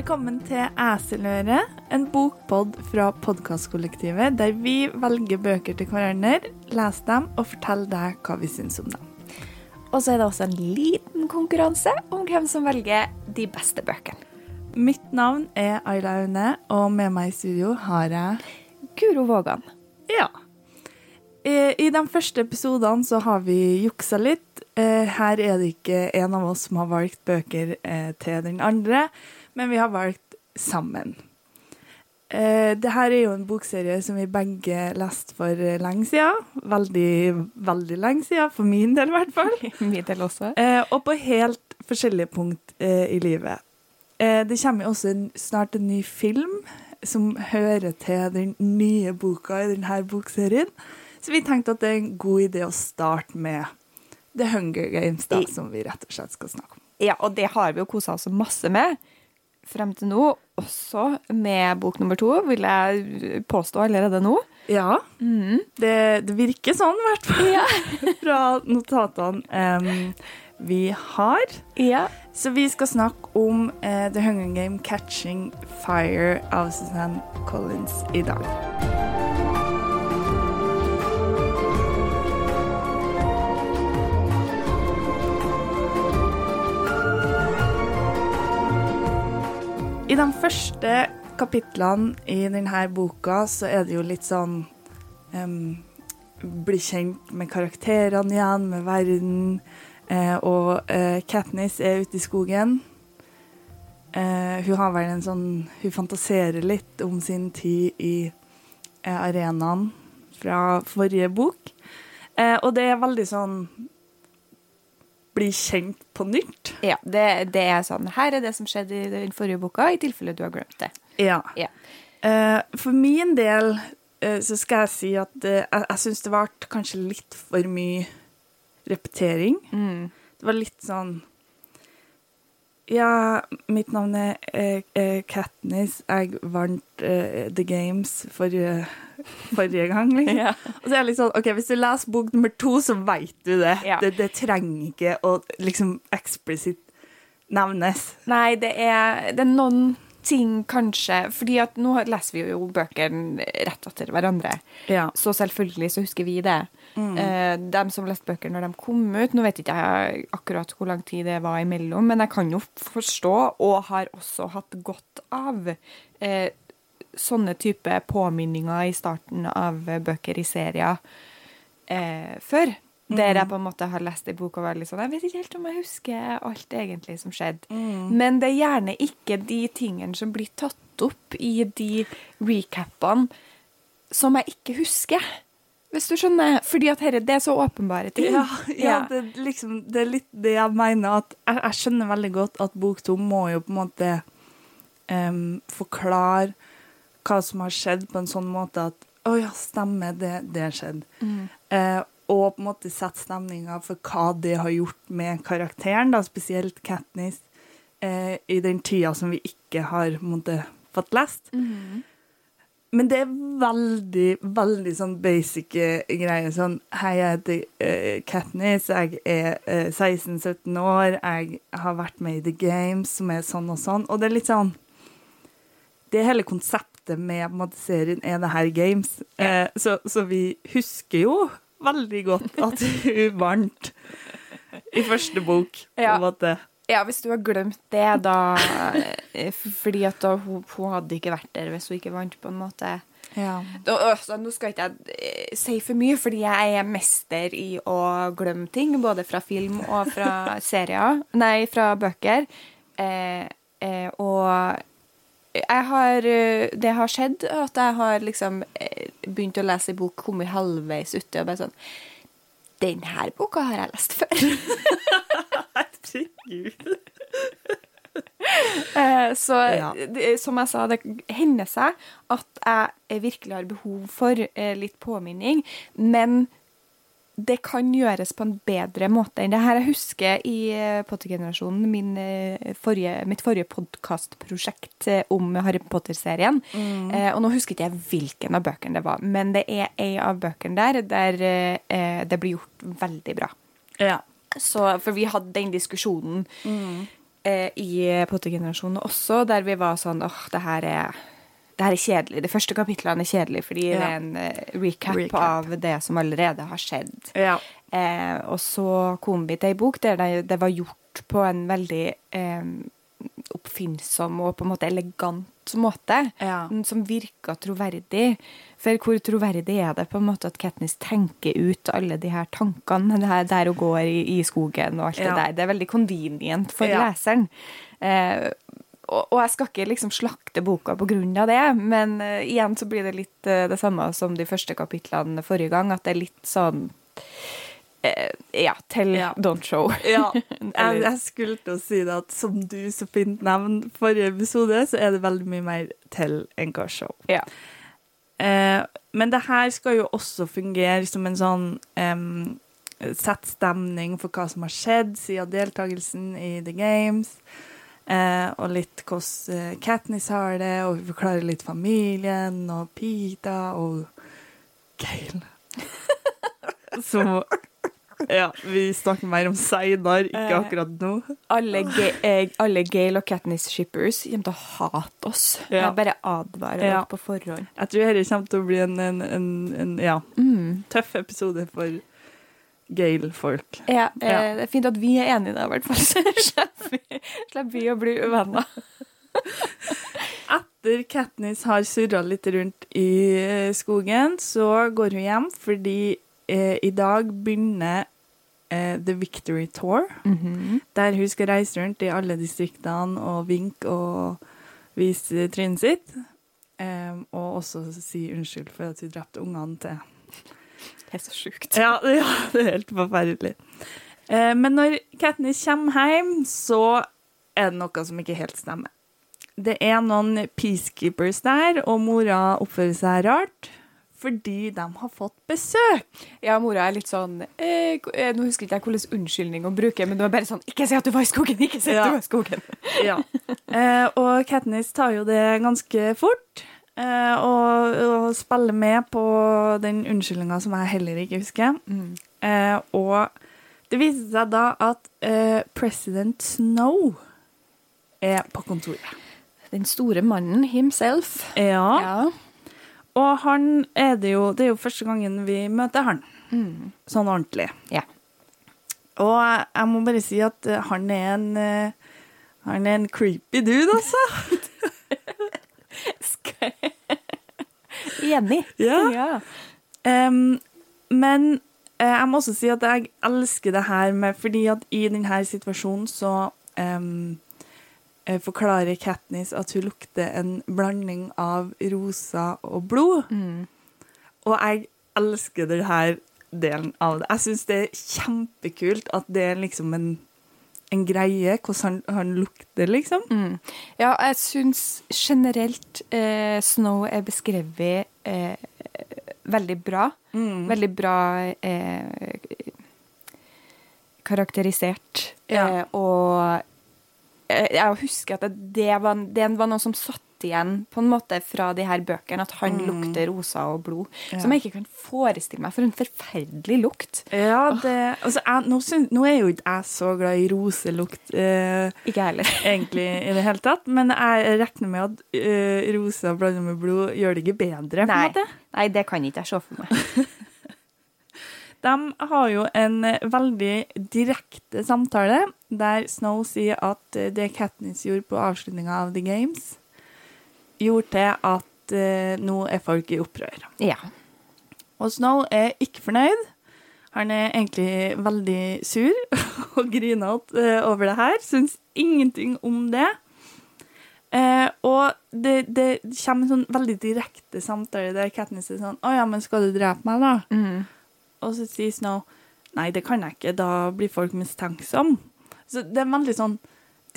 Velkommen til Eseløret, en bokpod fra podkastkollektivet der vi velger bøker til hverandre, leser dem og forteller deg hva vi syns om dem. Og så er det også en liten konkurranse om hvem som velger de beste bøkene. Mitt navn er Ayla Aune, og med meg i studio har jeg Guro Vågan. Ja. I, I de første episodene så har vi juksa litt. Eh, Her er det ikke en av oss som har valgt bøker eh, til den andre, men vi har valgt sammen. Eh, det her er jo en bokserie som vi begge leste for eh, lenge siden. Veldig, veldig lenge siden, for min del i hvert fall. Min del også. Eh, og på helt forskjellige punkt eh, i livet. Eh, det kommer jo også en, snart en ny film som hører til den nye boka i denne bokserien. Så vi tenkte at det er en god idé å starte med The Hunger Games, da, som vi rett og slett skal snakke om. Ja, og det har vi jo kosa oss masse med frem til nå. Også med bok nummer to, vil jeg påstå allerede nå. Ja, det, det virker sånn i hvert fall fra notatene um, vi har. Ja. Så vi skal snakke om uh, The Hunger Game Catching Fire av Suzanne Collins i dag. I de første kapitlene i denne boka så er det jo litt sånn um, Bli kjent med karakterene igjen, med verden. Eh, og eh, Katniss er ute i skogen. Eh, hun har vel en sånn Hun fantaserer litt om sin tid i eh, arenaen fra forrige bok. Eh, og det er veldig sånn Bli kjent på nytt. ja det, det er sånn Her er det som skjedde i den forrige boka, i tilfelle du har glemt det. Ja. Ja. Uh, for min del uh, så skal jeg si at uh, jeg, jeg syns det ble kanskje litt for mye repetering. Det var litt sånn Ja, mitt navn er Katniss. Jeg vant The Games forrige, forrige gang, liksom. Ja. Og så er det litt sånn, ok, Hvis du leser bok nummer to, så veit du det. Ja. det. Det trenger ikke å liksom eksplisitt nevnes. Nei, det er, det er noen ting kanskje Fordi at nå leser vi jo bøkene rett etter hverandre. Ja. Så selvfølgelig så husker vi det. Eh, de som leste bøker når de kom ut Nå vet ikke jeg akkurat hvor lang tid det var imellom, men jeg kan jo forstå, og har også hatt godt av, eh, sånne type påminninger i starten av bøker i serier eh, før. Der jeg på en måte har lest ei bok og vært litt sånn Jeg vet ikke helt om jeg husker alt egentlig som skjedde. Men det er gjerne ikke de tingene som blir tatt opp i de recapene som jeg ikke husker. Hvis du skjønner? Fordi at herre, det er så åpenbare ting. Ja, ja det, liksom, det er litt det jeg mener. at Jeg, jeg skjønner veldig godt at bok to må jo på en måte um, forklare hva som har skjedd, på en sånn måte at Å ja, stemmer, det, det skjedde. Eh, og på en måte sette stemninga for hva det har gjort med karakteren, da, spesielt Katniss, eh, i den tida som vi ikke har måte, fått lest. Men det er veldig, veldig sånn basic eh, greier. Sånn Hei, jeg heter uh, Katniss, jeg er uh, 16-17 år, jeg har vært med i The Games, som er sånn og sånn. Og det er litt sånn Det hele konseptet med måte, serien er det her Games. Eh, så, så vi husker jo veldig godt at hun vant i første bok. på Ja. en måte. Ja, hvis du har glemt det, da eh, Fordi at da, hun, hun hadde ikke vært der hvis hun ikke vant, på en måte. Ja. Da, altså, nå skal ikke jeg eh, si for mye, fordi jeg er mester i å glemme ting. Både fra film og fra serier. Nei, fra bøker. Eh, eh, og jeg har eh, Det har skjedd at jeg har liksom eh, begynt å lese en bok, kommet halvveis uti og bare sånn Den her boka har jeg lest før. Herregud. Eh, Så Ja. som jeg sa, det hender seg at jeg virkelig har behov for litt påminning, men det kan gjøres på en bedre måte enn det her. Jeg husker i eh, Potter-generasjonen min, eh, mitt forrige podkastprosjekt eh, om Harry Potter-serien. Eh, og nå husker ikke jeg hvilken av bøkene det var, men det er ei av bøkene der der eh, det blir gjort veldig bra. Ja. Så, for vi hadde den diskusjonen eh, i Potter-generasjonen også, der vi var sånn åh, det her er det her er kjedelig. De første kapitlene er kjedelig fordi det er en uh, recap, Recap. av det som allerede har skjedd. Ja. Eh, og så kom vi til ei bok der det, det var gjort på en veldig eh, oppfinnsom og på en måte elegant måte, Ja. som virka troverdig. For hvor troverdig er det på en måte at Katniss tenker ut alle de her tankene det her der hun går i, i skogen og alt Ja. det der? Det er veldig convenient for Ja. leseren. Eh, og, og jeg skal ikke liksom slakte boka av det, men uh, igjen så blir det litt uh, det samme som de første kapitlene forrige gang, at det er litt sånn uh, Ja, tell, Ja. don't show. Ja, jeg, jeg skulle til å si det at som du så fint nevnte forrige episode, så er det veldig mye mer tell enn hva show. Ja. Men det her skal jo også fungere som en sånn um, Sette stemning for hva som har skjedd siden deltakelsen i The Games. Eh, og litt hvordan eh, Katniss har det, og vi forklarer litt familien og Pita og Gale. Så Ja, vi snakker mer om seinere, ikke Eh, akkurat nå. Alle, eh, alle Gale og Katniss shippers kommer til å hate oss. Ja. Jeg bare advarer Ja. på forhånd. Jeg tror dette kommer til å bli en, en, en, en ja, Mm. tøff episode for Gale-folk. Ja, Ja. Det er fint at vi er enige da, i hvert fall. Så slipper vi, å bli uvenner. Etter Katniss har surra litt rundt i eh, skogen, så går hun hjem fordi eh, i dag begynner eh, The Victory Tour, der hun skal reise rundt i alle distriktene og vinke og vise trynet sitt. Eh, og også si unnskyld for at hun drepte ungene til Det er så sjukt. Ja, ja det er helt forferdelig. Eh, men når Katniss kommer hjem, så er det noe som ikke helt stemmer. Det er noen peacekeepers der, og mora oppfører seg rart fordi de har fått besøk. Ja, mora er litt sånn eh, eh, Nå husker ikke jeg hvilken unnskyldning hun bruker, men det er bare sånn Ikke si at du var i skogen! Ikke si at Ja. du var i skogen! Ja. Eh, og Katniss tar jo det ganske fort. Eh, og, og spiller med på den unnskyldninga som jeg heller ikke husker. Eh, og det viser seg da at eh, president Snow er på kontoret. Den store mannen himself. Ja. Ja. Og han er det jo Det er jo første gangen vi møter han. Sånn ordentlig. Ja. Og jeg må bare si at han er en eh, Han er en creepy dude, altså. Enig. Ja. Em, men eh, jeg må også si at jeg elsker det her med Fordi at i denne situasjonen så eh, forklarer Katniss at hun lukter en blanding av rosa og blod. Mm. Og jeg elsker denne delen av det. Jeg syns det er kjempekult at det er liksom en, en greie, hvordan han, han lukter, liksom. Mm. Ja, jeg syns generelt eh, Snow er beskrevet eh, veldig bra. Mm. Veldig bra eh, karakterisert. Ja. Eh, og eh, jeg husker at det, det, var, det var noe som satt igjen på en måte fra de her bøkene, at han lukter rosa og blod. Ja. Som jeg ikke kan forestille meg, for en forferdelig lukt. Ja, det Altså, jeg, nå, synes, nå er jo ikke jeg så glad i roselukt. Eh, Ikke heller. egentlig i det hele tatt, men jeg regner med at eh, rosa blanda med blod gjør det ikke bedre. på en Nei. måte. Nei, det kan ikke jeg se for meg. De har jo en veldig direkte samtale der Snow sier at eh, det Katniss gjorde på avslutninga av The Games, gjorde til at eh, nå er folk i opprør. Ja. Og Snow er ikke fornøyd. Han er egentlig veldig sur og grinete eh, over det her. Syns ingenting om det. Eh, og det, det kommer en sånn veldig direkte samtale der Katniss er sånn 'Å ja, men skal du drepe meg, da?' Mm. Og så sier Snow 'Nei, det kan jeg ikke. Da blir folk mistenksomme'. Så det er veldig sånn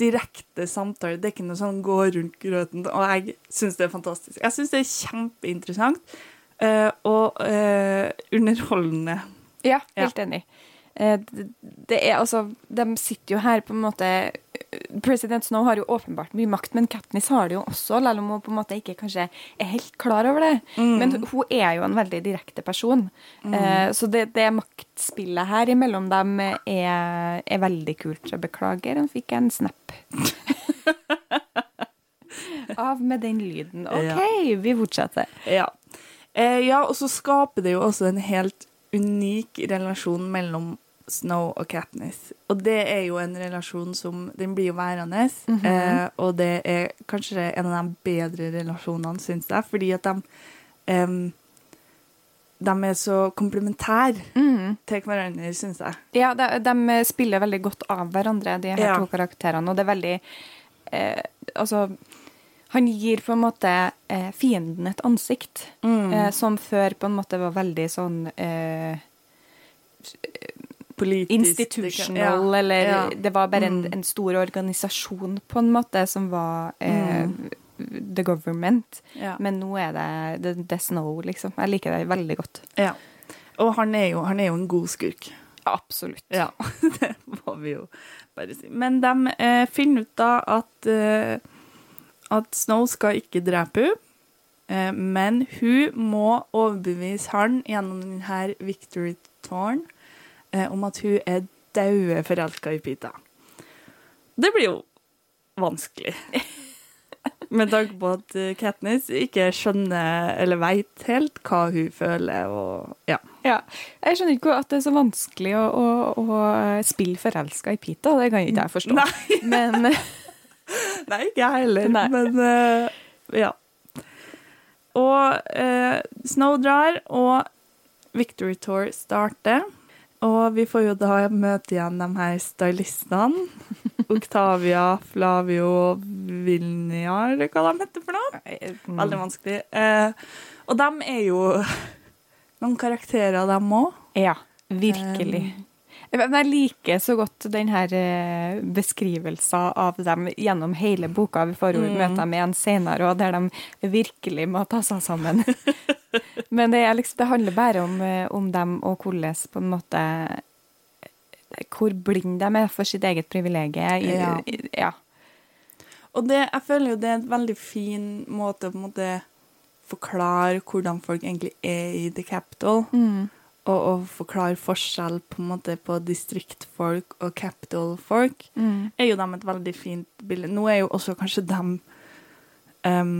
direkte samtale. Det er ikke noe sånn gå rundt grøten. Og jeg syns det er fantastisk. Jeg syns det er kjempeinteressant eh, og eh, underholdende. Ja, helt enig. Eh, det, er altså De sitter jo her på en måte President Snow har jo åpenbart mye makt, men Katniss har det jo også, selv om hun på en måte ikke kanskje er helt klar over det. Men hun er jo en veldig direkte person. Eh, så det, det maktspillet her imellom dem er, er veldig kult. Jeg beklager, han fikk en snap. Av med den lyden. OK, Ja. vi fortsetter. Ja. Eh, ja, og så skaper det jo også en helt unik relasjon mellom Snow og Katniss. Og det er jo en relasjon som Den blir jo værende. eh, og det er kanskje en av de bedre relasjonene, syns jeg, fordi at de um, De er så komplementære til hverandre, syns jeg. Ja, de, de spiller veldig godt av hverandre, de her Ja. to karakterene. Og det er veldig eh, Altså, han gir på en måte eh, fienden et ansikt, eh, som før på en måte var veldig sånn eh, Politisk institutional, Ja, eller ja. det var bare en, Mm. en stor organisasjon, på en måte, som var eh, the government. Ja. Men nå er det, er Snow, liksom. Jeg liker det veldig godt. ja. Og han er, jo, han er jo en god skurk. Absolutt. Ja, det må vi jo bare si. Men de eh, finner ut da at, eh, at Snow skal ikke drepe henne, eh, men hun må overbevise han gjennom denne Victory Torn eh, om at hun er daue forelska i Pita. Det blir jo vanskelig. Med tanke på at eh, Katniss ikke skjønner eller veit helt hva hun føler, og ja. Ja. Jeg skjønner ikke at det er så vanskelig å, å, å spille forelska i Pita. Det kan ikke jeg forstå. Nei. Men Nei, ikke jeg heller, Nei. men uh, ja. Og uh, Snow drar, og Victory Tour starter. Og vi får jo da møte igjen de her stylistene. Octavia, Flavio Vilnia, eller hva de heter for noe. Mm. Veldig vanskelig. Eh, og de er jo noen karakterer, dem òg. Ja, virkelig. Men jeg liker så godt denne eh, beskrivelsen av dem gjennom hele boka. Vi får jo møte dem igjen senere, og der de virkelig må ta seg sammen. Men det, er liksom, det handler bare om, eh, om dem og hvordan på en måte Hvor blind de er for sitt eget privilegium. Ja. ja. Og det, jeg føler jo det er en veldig fin måte å på en måte forklare hvordan folk egentlig er i The Capital. Mm. Og, og forklare forskjell på en måte på distriktfolk og capital-folk. Mm. Er jo dem et veldig fint bilde. Nå er jo også kanskje dem um,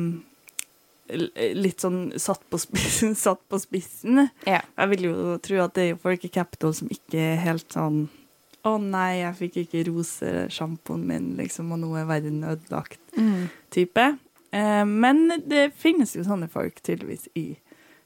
litt sånn satt på spissen. satt på spissen. Ja. Jeg vil jo tro at det er jo folk i Capital som ikke er helt sånn Å nei, jeg fikk ikke rosesjampoen min, liksom, og nå er verden ødelagt Mm. Eh, men det finnes jo sånne folk tydeligvis i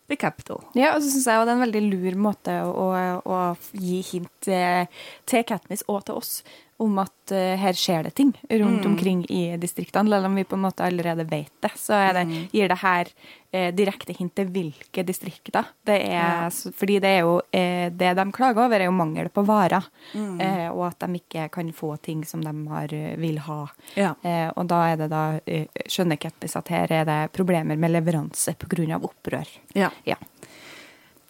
The Capital. Ja, og så syns jeg det er en veldig lur måte å, å, å gi hint eh, til Katniss og til oss om at eh, her skjer det ting rundt omkring i distriktene. Selv om vi på en måte allerede vet det, så det, gir det her eh, direkte hint til hvilke distrikter. Det er, Ja. Fordi det er jo eh, det de klager over, er jo mangel på varer. Eh, og at de ikke kan få ting som de har, eh, vil ha. Ja. Eh, og da er det da, skjønner Kettis at her er det problemer med leveranse pga. opprør. Ja. Ja.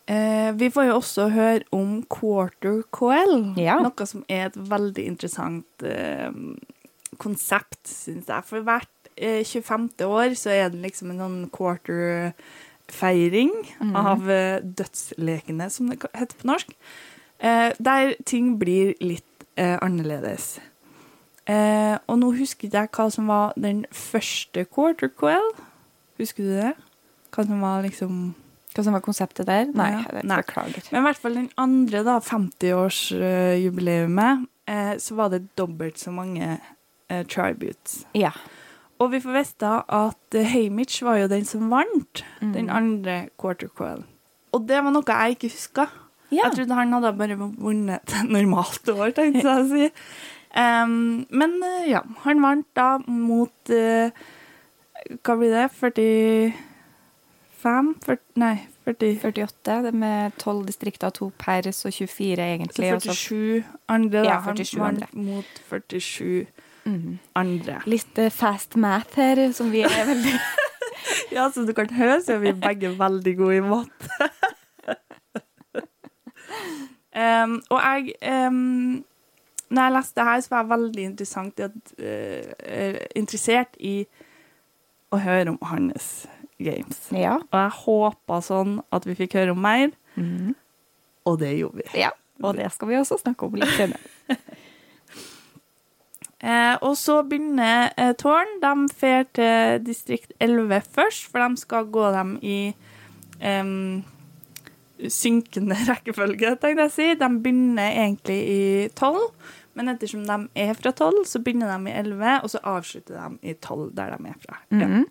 Eh, vi får jo også høre om Quarter Coel, Ja. noe som er et veldig interessant eh, konsept, syns jeg. For hvert eh, 25. år så er det liksom en sånn quarter-feiring av eh, dødslekene, som det heter på norsk, eh, der ting blir litt eh, annerledes. Eh, og nå husker ikke jeg hva som var den første Quarter Coel. Husker du det? Hva som var liksom Hva som var konseptet der? Nei, Ja. Nei. beklager. Men i hvert fall den andre, da, 50-årsjubileumet, eh, så var det dobbelt så mange eh, tributes. Ja. Og vi får vite at eh, Hamish var jo den som vant Mm. den andre quarter coil. Og det var noe jeg ikke huska. Ja. Jeg trodde han hadde bare vunnet et normalt år, tenkte jeg å si. Um, men eh, ja, han vant da mot uh, Hva blir det? 45? 40, nei, 40 48, det er med 12 distrikter, to per, så 24 egentlig. så- 47 andre, da. Ja, Han 47 vant andre. mot 47 andre. Litt eh, fast math her, som vi er veldig Ja, som du kan høre, så er vi begge veldig gode i matte. um, og jeg um, Når jeg leste det her, så var jeg veldig interessant uh, interessert i å høre om hans games. Ja. Og jeg håpa sånn at vi fikk høre om mer, og det gjorde vi. ja. Og det skal vi også snakke om litt senere. Eh, og så begynner eh, Tårn. De fer til distrikt 11 først, for de skal gå dem i eh, synkende rekkefølge, tenkte jeg å si. De begynner egentlig i 12, men ettersom de er fra 12, så begynner de i 11, og så avslutter de i 12, der de er fra. Ja.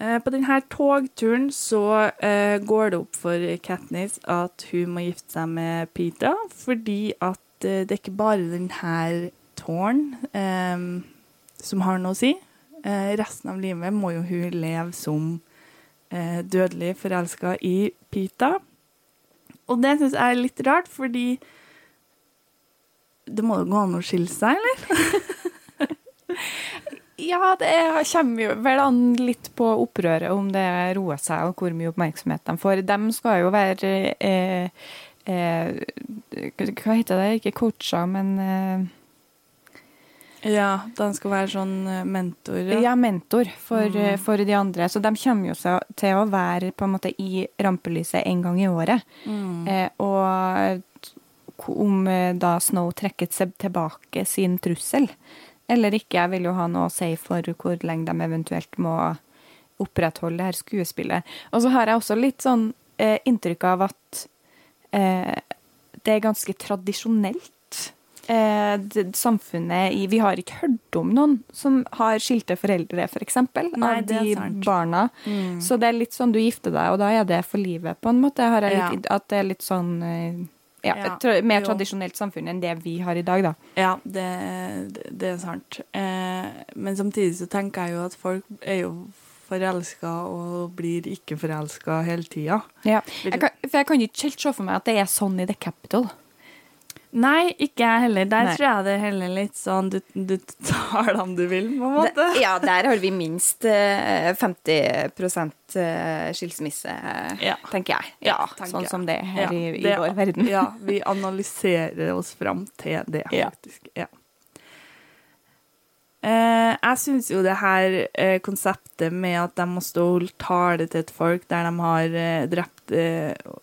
Eh, På denne togturen så eh, går det opp for Katniss at hun må gifte seg med Peter, fordi at eh, det er ikke bare denne tårn eh, som har noe å si. Eh, resten av livet må jo hun leve som eh, dødelig forelska i Pita. Og det syns jeg er litt rart, fordi det må jo gå an å skille seg, eller? Ja, det kommer jo vel an litt på opprøret, om det roer seg og hvor mye oppmerksomhet de får. De skal jo være eh, eh, Hva heter det? Ikke coacher, men eh, Ja, den skal være sånn eh, mentor. ja. mentor for, mm. for de andre. Så de kommer jo til å være på en måte i rampelyset en gang i året. Eh, og om eh, da Snow trekker seg tilbake sin trussel eller ikke, jeg vil jo ha noe å si for hvor lenge de eventuelt må opprettholde det her skuespillet. Og så har jeg også litt sånn eh, inntrykk av at eh, det er ganske tradisjonelt. Eh, det, samfunnet i Vi har ikke hørt om noen som har skilte foreldre, f.eks., for Nei, av de barna. Mm. Så det er litt sånn du gifter deg, og da er det for livet, på en måte. Litt, At det er litt sånn eh, ja, et tra mer jo. tradisjonelt samfunn enn det vi har i dag, da. Ja, det, det, det er sant. Eh, men samtidig så tenker jeg jo at folk er jo forelska og blir ikke forelska hele tida. Ja. Jeg kan, for jeg kan ikke helt se for meg at det er sånn i The Capital. Nei, ikke jeg heller. Der Nei. tror jeg det er heller litt sånn du, du tar dem du vil, på en måte. ja, der har vi minst eh, 50 eh, skilsmisse, Ja. tenker jeg. Ja, tenker sånn jeg. som det er her Ja, i, i det- vår verden. Ja, vi analyserer oss fram til det, faktisk. Ja. Eh, jeg syns jo det her eh, konseptet med at de må stå og holde tale til et folk der de har eh, drept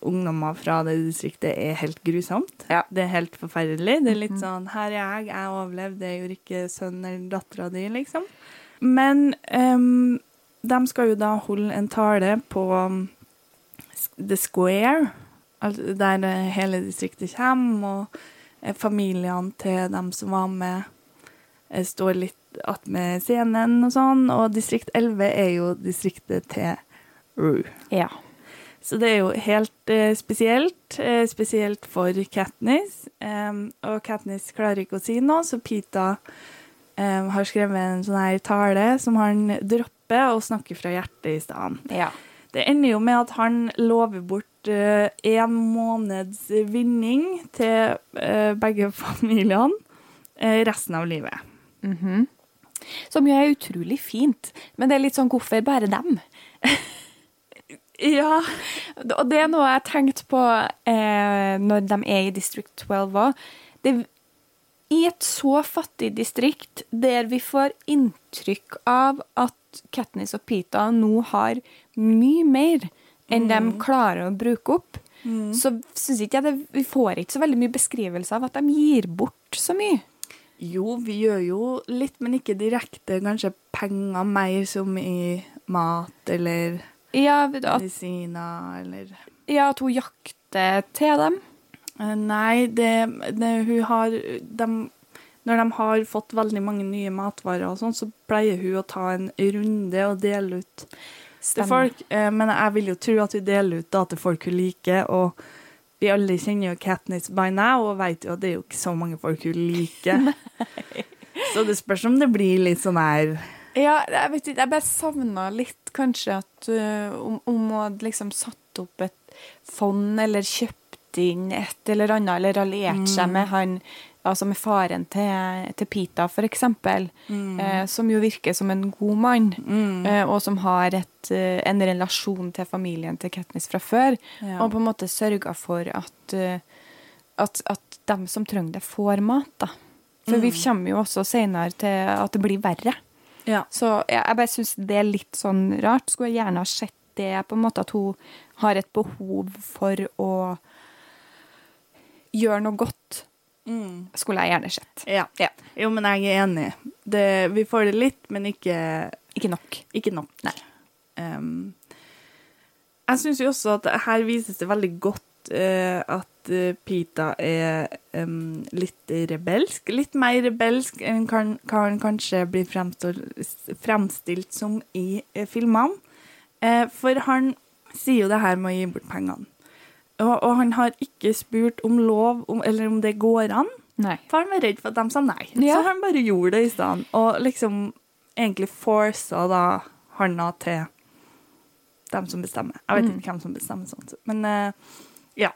ungdommer fra det distriktet, er helt grusomt. Ja. Mhm. Det er helt forferdelig. Det er litt sånn Her er jeg, jeg overlevde, det gjorde ikke sønnen eller dattera di, liksom. Men ehm, de skal jo da holde en tale på um, The Square, altså der hele distriktet kommer, og familiene til dem som var med, står litt attmed scenen og sånn, og distrikt 11 er jo distriktet til Rue. Ja. Så det er jo helt eh, spesielt, eh, spesielt for Katniss. Um, og Katniss klarer ikke å si noe, så Pita um, har skrevet en sånn her tale som han dropper og snakker fra hjertet i stedet. ja. Det ender jo med at han lover bort uh, en måneds vinning til uh, begge familiene uh, resten av livet. Som jo er utrolig fint, men det er litt sånn hvorfor bare dem? Ja. Og det er noe jeg har tenkt på eh, når de er i District 12 òg. I et så fattig distrikt der vi får inntrykk av at Katniss og Pita nå har mye mer enn de klarer å bruke opp, så syns ikke jeg det Vi får ikke så veldig mye beskrivelse av at de gir bort så mye. Jo, vi gjør jo litt, men ikke direkte. Kanskje penger mer som i mat eller Ja, medisiner eller ja, at hun jakter til dem. Eh, Nei, det, det hun har de, Når de har fått veldig mange nye matvarer og sånn, så pleier hun å ta en runde og dele ut til Stemmer. folk. Eh, Men jeg vil jo tro at hun deler ut da til folk hun liker, og vi alle kjenner jo Katniss by now og vet jo at det er jo ikke så mange folk hun liker. så det spørs om det blir litt sånn her. Ja, jeg vet ikke, jeg bare savna litt kanskje at uh, om, om hun hadde liksom satt opp et fond eller kjøpt inn et eller annet, eller alliert seg med han Altså med faren til, til Pita, for eksempel, eh, som jo virker som en god mann, eh, og som har et, eh, en relasjon til familien til Katniss fra før, Ja. og på en måte sørga for at, eh, at, at dem som trenger det, får mat. da. For vi kommer jo også senere til at det blir verre. Ja. Så jeg, jeg bare syns det er litt sånn rart. Skulle jeg gjerne ha sett det, på en måte at hun har et behov for å gjøre noe godt. Skulle jeg gjerne sett. Ja. Ja. Jo, men jeg er enig. Det, vi får det litt, men ikke, Ikke nok. ikke nok. Nei. Um, jeg syns jo også at her vises det veldig godt uh, at eh, Pita er um, litt rebelsk. Litt mer rebelsk enn kan, kan kanskje blir fremstilt som i uh, filmene. Uh, for han sier jo det her med å gi bort pengene. Og, og han har ikke spurt om lov, om, eller om det går an. Nei. For han var redd for at de sa nei. Ja. Så han bare gjorde det i stedet. Og liksom egentlig forsa da handa til dem som bestemmer. Jeg vet ikke hvem som bestemmer sånt. Men uh, ja.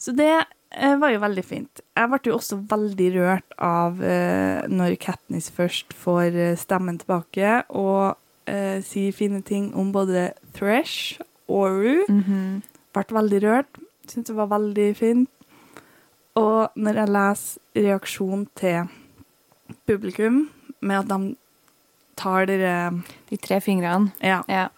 Så det uh, var jo veldig fint. Jeg ble jo også veldig rørt av uh, når Katniss først får stemmen tilbake og sier fine ting om både Thresh og Rue. -hmm. Ble veldig rørt. Syntes det var veldig fint. Og når jeg leser reaksjonen til publikum med at de tar dere De tre fingrene. Ja, Ja.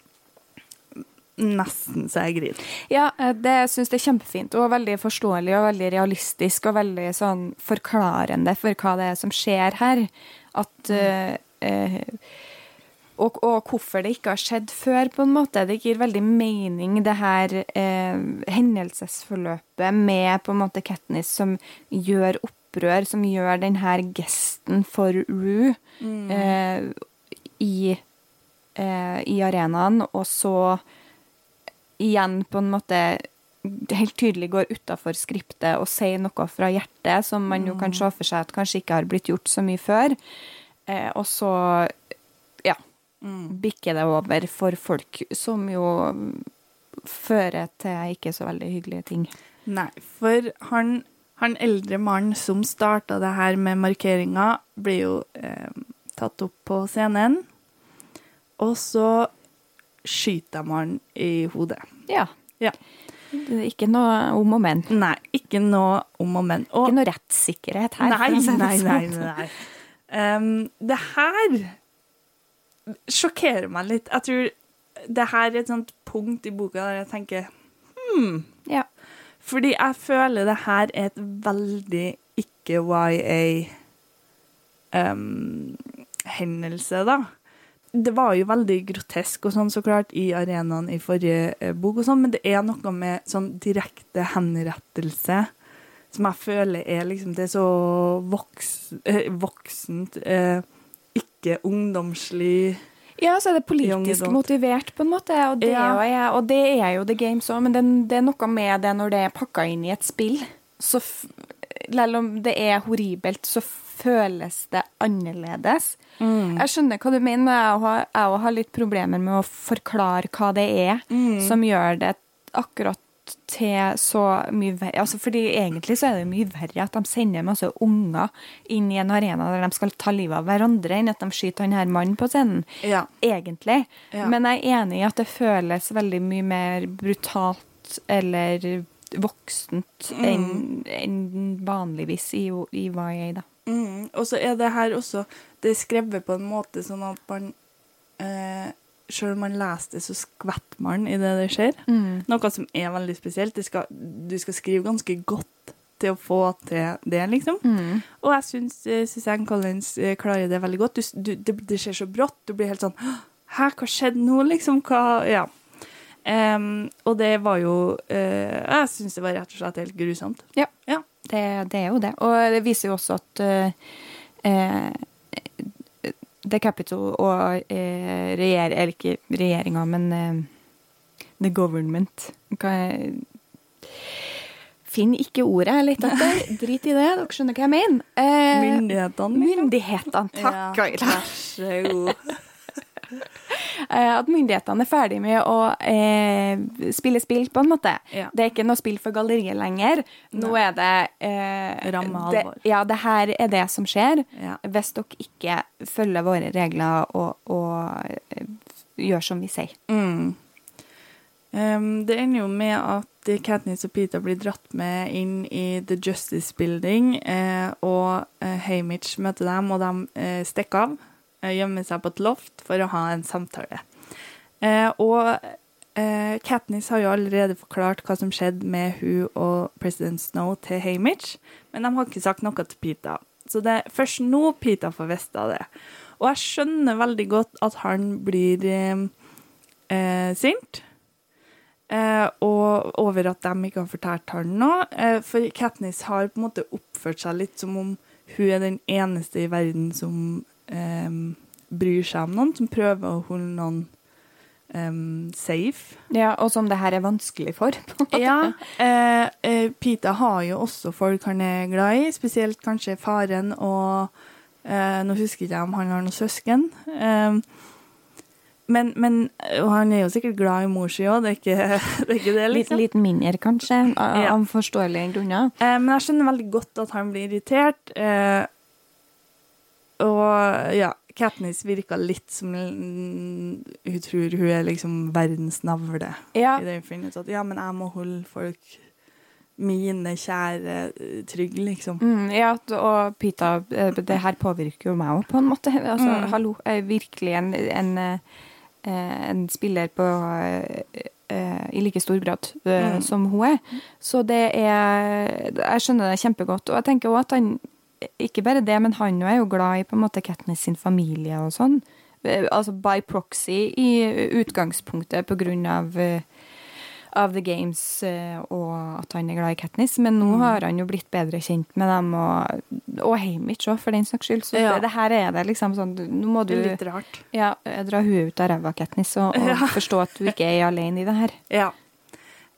nesten så jeg griner. Ja, eh, det syns jeg er kjempefint, og veldig forståelig og veldig realistisk og veldig sånn forklarende for hva det er som skjer her. At eh, eh, og, og hvorfor det ikke har skjedd før, på en måte. Det gir veldig mening, det her eh, hendelsesforløpet med på en måte Katniss som gjør opprør, som gjør den her gesten for Rue eh, i, eh, i arenaen, og så igjen på en måte helt tydelig går utafor skriptet og sier noe fra hjertet som man jo kan se for seg at kanskje ikke har blitt gjort så mye før. Eh, og så ja, bikker det over for folk som jo fører til ikke så veldig hyggelige ting. Nei, for han, han eldre mannen som starta det her med markeringa, blir jo eh, tatt opp på scenen. Og så skyter man i hodet. Ja. Ja. Ikke noe om og men. Nei, ikke noe om og men. Og Ikke noe rettssikkerhet her. Nei, nei, nei. sånn. nei. Um, det her sjokkerer meg litt. Jeg tror det her er et sånt punkt i boka der jeg tenker Ja. Fordi jeg føler det her er et veldig ikke-YA-hendelse, da. Det var jo veldig grotesk og sånn, så klart, i arenaen i forrige eh, bok, og sånn, men det er noe med sånn direkte henrettelse som jeg føler er liksom Det er så voks, eh, voksent, eh, ikke ungdomslig Ja, så er det politisk motivert, på en måte. Og det, Ja. er, og det er jo The Games òg, men det, det er noe med det når det er pakka inn i et spill. Så selv om det er horribelt, så føles det annerledes. Jeg skjønner hva du mener, men jeg har, jeg har litt problemer med å forklare hva det er som gjør det akkurat til så mye verre. Altså, fordi egentlig så er det mye verre at de sender masse unger inn i en arena der de skal ta livet av hverandre, enn at de skyter han her mannen på scenen. Ja. Egentlig. Ja. Men jeg er enig i at det føles veldig mye mer brutalt eller voksent enn en vanligvis i, i YA, da. Mm. Og så er det her også Det er skrevet på en måte sånn at man eh, Selv om man leser det, så skvetter man i det det skjer. Noe som er veldig spesielt. Det skal, du skal skrive ganske godt til å få til det, liksom. Og jeg syns eh, Suzanne Collins eh, klarer det veldig godt. Du, du, det, det skjer så brått. Du blir helt sånn Hæ, hva skjedde nå, liksom? Hva Ja. Um, og det var jo uh, Jeg syns det var rett og slett helt grusomt. Ja. Ja. Det, det er jo det. Og det viser jo også at uh, eh, The Capital og eh, regjer, eller ikke regjeringa, men eh, the government hva er- Finn ikke ordet, jeg leter etter. Drit i det, dere skjønner hva jeg mener. Eh, Myndighetene. liksom. Myndighetene, takk, Ja, Vær så god. Eh, At myndighetene er ferdig med å eh, spille spill, på en måte. Ja. Det er ikke noe spill for galleriet lenger. Nå er det eh, Ramme det. Ja, det her er det som skjer. Ja. Hvis dere ikke følger våre regler og, og eh, gjør som vi sier. Mm. Um, det ender jo med at Katniss og Peter blir dratt med inn i The Justice Building, eh, og eh, Haymitch møter dem, og de eh, stikker av. eh, Gjemmer seg på et loft for å ha en samtale. Eh, og eh, Katniss har jo allerede forklart hva som skjedde med hun og president Snow til Hamish, men de har ikke sagt noe til Peter. Så det er først nå Peter får vite det. Og jeg skjønner veldig godt at han blir eh, sint. Eh, og over at de ikke har fortalt han noe. Eh, for Katniss har på en måte oppført seg litt som om hun er den eneste i verden som eh, bryr seg om noen, som prøver å holde noen um, safe. Ja, Og som det her er vanskelig for. Ja, Uh, uh, Pita har jo også folk han er glad i, spesielt kanskje faren og uh, Nå husker ikke jeg om han har noen søsken. Eh, men, men og han er jo sikkert glad i mor si òg, det, det er ikke det, liksom. litt mindre, kanskje, av, Ja. av forståelige grunner. Eh, men jeg skjønner veldig godt at han blir irritert. Eh, og ja, Katniss virka litt som Hun tror hun er liksom verdens navle. Ja. I det hun finner ut at ja, men jeg må holde folk mine kjære trygg, liksom. Mm, ja, og Pita, eh, det her påvirker jo meg òg, på en måte. Altså, Mm. hallo, virkelig en, en, eh, en spiller på eh, i like stor grad Mm. som hun er. Så det er Jeg skjønner det kjempegodt. Og jeg tenker også at han Ikke bare det, men han er jo glad i på en måte Katniss sin familie og sånn. Eh, Altså by proxy i utgangspunktet på grunn av eh, av The Games eh, og at han er glad i Katniss, men nå Mm. har han jo blitt bedre kjent med dem, og, og Hamish òg, for den saks skyld. Så Ja. det, det her er det liksom sånn Nå må du litt rart. ja, dra huet ut av ræva, Katniss, og, og Ja. forstå at du ikke er alene i det her. Ja.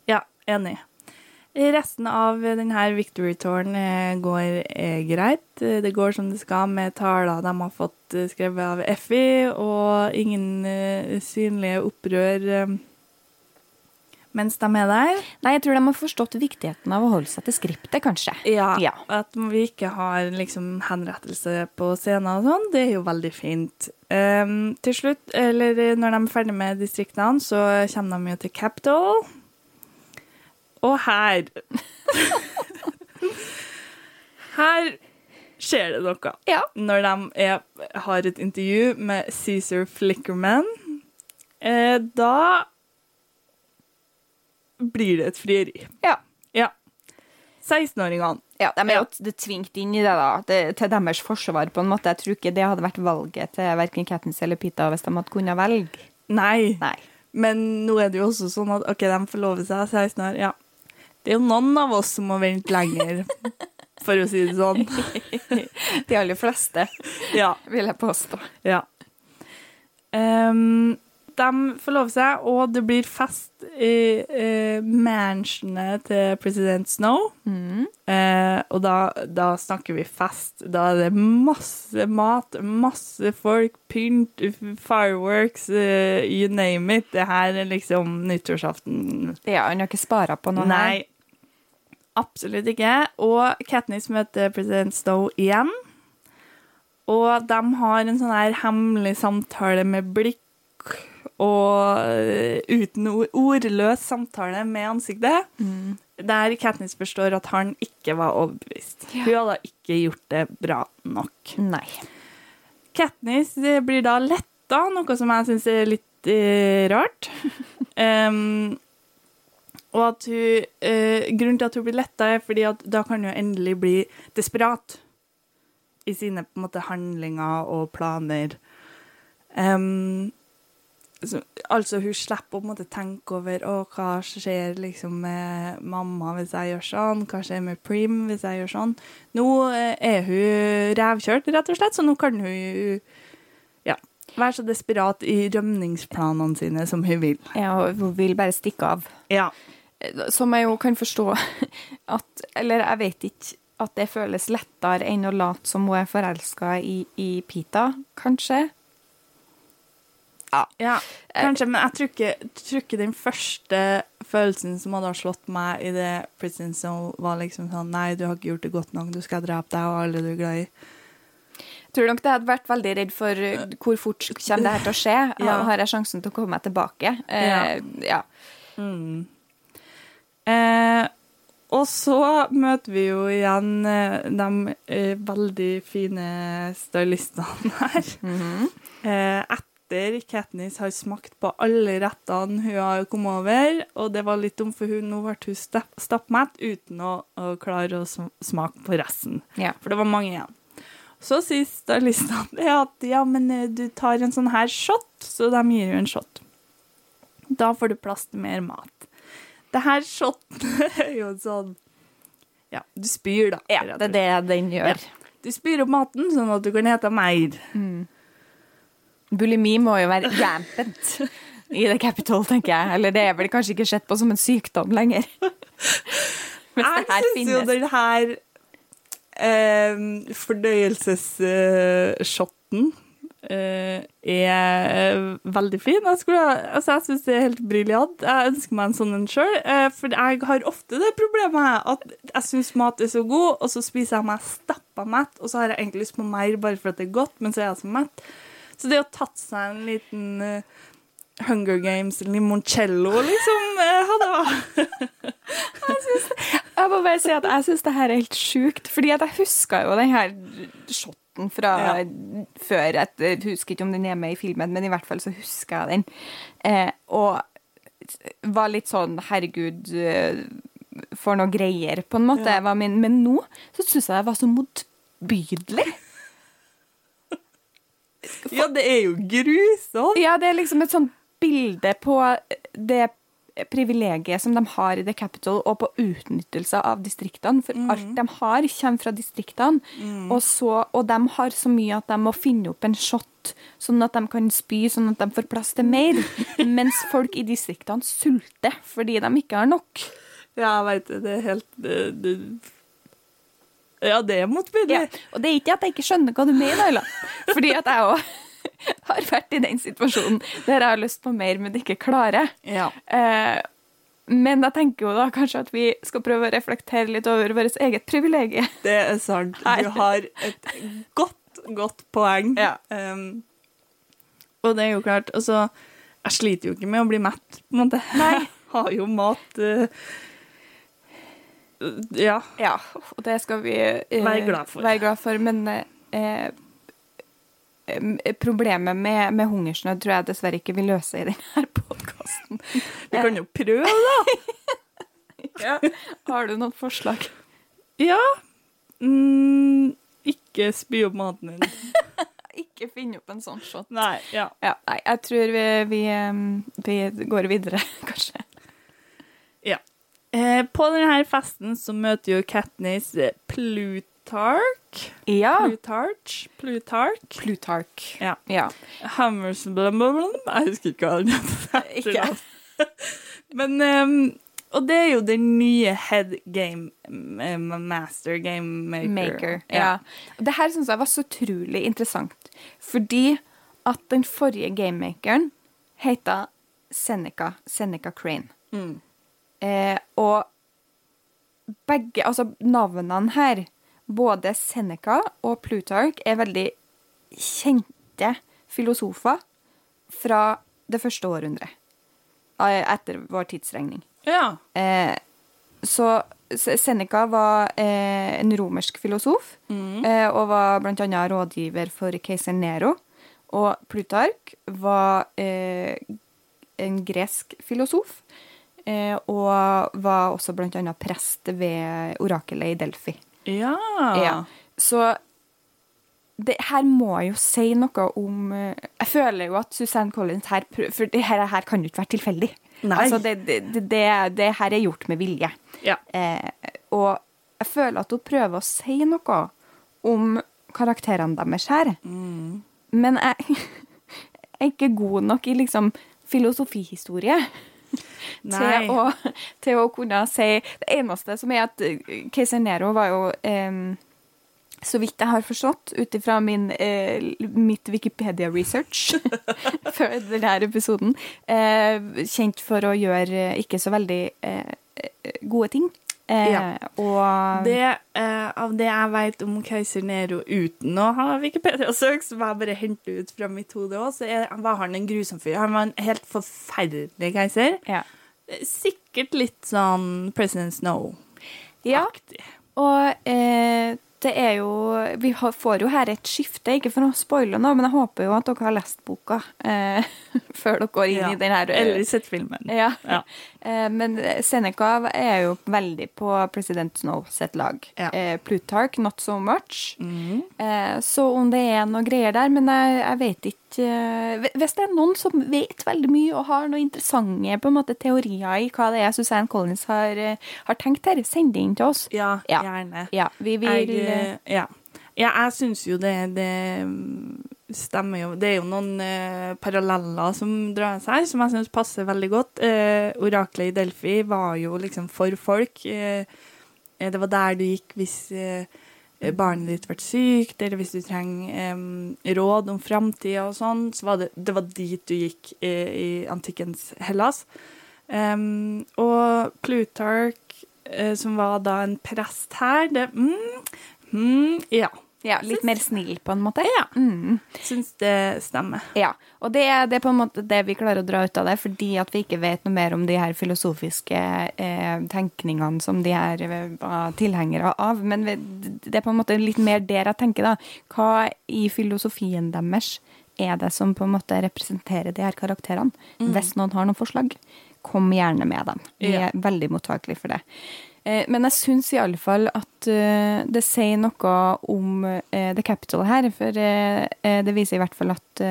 ja, enig. Resten av denne Victory Toren eh, går eh, greit. Eh, Det går som det skal med taler de har fått skrevet av Effie, og ingen synlige opprør mens de er der. Nei, jeg tror de har forstått viktigheten av å holde seg til skriptet, kanskje. Ja, Ja. At vi ikke har liksom henrettelse på scenen og sånn, det er jo veldig fint. Um, til slutt, eller når de er ferdig med distriktene, så kommer de jo til Capitol. Og her Her skjer det noe. Ja. Når de er, har et intervju med Cæsar Flickerman, eh, da blir det et frieri. Ja. Ja. 16-åringene. Ja, de er jo ja. tvingt inn i det, da. Det, til deres forsvar, på en måte. Jeg tror ikke det hadde vært valget til verken Katniss eller Pita hvis de hadde kunnet velge. Nei. Nei. Men nå er det jo også sånn at OK, de forlover seg 16 år. Ja. Det er jo noen av oss som må vente lenger, for å si det sånn. De aller fleste, Ja. vil jeg påstå. ja. Um, de forlover seg, og det blir fest i uh, mansionet til president Snow. Mm. Uh, og da, da snakker vi fest. Da er det masse mat, masse folk, pynt, fireworks, uh, you name it. Det her er liksom nyttårsaften. Ja, han har ikke spara på noe Nei, absolutt ikke. Og Katniss møter president Stowe igjen. Og de har en sånn her hemmelig samtale med blikk og eh, uten ordløs samtale med ansiktet. Mm. Der Katniss forstår at han ikke var overbevist. Ja. Hun hadde ikke gjort det bra nok. Nei. Katniss blir da letta, noe som jeg syns er litt eh, rart. Em, og at hun eh, Grunnen til at hun blir letta, er fordi at da kan hun endelig bli desperat i sine på en måte, handlinger og planer. Um, så, altså, hun slipper å på en måte tenke over å, hva skjer liksom med mamma hvis jeg gjør sånn, hva skjer med Prim hvis jeg gjør sånn. Nå eh, er hun revkjørt, rett og slett, så nå kan hun ja, være så desperat i rømningsplanene sine som hun vil. Ja, hun vil bare stikke av. Ja. Som jeg jo kan forstå at Eller jeg vet ikke at det føles lettere enn å late som hun er forelska i, i Pita, kanskje. Ja. Ja, kanskje, men jeg tror ikke, tror ikke den første følelsen som hadde slått meg i det prison zone, var liksom sånn Nei, du har ikke gjort det godt nok, du skal drepe deg og alle du er glad i. Jeg Tror nok det hadde vært veldig redd for uh, hvor fort kommer det her til å skje. Ja. Har jeg sjansen til å komme meg tilbake? Eh, ja. Eh, og så møter vi jo igjen eh, de eh, veldig fine stylistene her. eh, etter Katniss har smakt på alle rettene hun har kommet over, og det var litt dumt, for hun, nå ble hun stapp- stappmett uten å, å klare å smake på resten. Ja. For det var mange igjen. Så sier stylistene det at ja, men eh, du tar en sånn her shot, så de gir jo en shot. Da får du plass til mer mat. Det her shotten er jo sånn Ja, du spyr, da. ja, det er det den gjør. Du spyr opp maten sånn at du kan ete mer. Bulimi må jo være rampant i The Capitol, tenker jeg. Eller det er vel kanskje ikke sett på som en sykdom lenger. Jeg det syns jo den her eh, fordøyelsesshoten eh, er veldig fin. Jeg, skulle, altså, jeg syns det er helt briljant. Jeg ønsker meg en sånn en sjøl. Eh, for jeg har ofte det problemet at jeg syns mat er så god, og så spiser jeg meg stappa mett, og så har jeg egentlig lyst på mer bare for at det er godt, men så er jeg så mett. Så det å tatt seg en liten uh, Hunger Games limoncello, liksom, eh, hadde vært Jeg må bare si at jeg syns det her er helt sjukt. Fordi at jeg husker jo den her shoten fra Ja. før. Jeg husker ikke om den er med i filmen, men i hvert fall så husker jeg den. Eh, og var litt sånn herregud, eh, for noe greier, på en måte. Ja. var min, men nå så syns jeg det var så motbydelig. Ja, det er jo grusomt. Ja, det er liksom et sånt bilde på det privilegiet som de har i The Capital, og på utnyttelse av distriktene. For alt de har, kommer fra distriktene. Og, så, og de har så mye at de må finne opp en shot, sånn at de kan spy, sånn at de får plass til mer. Mens folk i distriktene sulter fordi de ikke har nok. Ja, jeg veit det. Det er helt det, det, Ja, det er motbydelig. Ja. Og det er ikke at jeg ikke skjønner hva du mener, Ayla. Fordi at jeg òg har vært i den situasjonen der jeg har lyst på mer, men ikke klarer. Ja. Eh, men jeg tenker jo da kanskje at vi skal prøve å reflektere litt over vårt eget privilegium. Det er sant. Du har et godt, godt poeng. Ja. Um, og det er jo klart Altså, jeg sliter jo ikke med å bli mett, på en måte. Nei. Jeg har jo mat uh, Ja. Ja, og det skal vi uh, Være glad for. Være glad for men eh, problemet med, med hungersnød tror jeg dessverre ikke vi løser i denne podkasten. Vi kan jo prøve, da. Ja. Har du noen forslag? Ja. Mm, ikke spy opp maten din. Ikke finne opp en sånn shot. Nei. Ja. Ja, nei, jeg tror vi, vi, eh, vi går videre, kanskje. ja. Eh, på denne festen så møter jo Katniss eh, Plutarch. Ja. Plutarch? Plutarch? Plutarch. Ja. Ja. Hammers. Jeg husker ikke hva den heter. Men um, Og det er jo den nye head game eh, master game maker. Maker. Ja. Og Det her syns jeg var så utrolig interessant. Fordi at den forrige gamemakeren heter Seneca. Seneca Crane. Mm. Eh, og begge Altså navnene her, både Seneca og Plutarch, er veldig kjente filosofer fra det første århundret. eh, Etter vår tidsregning. Ja. Eh, så Seneca var eh, en romersk filosof, eh, og var annet rådgiver for keiser Nero. Og Plutark var eh, en gresk filosof, eh, og var også annet prest ved orakelet i Delphi. Ja. Ja. Så det her må jo si noe om eh, Jeg føler jo at Suzanne Collins her For det her, her kan jo ikke være tilfeldig. Altså, det, det, det, det, det her er gjort med vilje. Ja. Eh, og jeg føler at hun prøver å si noe om karakterene deres her. Mm. Men jeg, jeg er ikke god nok i liksom filosofihistorie. Til å, til å kunne si Det eneste som er at eh, keiser Nero var jo um, så vidt jeg har forstått, ut ifra eh, mitt Wikipedia-research før denne episoden, eh, kjent for å gjøre ikke så veldig eh, gode ting. Eh, Ja. Og Det, eh, av det jeg vet om keiser Nero uten å ha Wikipedia-søk, som jeg bare henter ut fra mitt hode òg, så er, var han en grusom fyr. Han var en helt forferdelig keiser. ja. Sikkert litt sånn President Snow-aktig. Ja. Og eh, det er jo Vi får jo her et skifte, ikke for å spoile noe, men jeg håper jo at dere har lest boka eh, før dere går inn Ja. i den her. Eller sett filmen. Ja. Ja. Eh, men Seneca er jo veldig på President Snow sitt lag. Ja. Eh, Plutarch not so much. Eh, så om det er noe greier der, men jeg, jeg vet ikke Hvis det er noen som vet veldig mye og har noen interessante måte, teorier i hva det er Suzanne Collins har, har tenkt her, send det inn til oss. Ja, Ja. gjerne. Ja, vi vil Jeg, ja. Ja, jeg syns jo det, det stemmer jo. Det er jo noen eh, paralleller som drar seg, som jeg syns passer veldig godt. Eh, oraklet i Delphi var jo liksom for folk. Eh, det var der du gikk hvis barnet ditt ble sykt, eller hvis du trenger eh, råd om framtida og sånn. Så var det, det var dit du gikk eh, i antikkens Hellas. Um, og Plutarch, eh, som var da en prest her, det mm, mm, Ja. Ja, litt mer snill, på en måte. Ja. Mm. Syns det stemmer. Ja, og det, det er på en måte det vi klarer å dra ut av det, fordi at vi ikke vet noe mer om de her filosofiske eh, tenkningene som de her eh, var tilhengere av. Men det er på en måte litt mer der jeg tenker, da. Hva i filosofien deres er det som på en måte representerer de her karakterene? Hvis noen har noen forslag, kom gjerne med dem. Vi Ja. er veldig mottakelige for det. Eh, Men jeg syns i alle fall at eh, det sier noe om eh, The Capital her. For det viser i hvert fall at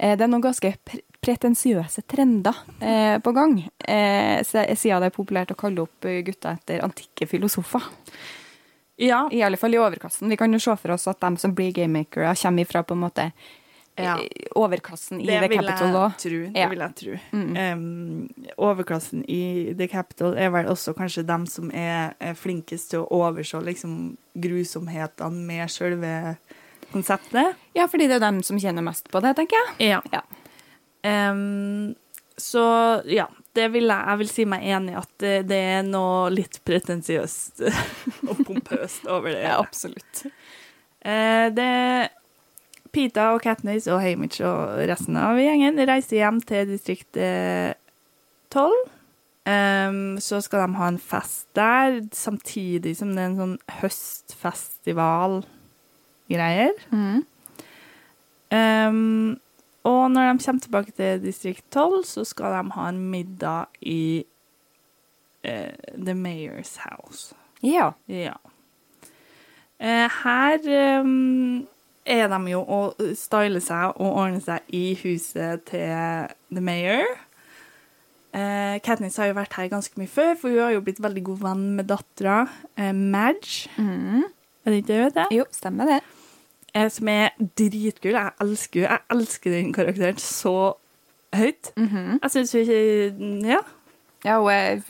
det er noen ganske pretensiøse trender på gang. Siden det er populært å kalle opp gutter etter antikke filosofer. Ja. I alle fall i overklassen. Vi kan jo se for oss at de som blir gamemakere, kommer ifra på en måte Ja. overklassen i Det The Capital òg. Det vil jeg tro. Mm. Um, overklassen i The Capital er vel også kanskje dem som er, er flinkest til å overse liksom, grusomhetene med selve konseptet. Ja, fordi det er dem som kjenner mest på det, tenker jeg. Ja. Ja. Um, så ja, det vil jeg, jeg vil si meg enig i at det, det er noe litt pretensiøst og pompøst over det. Ja, absolutt. Uh, det Pita og Katniss og Hamish og resten av gjengen reiser hjem til distrikt eh, 12. Em, så skal de ha en fest der, samtidig som det er en sånn høstfestival-greier. Mm. Um, og når de kommer tilbake til distrikt 12, så skal de ha en middag i uh, The Mayor's House. Ja. Ja. Uh, her em, er de jo å style seg og ordne seg i huset til The Mayor. Eh, Katniss har jo vært her ganske mye før, for hun har jo blitt veldig god venn med dattera eh, Madge. Mm. Er det ikke det, vet heter? Jo, stemmer det. Eh, som er dritkul. Jeg elsker henne. Jeg elsker den karakteren så høyt. Mhm. Jeg syns hun ikke Ja. Ja, hun er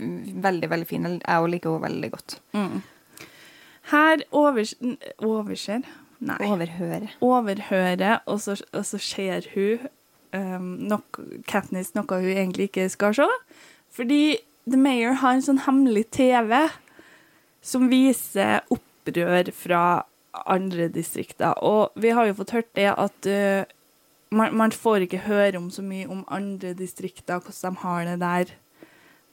veldig, veldig fin. Jeg liker henne veldig godt. Her overs overser Nei. Overhøre. Overhøre, og så, og så ser hun um, nok, Katniss noe hun egentlig ikke skal se. Fordi The Mayor har en sånn hemmelig TV som viser opprør fra andre distrikter. Og vi har jo fått hørt det at uh, man, man får ikke høre om så mye om andre distrikter, hvordan de har det der.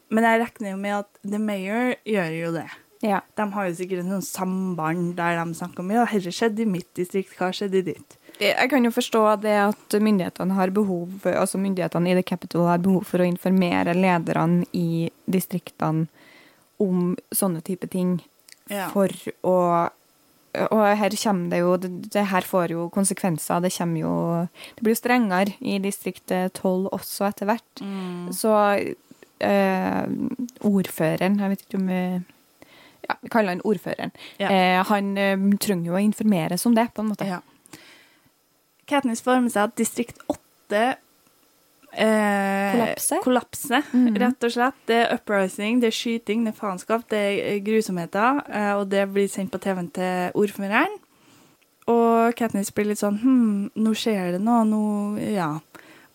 Men jeg regner jo med at The Mayor gjør jo det. Ja. De har jo sikkert en sånn samband der de snakker om ja, dette skjedde i mitt distrikt, hva skjedde i ditt? Jeg kan jo forstå det at myndighetene har behov altså myndighetene i The Capital har behov for å informere lederne i distriktene om sånne type ting Ja. for å Og her kommer det jo det, her får jo konsekvenser. Det kommer jo Det blir jo strengere i distriktet 12 også etter hvert. Mm. Så eh, ordføreren Jeg vet ikke om vi ja, vi kaller han ordføreren. Ja. Eh, han eh, trenger jo å informeres om det, på en måte. Ja. Katniss får med seg at distrikt 8 eh, Kollapser? kollapser, -hmm. rett og slett. Det er uprising, det er skyting, det er faenskap, det er grusomheter, eh, og det blir sendt på TV-en til ordføreren. og Katniss blir litt sånn Hm, nå skjer det noe, nå Ja.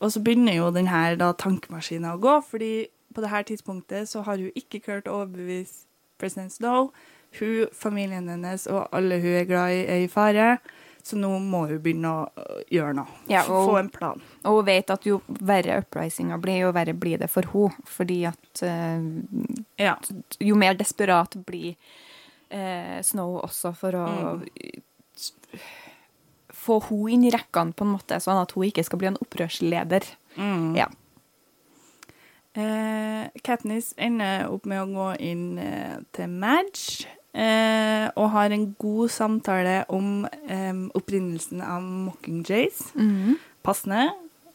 Og så begynner jo denne her å gå, fordi på det her tidspunktet så har hun ikke klart å overbevise president Snow. Hun, familien hennes og alle hun er glad i, er i fare. Så nå må hun begynne å øh, gjøre noe. Ja, og- Få en plan. Og hun vet at jo verre uprisinga blir, jo verre blir det for hun. Fordi at uh, Ja. jo mer desperat blir uh, Snow også for å få henne inn i rekkene, på en måte, sånn at hun ikke skal bli en opprørsleder. Mm. Ja. Eh, Katniss ender opp med å gå inn eh, til Madge eh, og har en god samtale om eh, opprinnelsen av Mockingjays. Passende.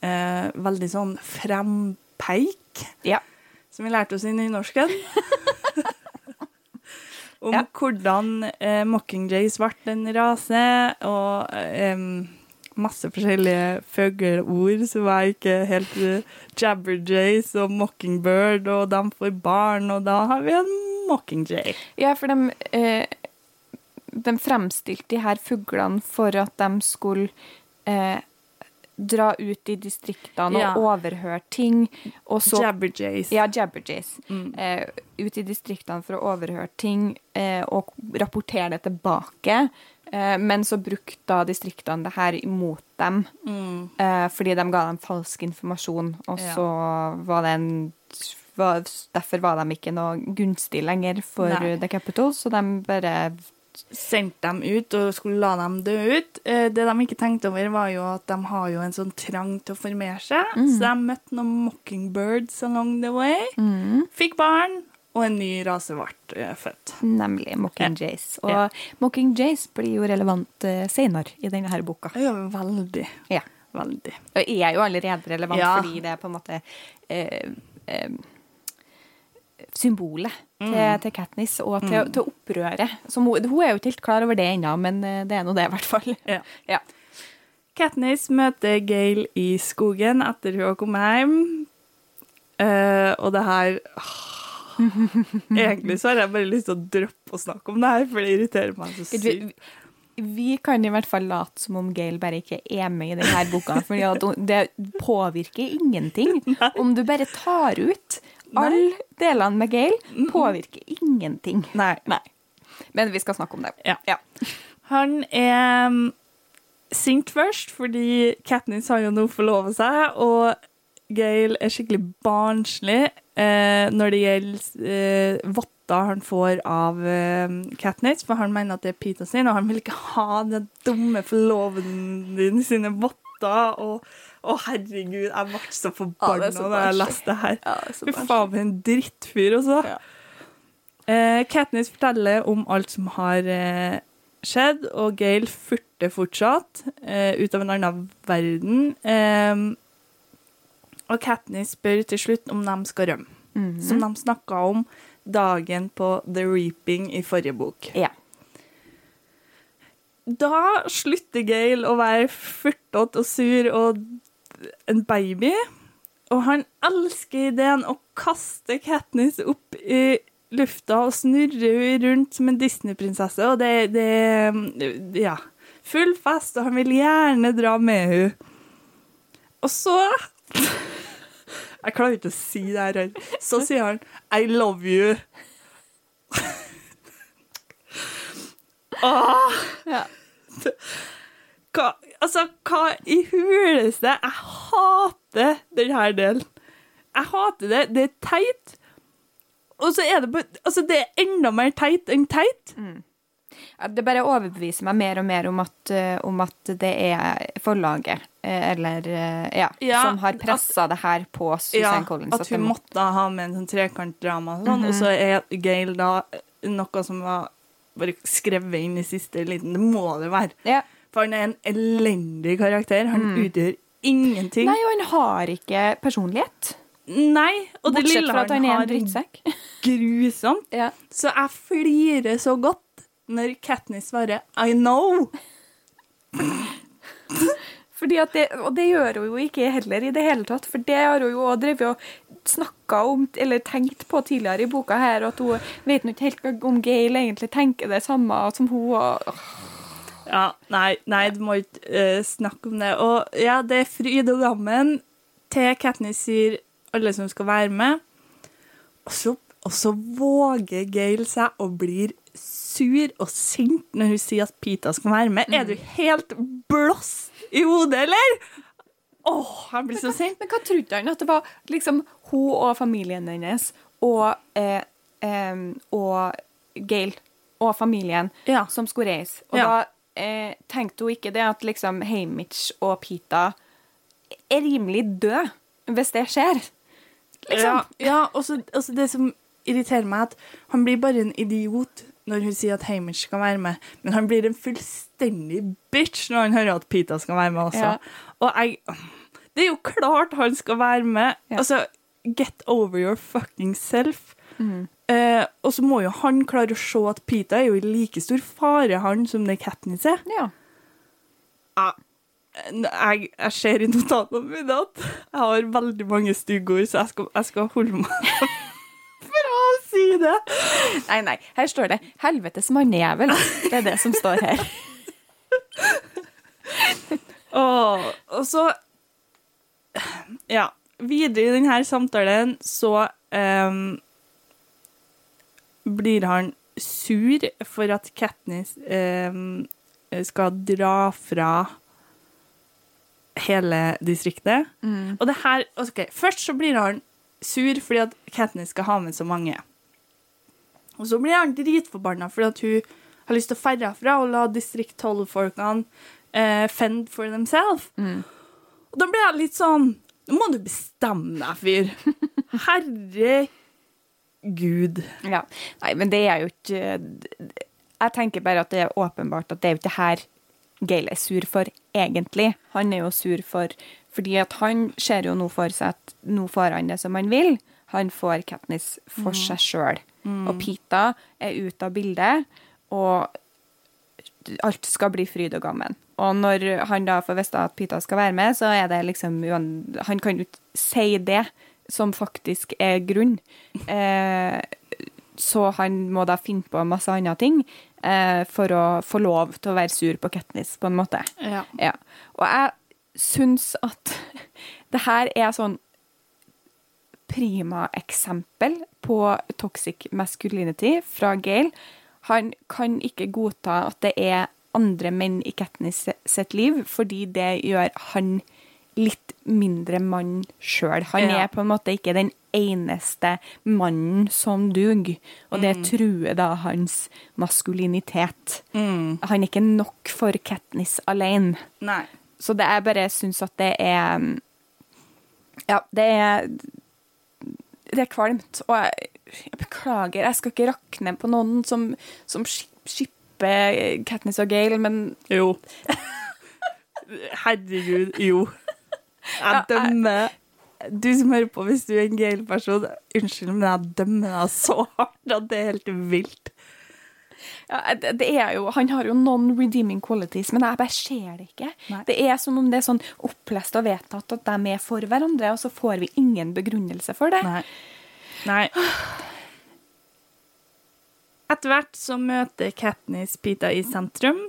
Eh, veldig sånn frempeik, Ja. som vi lærte oss i nynorsken. om Ja. hvordan eh, Mockingjays ble en rase, og eh, masse forskjellige fugleord som var ikke helt uh, Jabberjays og Mockingbird, og de får barn, og da har vi en Mockingjay. Ja, for de, eh, de fremstilte de her fuglene for at de skulle eh, dra ut i distriktene Ja. og overhøre ting. Og så Jabberjays. Ja, jabberjays. Mm. Eh, ut i distriktene for å overhøre ting eh, og rapportere det tilbake. Eh, men så brukte da distriktene det her imot dem, Mm. eh, fordi de ga dem falsk informasjon. Og Ja. så var det en var, Derfor var de ikke noe gunstig lenger for Nei. The Capital, så de bare Sendte dem ut og skulle la dem dø ut. Eh, det de ikke tenkte over, var jo at de har jo en sånn trang til å formere seg. Så de møtte noen mockingbirds along the way. Fikk barn, og en ny rase ble eh, født. Nemlig Mockingjays. Og Ja. Mockingjays blir jo relevant uh, senere i denne her boka. Ja, veldig. Ja. Veldig. Og er jo allerede relevant Ja. fordi det er på en måte eh, eh, symbolet Mm. til, til Katniss og til, til opprøret. Som hun, hun er jo ikke helt klar over det ennå, men eh, det er nå det, i hvert fall. Ja. Ja. Katniss møter Gail i skogen etter hun har kommet hjem. Eh, og det her Egentlig så har jeg bare lyst til å droppe å snakke om det her, for det irriterer meg så Vi, sykt. vi kan i hvert fall late som om Gail bare ikke er med i denne boka. For det påvirker ingenting. Om du bare tar ut alle delene med Gail, påvirker ingenting. Nei. Nei. Men vi skal snakke om det. Ja. Ja. Han er mm, sint først, fordi Katniss har jo nå forlova seg, og Gail er skikkelig barnslig eh, når det gjelder eh, votter han får av eh, Katniss, for han mener at det er Peter sin, og han vil ikke ha den dumme forloveden din sine votter, og å herregud, jeg ble så Ja, forbanna er da jeg leste det her. Ja, Fy faen, for en drittfyr, altså. Ja. Eh, Katniss forteller om alt som har eh, skjedd, og Gail furter fortsatt eh, ut av en annen verden. Og Katniss spør til slutt om de skal rømme, Mhm. som de snakka om dagen på The Reaping i forrige bok. Ja. Da slutter Gail å være furtete og sur og en baby, og han elsker ideen å kaste Katniss opp i lufta og snurre henne rundt som en Disney-prinsesse, og det, det Ja. Full fest, og han vil gjerne dra med henne. Og så Jeg klarer ikke å si det her. Så sier han 'I love you'. Åh, Ja. hva, altså, hva i huleste Jeg hater denne delen. Jeg hater det. Det er teit. Og så er det Altså, det er enda mer teit enn teit. Ja, Det bare overbeviser meg mer og mer om at, eh, om at det er forlaget, eh, eller eh, ja, Ja, som har pressa det her på Susan Collins. at hun måtte ha med en sånn trekantdrama og sånn, og så er Gail da noe som var bare skrevet inn i siste liten. Det må det være. ja. For han er en elendig karakter. Han utgjør ingenting. Nei, og han har ikke personlighet. Nei, og det lille han, han har, grusomt. Ja. Så jeg flirer så godt når Katniss svarer 'I know'. Fordi at det, og det gjør hun jo ikke heller i det hele tatt, for det har hun jo også drevet og snakka om, eller tenkt på tidligere i boka her, at hun vet ikke helt om Gail egentlig tenker det samme som hun. Og, Ja, nei, nei, du må ikke uh, snakke om det. Og ja, det er fryd og gammen til Katniss sier alle som skal være med. Og så, og så våger Gail seg og blir sur og sint når hun sier at Pita skal være med. Er du helt blåst i hodet, eller? Åh, han blir så sint. Men hva trodde han? At det var liksom hun og familien hennes og, eh, eh, og Gail og familien Ja. som skulle reise. Og Ja. da eh, tenkte hun ikke det at liksom Hamish og Pita er rimelig døde hvis det skjer. Liksom. Ja, ja og så det som irriterer meg, at han blir bare en idiot når hun sier at Hamish skal være med, men han blir en fullstendig bitch når han hører at Pita skal være med også. Ja. Og jeg Det er jo klart han skal være med. Ja. Altså, get over your fucking self. Mm. Eh, og så må jo han klare å se at Pita er jo i like stor fare, han, som det Katniss er. Ja. Jeg, jeg ser i notatene mine at jeg har veldig mange styggord, så jeg skal, jeg skal holde meg si det. Nei, nei. Her står det 'helvetes mannejævel'. Det er det som står her. Og, og så Ja. Videre i denne samtalen så um, blir han sur for at Katniss um, skal dra fra hele distriktet. Og det her ok, Først så blir han sur fordi at Katniss skal ha med så mange. Og så blir han dritforbanna fordi at hun har lyst til å ferde fra og la distrikt 12-folkene eh, fend for themselves. Og da blir jeg litt sånn Nå må du bestemme deg, fyr. Herregud. Ja. Nei, men det er jo ikke Jeg tenker bare at det er åpenbart at det er jo ikke her Gail er sur for, egentlig. Han er jo sur for fordi at han ser jo nå for seg at nå får han det som han vil. Han får Katniss for seg sjøl. Og Pita er ute av bildet, og alt skal bli fryd og gammen. Og når han da får vite at Pita skal være med, så er det liksom Han kan jo ikke si det som faktisk er grunn. Eh, så han må da finne på masse andre ting eh, for å få lov til å være sur på Katniss, på en måte. Ja. Ja. Og jeg syns at det her er sånn prima eksempel på toxic masculinity fra Gail. Han kan ikke godta at det er andre menn i Katniss sitt liv, fordi det gjør han litt mindre mann sjøl. Han Ja. er på en måte ikke den eneste mannen som duger, og det truer da hans maskulinitet. Han er ikke nok for Katniss alene. Nei. Så det jeg bare syns at det er mm, Ja, det er Det er kvalmt. Og jeg, jeg beklager, jeg skal ikke rakne på noen som, som skipper Katniss og Gale, men Jo. Herregud, jo. Jeg dømmer Du som hører på, hvis du er en Gale-person, unnskyld, men jeg dømmer deg så hardt at det er helt vilt. Ja, det, er jo, Han har jo noen redeeming qualities, men jeg bare ser det ikke. Nei. Det er som om det er sånn opplest og vedtatt at de er for hverandre, og så får vi ingen begrunnelse for det. Nei. Nei. Etter hvert så møter Katniss Pita i sentrum.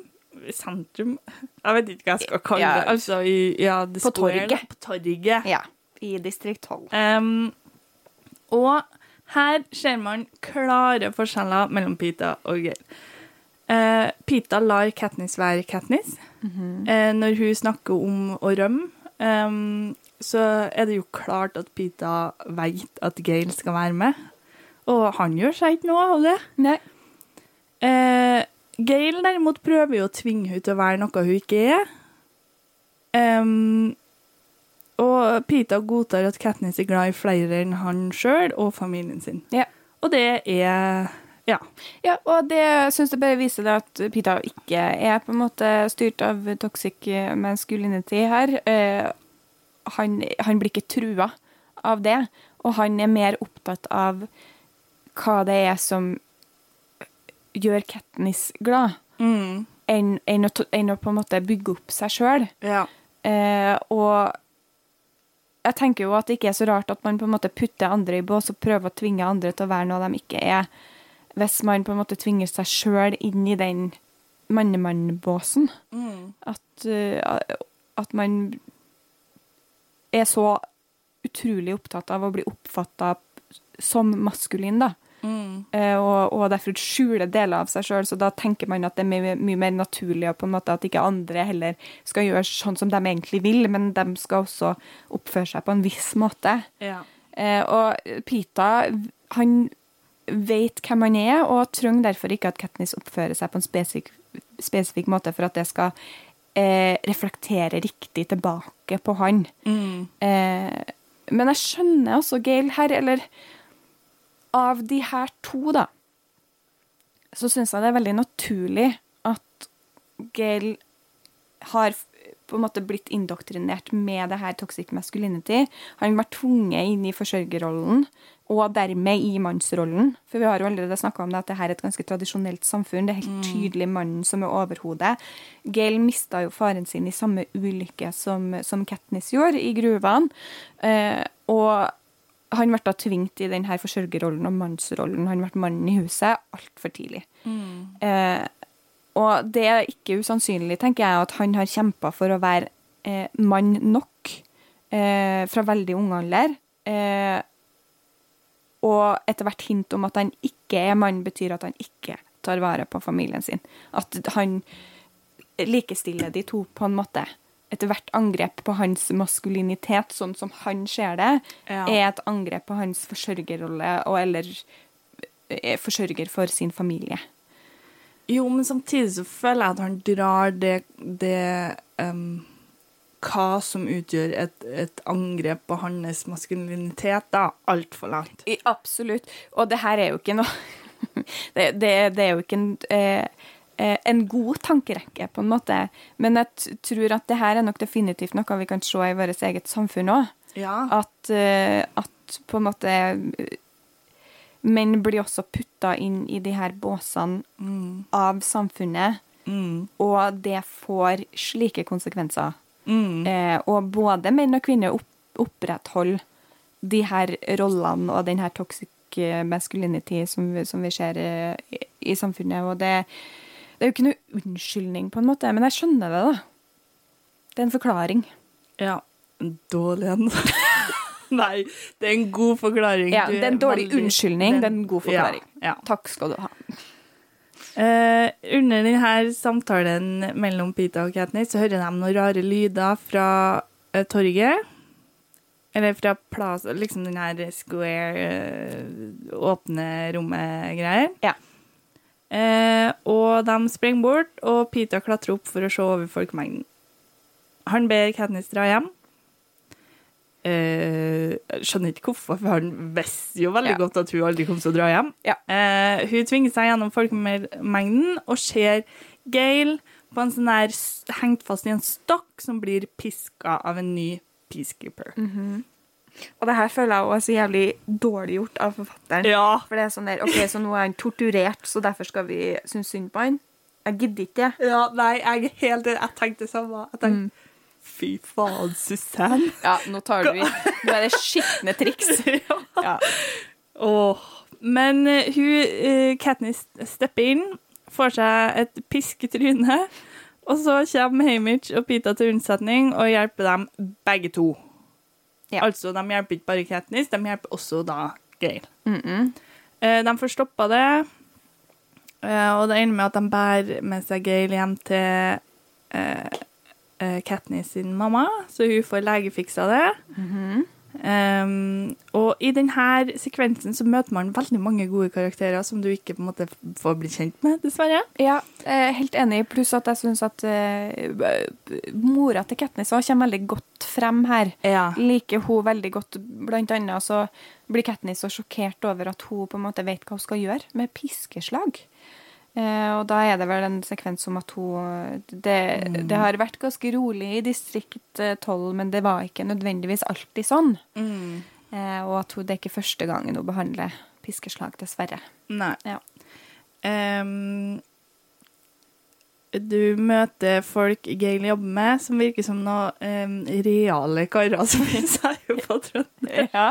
Sentrum? Jeg vet ikke hva jeg skal kalle Ja. det. Altså i ja, På torget. På torget. Ja, I distrikt 12. Um, og her ser man klare forskjeller mellom Pita og Gail. Eh, Pita lar Katniss være Katniss. eh, når hun snakker om å rømme, um, så er det jo klart at Pita vet at Gail skal være med. Og han gjør seg ikke noe av det. Nei. Eh, Gail derimot prøver jo å tvinge henne til å være noe hun ikke er. Em, og Pita godtar at Katniss er glad i flere enn han sjøl og familien sin. Ja. Og det er Ja. Ja, og det syns jeg bare viser det at Pita ikke er på en måte styrt av toxic masculinity her. Eh, han, han blir ikke trua av det, og han er mer opptatt av hva det er som gjør Katniss glad, Mm. enn, enn, å, enn å på en måte bygge opp seg sjøl. Ja. Eh, og jeg tenker jo at det ikke er så rart at man på en måte putter andre i bås og prøver å tvinge andre til å være noe de ikke er. Hvis man på en måte tvinger seg sjøl inn i den mannemannbåsen. Mm. At, eh, at man er så utrolig opptatt av å bli oppfatta som maskulin, da. Mm. Eh, og, og derfor skjuler deler av seg sjøl, så da tenker man at det er mye, mye mer naturlig og på en måte at ikke andre heller skal gjøre sånn som de egentlig vil, men de skal også oppføre seg på en viss måte. Ja. Eh, og Pita, han vet hvem han er, og trenger derfor ikke at Katniss oppfører seg på en spesifik, spesifikk måte for at det skal eh, reflektere riktig tilbake på han. Mm. Eh, men jeg skjønner også Gail her, eller av de her to, da, så syns jeg det er veldig naturlig at Gail har på en måte blitt indoktrinert med det her toxic masculinity. Han var tvunget inn i forsørgerrollen, og dermed i mannsrollen. For vi har jo allerede snakka om det at det her er et ganske tradisjonelt samfunn. Det er helt tydelig mannen som er overhodet. Gail mista jo faren sin i samme ulykke som, som Katniss gjorde, i gruvene. Eh, og han ble da tvingt i denne forsørgerrollen og mannsrollen. Han ble mannen i huset altfor tidlig. Eh, og det er ikke usannsynlig, tenker jeg, at han har kjempa for å være eh, mann nok eh, fra veldig ung alder. Eh, og etter hvert hint om at han ikke er mann, betyr at han ikke tar vare på familien sin. At han likestiller de to på en måte. Etter hvert angrep på hans maskulinitet, sånn som han ser det, Ja. er et angrep på hans forsørgerrolle, og eller er forsørger for sin familie. Jo, men samtidig så føler jeg at han drar det, det um, Hva som utgjør et, et angrep på hans maskulinitet, da, altfor langt. I- Absolutt. Og det her er jo ikke noe det, det, det er jo ikke en, eh, eh, en god tankerekke, på en måte. Men jeg tror at det her er nok definitivt noe vi kan se i vårt eget samfunn òg. Ja. At, eh, at på en måte eh, Menn blir også putta inn i de her båsene Mm. av samfunnet, Mm. og det får slike konsekvenser. Mm. Eh, og både menn og kvinner opp, opprettholder de her rollene og den her toxic eh, masculinity som, som vi ser eh, i, i samfunnet. Og det, det er jo ikke noe unnskyldning, på en måte, men jeg skjønner det, da. Det er en forklaring. Ja. En Dårlig en. Nei, det er en god forklaring. Ja, det er en dårlig veldig- unnskyldning, det er en god forklaring. Ja, ja. Takk skal du ha. Uh, under denne samtalen mellom Pita og Katniss så hører de noen rare lyder fra uh, torget. Eller fra plass, liksom den her square, uh, åpne rommet-greier. Ja. Eh, og de springer bort, og Peter klatrer opp for å se over folkemengden. Han ber Katniss dra hjem. Eh, skjønner ikke hvorfor, for han visste jo veldig Ja. godt at hun aldri kom til å dra hjem. Ja. Eh, hun tvinger seg gjennom folkemengden og ser Gail på en sånn der hengt fast i en stokk som blir piska av en ny peacekeeper. Og det her føler jeg også er så jævlig dårlig gjort av forfatteren. Ja. For det er sånn der, ok, så nå er han torturert, så derfor skal vi synes synd på han. Jeg gidder ikke det. ja. Nei, jeg er helt enig. Jeg tenkte det samme. Jeg tenkte, Fy faen, Susanne. Ja, nå tar du i. Nå er det skitne triks. Ja. Åh. Men uh, hun, uh, Katniss stepper inn, får seg et pisketryne, og så kommer Hamish og Pita til unnsetning og hjelper dem begge to. Ja. Altså, de hjelper ikke bare Katniss, de hjelper også da Gail. Mm -mm. Eh, de får stoppa det, eh, og det ender med at de bærer med seg Gail hjem til eh, eh, Katniss sin mamma, så hun får legefiksa det. Mhm. Um, og i denne sekvensen så møter man veldig mange gode karakterer som du ikke på en måte får bli kjent med, dessverre. Ja, helt enig. Pluss at jeg syns at eh, mora til Katniss også kommer veldig godt frem her. Ja. Liker hun veldig godt. Blant annet så blir Katniss så sjokkert over at hun på en måte vet hva hun skal gjøre med piskeslag. Eh, og da er det vel en sekvens om at hun Det, det har vært ganske rolig i distrikt eh, 12, men det var ikke nødvendigvis alltid sånn. Mm. Eh, og at hun, det er ikke første gangen hun behandler piskeslag, dessverre. Nei. Ja. Um, du møter folk Gail jobber med, som virker som noen um, reale karer, som sier jo på Trøndelag. Ja.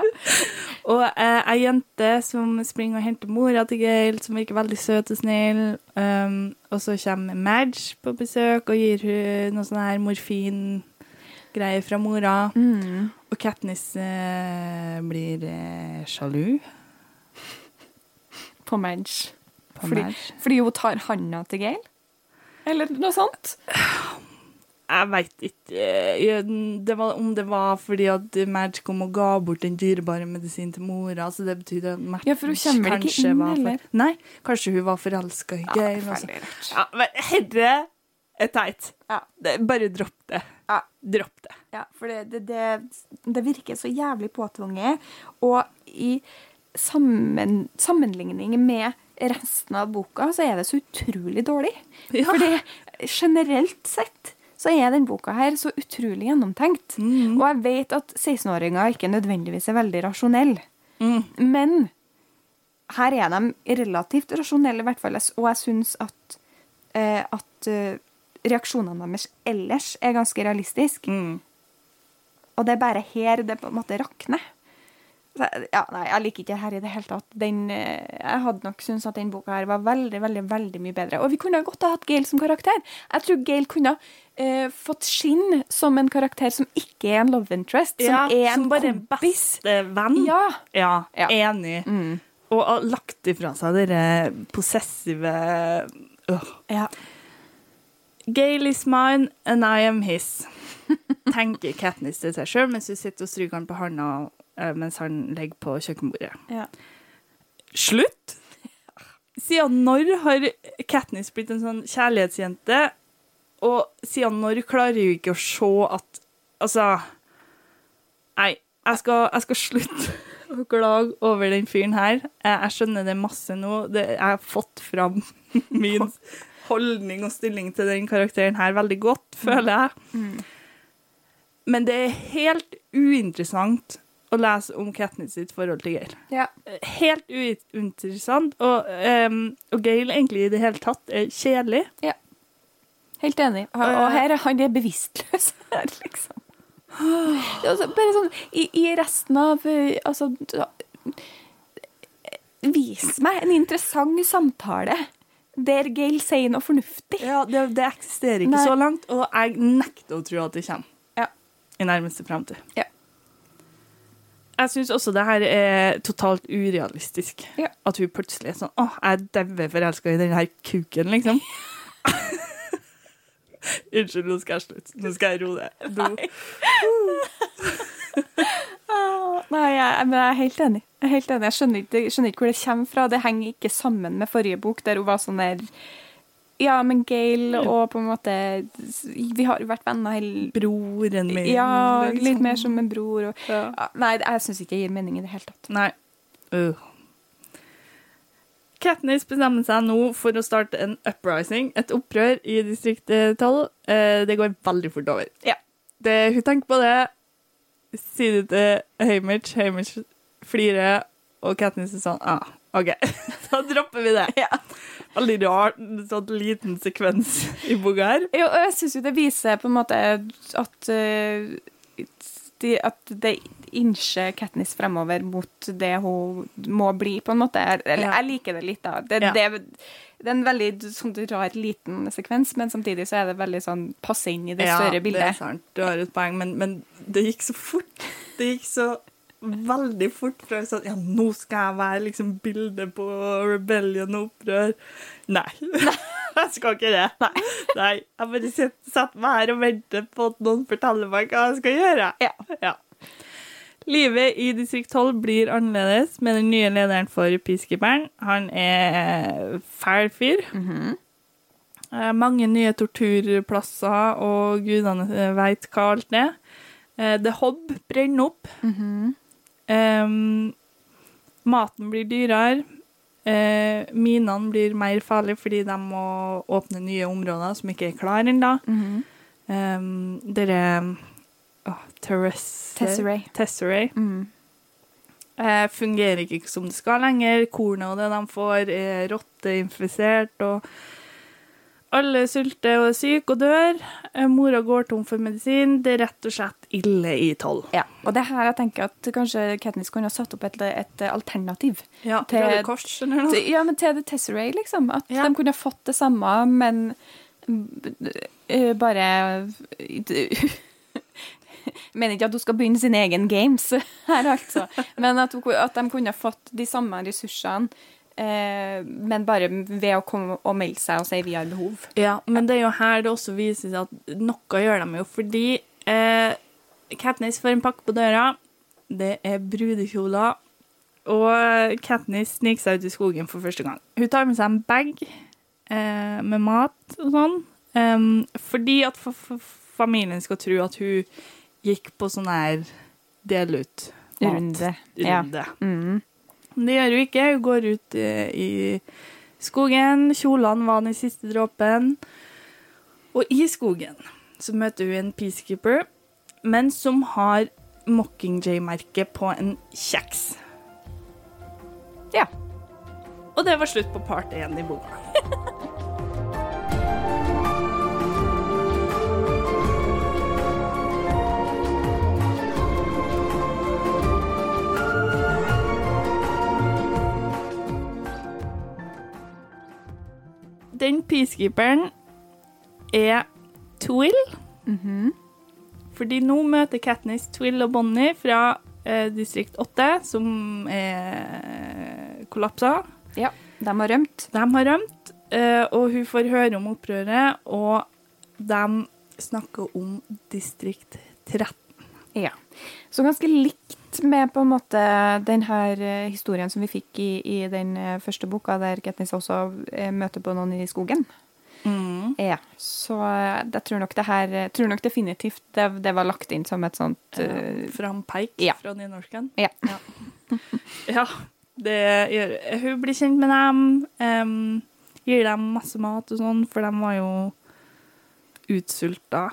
Og uh, ei jente som springer og henter mora til Gail, som virker veldig søt og snill. Um, og så kommer Madge på besøk og gir hun noe sånn her morfingreier fra mora. Mm. Og Katniss uh, blir uh, sjalu På Madge. på Fordi, Madge. fordi hun tar handa til Gail? Eller noe sånt? Jeg veit ikke eh, det var, om det var fordi at Madge kom og ga bort den dyrebare medisinen til mora. Så det betydde at Madge Ja, for hun kommer ikke inn, var for- eller? Nei, kanskje hun var forelska i Ja, Gail. og så- ferdig. Ja, men herre er teit. Ja. Det, bare dropp det. Ja. Dropp det. Ja, for det, det, det, det virker så jævlig påtvunget. Og i sammen, sammenligning med resten av boka, så er det så utrolig dårlig. Ja. Fordi generelt sett så er den boka her så utrolig gjennomtenkt. Mm. Og jeg vet at 16-åringer ikke nødvendigvis er veldig rasjonelle. Mm. Men her er de relativt rasjonelle, i hvert fall. Og jeg syns at, eh, at eh, reaksjonene deres ellers er ganske realistiske. Mm. Og det er bare her det på en måte rakner. Ja, nei, jeg liker ikke det her i det hele tatt. Den, eh, jeg hadde nok syntes at den boka her var veldig veldig, veldig mye bedre. Og vi kunne godt ha hatt Gail som karakter. Jeg tror Gail kunne eh, fått skinn som en karakter som ikke er en love interest, som Ja, er en som bare en kompis. beste venn. Ja. Ja, Ja. enig. Mm. Og har lagt ifra seg dere possessive øh. ja. Gail is mine and I am his. Tenker Katniss til seg sjøl mens hun sitter og stryker han på handa eh, mens han ligger på kjøkkenbordet. ja. Slutt! Siden når har Katniss blitt en sånn kjærlighetsjente? Og siden når klarer hun ikke å se at Altså Nei, jeg skal, jeg skal slutte å klage over den fyren her. Jeg, jeg skjønner det masse nå. Det, jeg har fått fram min holdning og stilling til den karakteren her veldig godt, føler jeg. Men det er helt uinteressant å lese om Katniss sitt forhold til Gail ja. helt uinteressant. Og, um, og Gail egentlig i det hele tatt er kjedelig. Helt enig. Og og her er han er bevisstløs her, liksom. Det altså bare sånn i, I resten av eh, Altså Vis meg en interessant samtale der Gail sier noe fornuftig. Ja, det, det eksisterer ikke Nei. så langt, og jeg nekter å tro at det kommer Ja. i nærmeste framtid. Ja. Jeg syns også det her er totalt urealistisk. Ja. At hun plutselig er sånn Å, jeg er daue forelska i den her kuken, liksom. Unnskyld, nå skal jeg slutte. Nå skal jeg roe ned. Ah, Nei, jeg, men jeg er helt enig. Jeg er helt enig. Jeg skjønner ikke, skjønner ikke hvor det kommer fra. Det henger ikke sammen med forrige bok, der hun var sånn der Ja, men Gail og på en måte Vi har jo vært venner hele Broren min. Ja, liksom. litt mer som en bror og Ja. ja, Nei, jeg syns ikke det gir mening i det hele tatt. Nei. Uh. Katniss bestemmer seg nå for å starte en uprising, et opprør, i distrikt 12. Eh, det går veldig fort over. Ja. Det, hun tenker på det, sier det til Hamish, Hamish flirer, og Katniss er sånn ah, OK, da dropper vi det. Veldig rar, sånn liten sekvens i boka her. Jo, og jeg syns jo det viser på en måte at uh, de, At det innser Katniss fremover mot det hun må bli, på en måte. Eller Ja. jeg liker det litt, da. Det, Ja. det, det er en veldig sånn rar, liten sekvens, men samtidig så er det veldig sånn passe inn i det større bildet. Ja, det er sant. Du har et poeng, men, men det gikk så fort. Det gikk så veldig fort fra sånn Ja, nå skal jeg være liksom bildet på rebellion og opprør. Nei. Jeg skal ikke det. Nei. Nei. Jeg bare setter meg her og venter på at noen forteller meg hva jeg skal gjøre. Ja. Ja. Livet i distrikt 12 blir annerledes med den nye lederen for Peacekeeperen. Han er fæl fyr. Eh, Mange nye torturplasser, og gudene veit hva alt er. Eh, The Hob brenner opp. Em, maten blir dyrere. Eh, minene blir mer farlige fordi de må åpne nye områder som ikke er klare ennå. Mhm. Um, Dere oh, Tesserae. Tesserae. Mm. Eh, fungerer ikke som det skal lenger. Kornet og det de får, er rotteinfisert. Og Alle sulter og er syke og dør. Eh, Mora går tom for medisin. Det er rett og slett ille i tolv. Ja, og det her jeg tenker at kanskje Katniss kunne ha satt opp et, et alternativ. Ja, til- Røde Kors eller noe. Til- Ja, men til The Tesseray, liksom. At Ja. de kunne ha fått det samme, men eh, bare Jeg mener ikke at hun skal begynne sin egen games her, altså. Men at, hun, at de kunne ha fått de samme ressursene, men bare ved å komme og melde seg og si vi har behov. Ja, men det er jo her det også viser seg at noe gjør de jo, fordi eh, Katniss får en pakke på døra. Det er brudekjoler. Og Katniss sniker seg ut i skogen for første gang. Hun tar med seg en bag eh, med mat og sånn, em, fordi at fa- fa- familien skal tro at hun gikk på sånn her del ut mat. Runde. Ja. Mm. Det gjør hun ikke. Hun går ut eh, i skogen. Kjolene var den siste dråpen. Og i skogen så møter hun en peacekeeper, men som har Mockingjay-merket på en kjeks. ja. Og det var slutt på part én i boka. Den peacekeeperen er Twill. Fordi nå møter Katniss Twill og Bonnie fra eh, distrikt 8, som er kollapsa. ja. De har rømt. De har rømt, eh, og hun får høre om opprøret, og de snakker om distrikt 13. Ja. Så ganske likt med på en måte den her eh, historien som vi fikk i, i den eh, første boka, der Katniss også eh, møter på noen i skogen. Ja, så jeg tror nok det her tror nok definitivt det, det var lagt inn som et sånt eh, Frampeik ja. fra nynorsken. Ja. Ja, det gjør Hun blir kjent med dem, um, gir dem masse mat og sånn, for de var jo utsulta,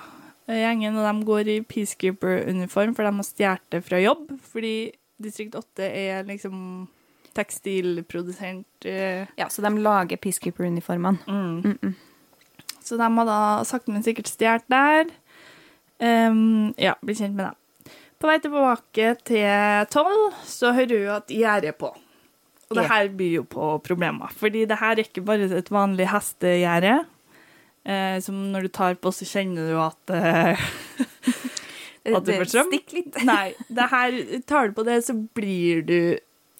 gjengen. Og de går i peacekeeper-uniform, for de har stjålet det fra jobb. Fordi distrikt 8 er liksom tekstilprodusent. eh, Ja, så de lager Peacekeeper-uniformene. Mm. Så de har da sakte, men sikkert stjålet der. Um, ja, bli kjent med dem. På vei tilbake til tolv, så hører hun at gjerdet er på. Og det her byr jo på problemer, fordi det her er ikke bare et vanlig hestegjerde. Eh, som når du tar på, så kjenner du at eh, At du får strøm? Stikk litt. Nei, det her tar du på det, så blir du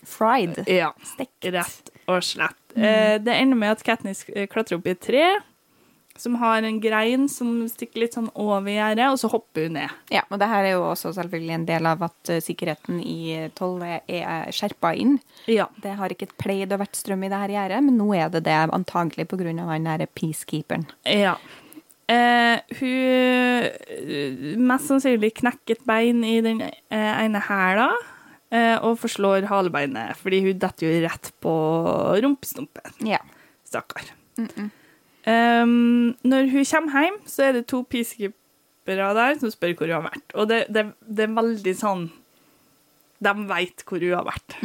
Fried. ja, Stekt. rett og slett. Eh, det ender med at Katniss eh, klatrer opp i et tre som har en grein som stikker litt sånn over gjerdet, og så hopper hun ned. Ja, og det her er jo også selvfølgelig en del av at eh, sikkerheten i tollet er- er skjerpa inn. Ja. Det har ikke pleid å vært strøm i det her gjerdet, men nå er det det antagelig pga. han derre peacekeeperen. ja. Eh, hun eh, mest sannsynlig knekker et bein i den eh, ene hæla eh, og forslår halebeinet, fordi hun detter jo rett på rumpestumpen. Ja. Stakkar. Um, når hun kommer hjem, så er det to peacekeepere der som spør hvor hun har vært. Og det, det, det er veldig sånn De veit hvor hun har vært.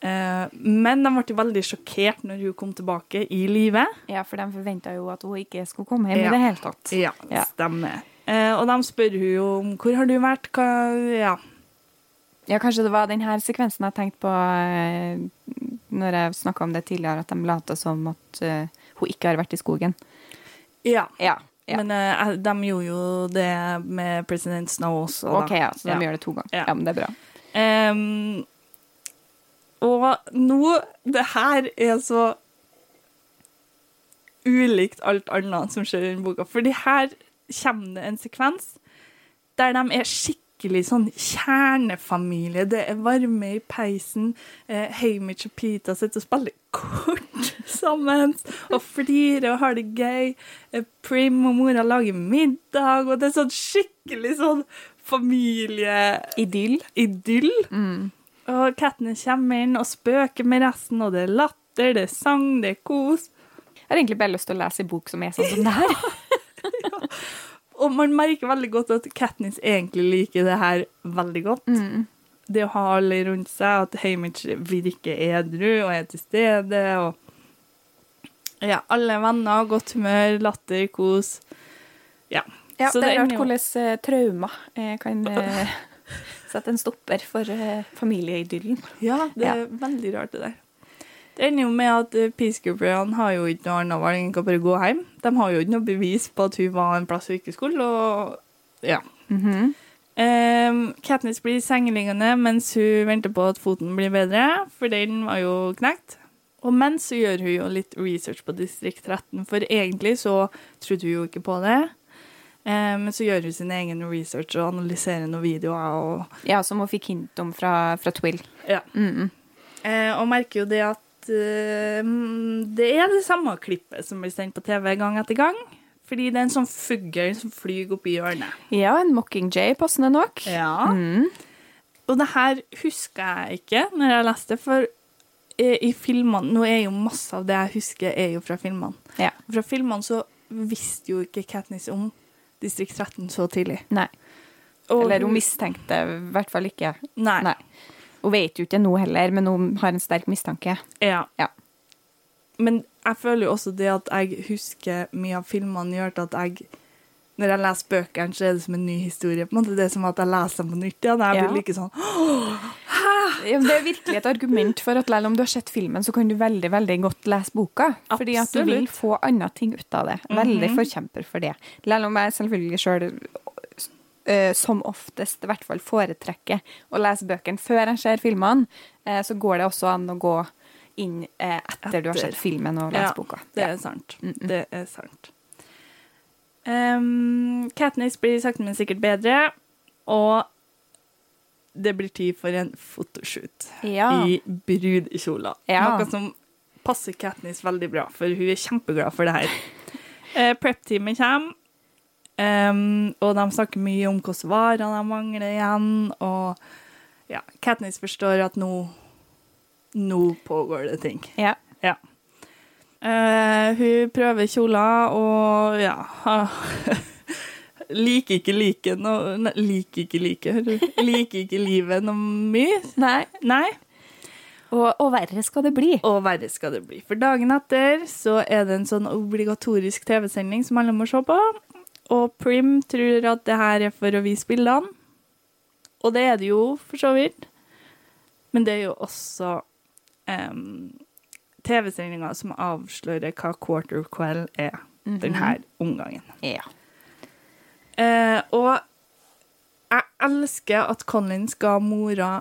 Eh, men de ble veldig sjokkert når hun kom tilbake i live. ja, for de forventa jo at hun ikke skulle komme hjem Ja. i det hele tatt. Ja, Ja. stemmer. Uh, og de spør hun jo om hvor har du vært, hva Ja. Ja, kanskje det var denne sekvensen jeg tenkte på eh, når jeg snakka om det tidligere, at de later som at eh, hun ikke har vært i skogen. ja. Ja. ja. Men uh, de gjorde jo det med President Snow også. da. OK, ja, så de Ja. gjør det to ganger. Ja. Ja, men det er bra. Um, og nå Det her er så ulikt alt annet som skjer i denne boka. For her kommer det en sekvens der de er skikkelig sånn kjernefamilie. Det er varme i peisen. Eh, Hamish og Pita sitter og spiller kort sammen og flirer og har det gøy. Eh, Prim og mora lager middag, og det er sånn skikkelig sånn familie... Idyll. Og kattene kommer inn og spøker med resten, og det er latter, det er sang, det er kos. Jeg har egentlig bare lyst til å lese en bok som er sånn som det her. Og man merker veldig godt at Katniss egentlig liker det her veldig godt. Det å ha alle rundt seg, at Hamish virker edru og er til stede. og Ja, alle venner, godt humør, latter, kos. Ja. Ja, Så det er rart ender jo- hvordan eh, traumer eh, kan eh, sette en stopper for familieidyllen. Ja, det er veldig rart det der. Det ender jo med at uh, peacekeeperne har jo ikke noe annet valg enn å bare gå hjem. De har jo ikke noe bevis på at hun var en plass hun ikke skulle, og ja. Mhm. Um, Katniss blir sengeliggende mens hun venter på at foten blir bedre, for den var jo knekt. Og mens så gjør hun jo litt research på Distrikt 13, for egentlig så trodde hun jo ikke på det. Men men så gjør hun sin egen research og analyserer noen videoer og Ja, som hun fikk hint om fra, fra Twill. Ja. Mhm. Uh, og merker jo det at eh, mm, det er det samme klippet som blir sendt på TV gang etter gang. Fordi det er en sånn fugl som flyr oppi hjørnet. Ja, en Mockingjay, passende nok. Ja. Mm. Og det her husker jeg ikke når jeg leste, for eh, i filmene Nå er jo masse av det jeg husker, er jo fra filmene. Ja. Fra filmene så visste jo ikke Katniss om Distrikt 13 så tidlig. Nei. Og Eller hun mistenkte i hvert fall ikke. Nei. Nei. Hun vet jo ikke nå heller, men hun har en sterk mistanke. Ja. Ja. Men jeg føler jo også det at jeg husker mye av filmene, gjør til at jeg Når jeg leser bøkene, så er det som en ny historie. på en måte Det er som at jeg leser dem på nytt igjen. Jeg Ja. blir like sånn Ja, Det er virkelig et argument for at selv om du har sett filmen, så kan du veldig veldig godt lese boka. Absolutt. Fordi at du vil få andre ting ut av det. Veldig forkjemper for det. Selv om jeg selvfølgelig sjøl som oftest i hvert fall foretrekker å lese bøkene før en ser filmene, uh, så går det også an å gå inn uh, etter, du har sett filmen og lest boka. Det Ja. er sant. Det er sant. Um, Katniss blir sakte, men sikkert bedre, og det blir tid for en fotoshoot Ja. i brudekjoler. Ja. Noe som passer Katniss veldig bra, for hun er kjempeglad for det her. Uh, Prep-teamet kommer, um, og de snakker mye om hvilke varer de mangler igjen, og ja, Katniss forstår at nå, nå pågår det ting. Ja. Ja. Uh, hun prøver kjoler og ja Liker ikke like noe nei, Liker ikke like? Liker ikke livet noe mye. Nei. Nei. Og, og verre skal det bli. Og verre skal det bli. For dagen etter så er det en sånn obligatorisk TV-sending som alle må se på. Og Prim tror at det her er for å vise bildene. Og det er det jo, for så vidt. Men det er jo også um, TV-sendinga som avslører hva quarter quell er denne omgangen. Ja. Uh, og jeg elsker at Collins ga mora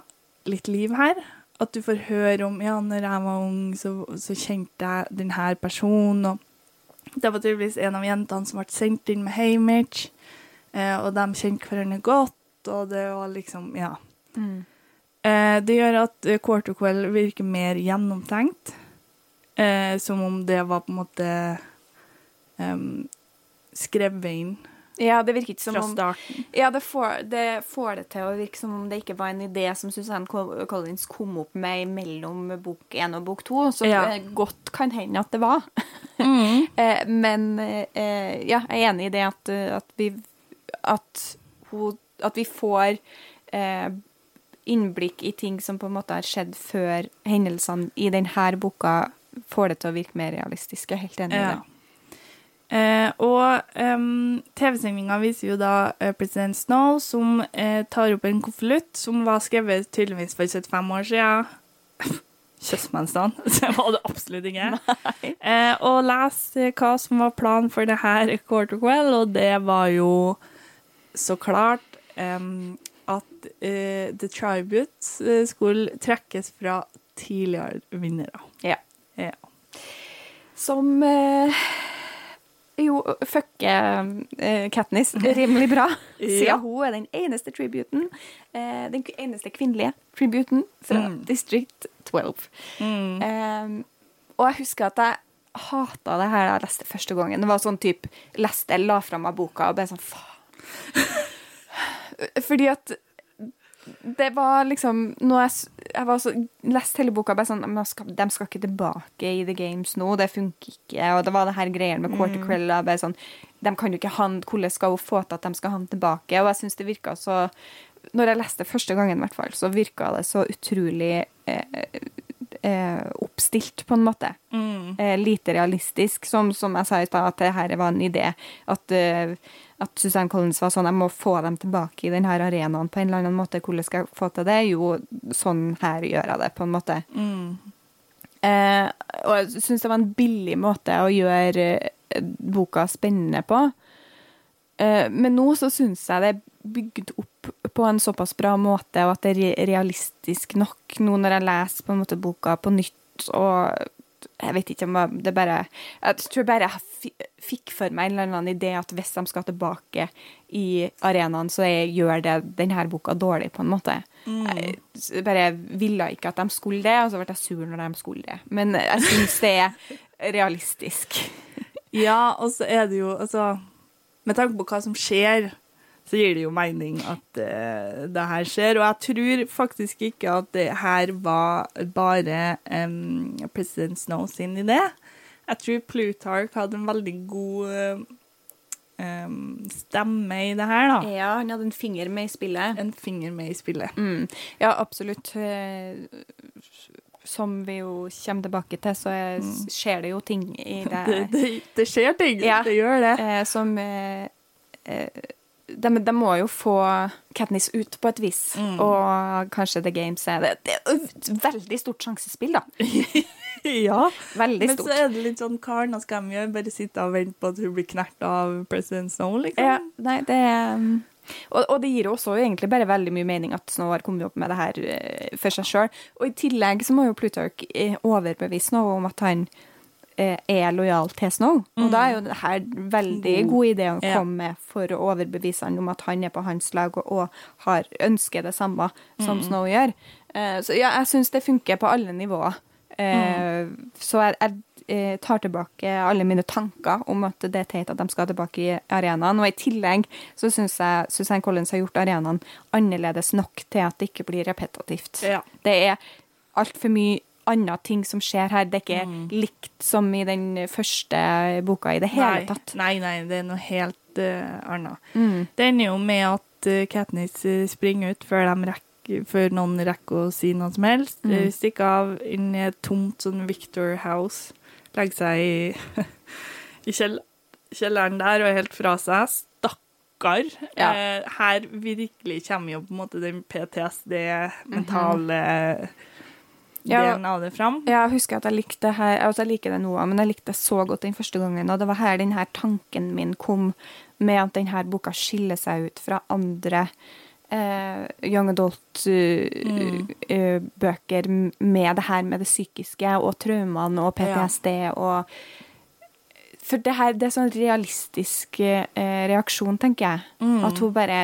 litt liv her. At du får høre om ja, når jeg var ung, så, så kjente jeg denne personen. Og det var tydeligvis en av jentene som ble sendt inn med Hamish. Eh, og de kjente hverandre godt, og det var liksom Ja. Eh, det gjør at eh, Quarter Quell virker mer gjennomtenkt. Eh, som om det var på en måte um, skrevet inn Ja, det virker ikke som fra om. Ja, det får, det får det til å virke som om det ikke var en idé som Suzanne Collins kom opp med mellom bok én og bok to, som Ja. eh, godt kan hende at det var. Eh, Men eh, ja, jeg er enig i det at, at vi at, hun, at vi får eh, innblikk i ting som på en måte har skjedd før hendelsene i denne boka får det til å virke mer realistiske. Jeg er Helt enig i Ja. det. Eh, og eh, TV-sendinga viser jo da eh, president Snow som eh, tar opp en konvolutt som var skrevet tydeligvis for 75 år siden. Kjøssmennene. Det var det absolutt ikke. Eh, og leser hva som var planen for det her Quarter Quell, og det var jo så klart at eh, The Tribute eh, skulle trekkes fra tidligere vinnere. Ja. Ja. Som eh, jo fucker eh, Katniss rimelig bra. Siden Ja. hun er den eneste tributen, eh, den eneste kvinnelige tributen fra Mm. District 12. Eh, og jeg husker at jeg hata det her da jeg leste første gangen. Det var sånn type leste, la fra meg boka og ble sånn faen. Fordi at det var liksom Når jeg, jeg var så, leste hele boka, bare sånn skal, De skal ikke tilbake i The Games nå, det funker ikke. Og det var det her greiene med Quarter Quell. og sånn, de kan jo ikke ha han, Hvordan skal hun få til at de skal ha han tilbake? Og jeg syns det virka så Når jeg leste første gangen, i hvert fall, så virka det så utrolig eh, eh, oppstilt, på en måte. Mm. Eh, lite realistisk, som, som jeg sa i stad, at det her var en idé. At, eh, at Susanne Collins var sånn Jeg må få dem tilbake i denne arenaen på en eller annen måte. Hvordan skal jeg få til det? Jo, sånn her gjør jeg det, på en måte. Mm. Eh, og jeg syns det var en billig måte å gjøre eh, boka spennende på. Eh, men nå så syns jeg det er bygd opp på en såpass bra måte, og at det er realistisk nok nå når jeg leser på en måte boka på nytt. og jeg vet ikke om det bare Jeg tror bare jeg fikk for meg en eller annen idé at hvis de skal tilbake i arenaen, så gjør det denne boka dårlig, på en måte. Jeg bare ville ikke at de skulle det, og så ble jeg sur når de skulle det. Men jeg syns det er realistisk. Ja, og så er det jo altså Med tanke på hva som skjer, så gir det jo mening at uh, det her skjer. Og jeg tror faktisk ikke at det her var bare um, president Snow sin idé. Jeg tror Plutarch hadde en veldig god em, stemme i det her, da. Ja, han hadde en finger med i spillet. En finger med i spillet. Mm. Ja, absolutt. Eh, Som vi jo kommer tilbake til, så er, skjer det jo ting i det. Det, det, det skjer ting. Ja. Det gjør det. eh, som eh, eh, de, de må jo få Katniss ut på et vis, Mm. og kanskje The Games er det. Det er et veldig stort sjansespill, da. ja. Veldig stort. Men så er det litt sånn hva skal de gjøre? Bare sitte og vente på at hun blir knert av president Snow, liksom? Ja, nei, det um, og, og det gir også egentlig bare veldig mye mening at Snow har kommet opp med det her uh, for seg sjøl. Og i tillegg så må jo Plutarch eh, overbevise Snow om at han eh, er lojal til Snow. Og da er jo det her veldig God. idé å komme med for å overbevise han om at han er på hans lag og, og har ønsker det samme som Snow gjør. Uh, så ja, jeg syns det funker på alle nivåer. Eh, Så jeg, jeg eh, tar tilbake alle mine tanker om at det er teit at de skal tilbake i arenaen. Og i tillegg så syns jeg Susanne Collins har gjort arenaen annerledes nok til at det ikke blir repetitivt. Ja. Det er altfor mye andre ting som skjer her. Det er ikke likt som i den første boka i det hele nei, tatt. Nei, nei, det er noe helt uh, annet. Mm. Det ender jo med at uh, Katniss springer ut før, de rekker, før noen rekker å si noe som helst. Mm. Stikke Stikker av inn i et tomt sånn Victor House. Legger seg i, i kjell, kjelleren der og er helt fra seg. Stakkar. Ja. Eh, her virkelig kommer jo på en måte den PTSD, mentale Ja. delen av det fram. Jeg husker at jeg likte det her, altså jeg liker det nå, men jeg likte det så godt den første gangen. Og det var her den her tanken min kom med at denne boka skiller seg ut fra andre eh, young adult-bøker med det her med det psykiske og traumene og PTSD og For det her det er sånn realistisk eh, reaksjon, tenker jeg. Mm. At hun bare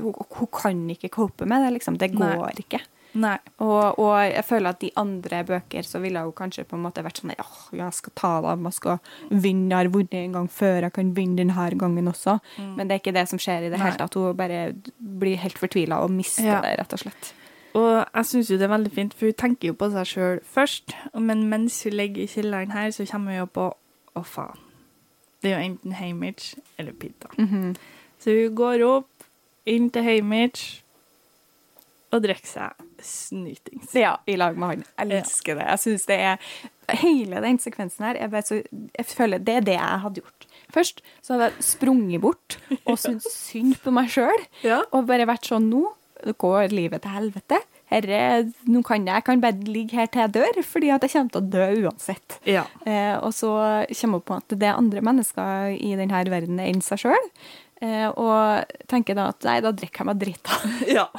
hun, hun kan ikke cope med det, liksom. Det Nei. går ikke. Nei. Og, og jeg føler at de andre bøker så ville hun kanskje på en måte vært sånn åh, jeg skal ta det, jeg skal vinne, jeg har vunnet en gang før, jeg kan vinne denne gangen også. Men det er ikke det som skjer i det hele tatt. Hun bare blir helt fortvila og mister Ja. det, rett og slett. Og jeg syns jo det er veldig fint, for hun tenker jo på seg sjøl først. Men mens hun ligger i kjelleren her, så kommer hun jo på Å, faen. Det er jo enten Hamish eller Pita. Så hun går opp inn til Hamish og drikke seg snytings. Ja, i lag med han. Jeg elsker det. Jeg synes det er Hele den sekvensen her jeg, så, jeg føler det er det jeg hadde gjort. Først så hadde jeg sprunget bort og syntes synd på meg sjøl. Ja. Og bare vært sånn Nå går livet til helvete. Herre, nå kan jeg, jeg kan bare ligge her til jeg dør, fordi at jeg kommer til å dø uansett. Ja. Eh, og så kommer jeg på at det er andre mennesker i denne verden enn seg sjøl. Eh, og tenker da at nei, da drikker jeg meg drita. ja.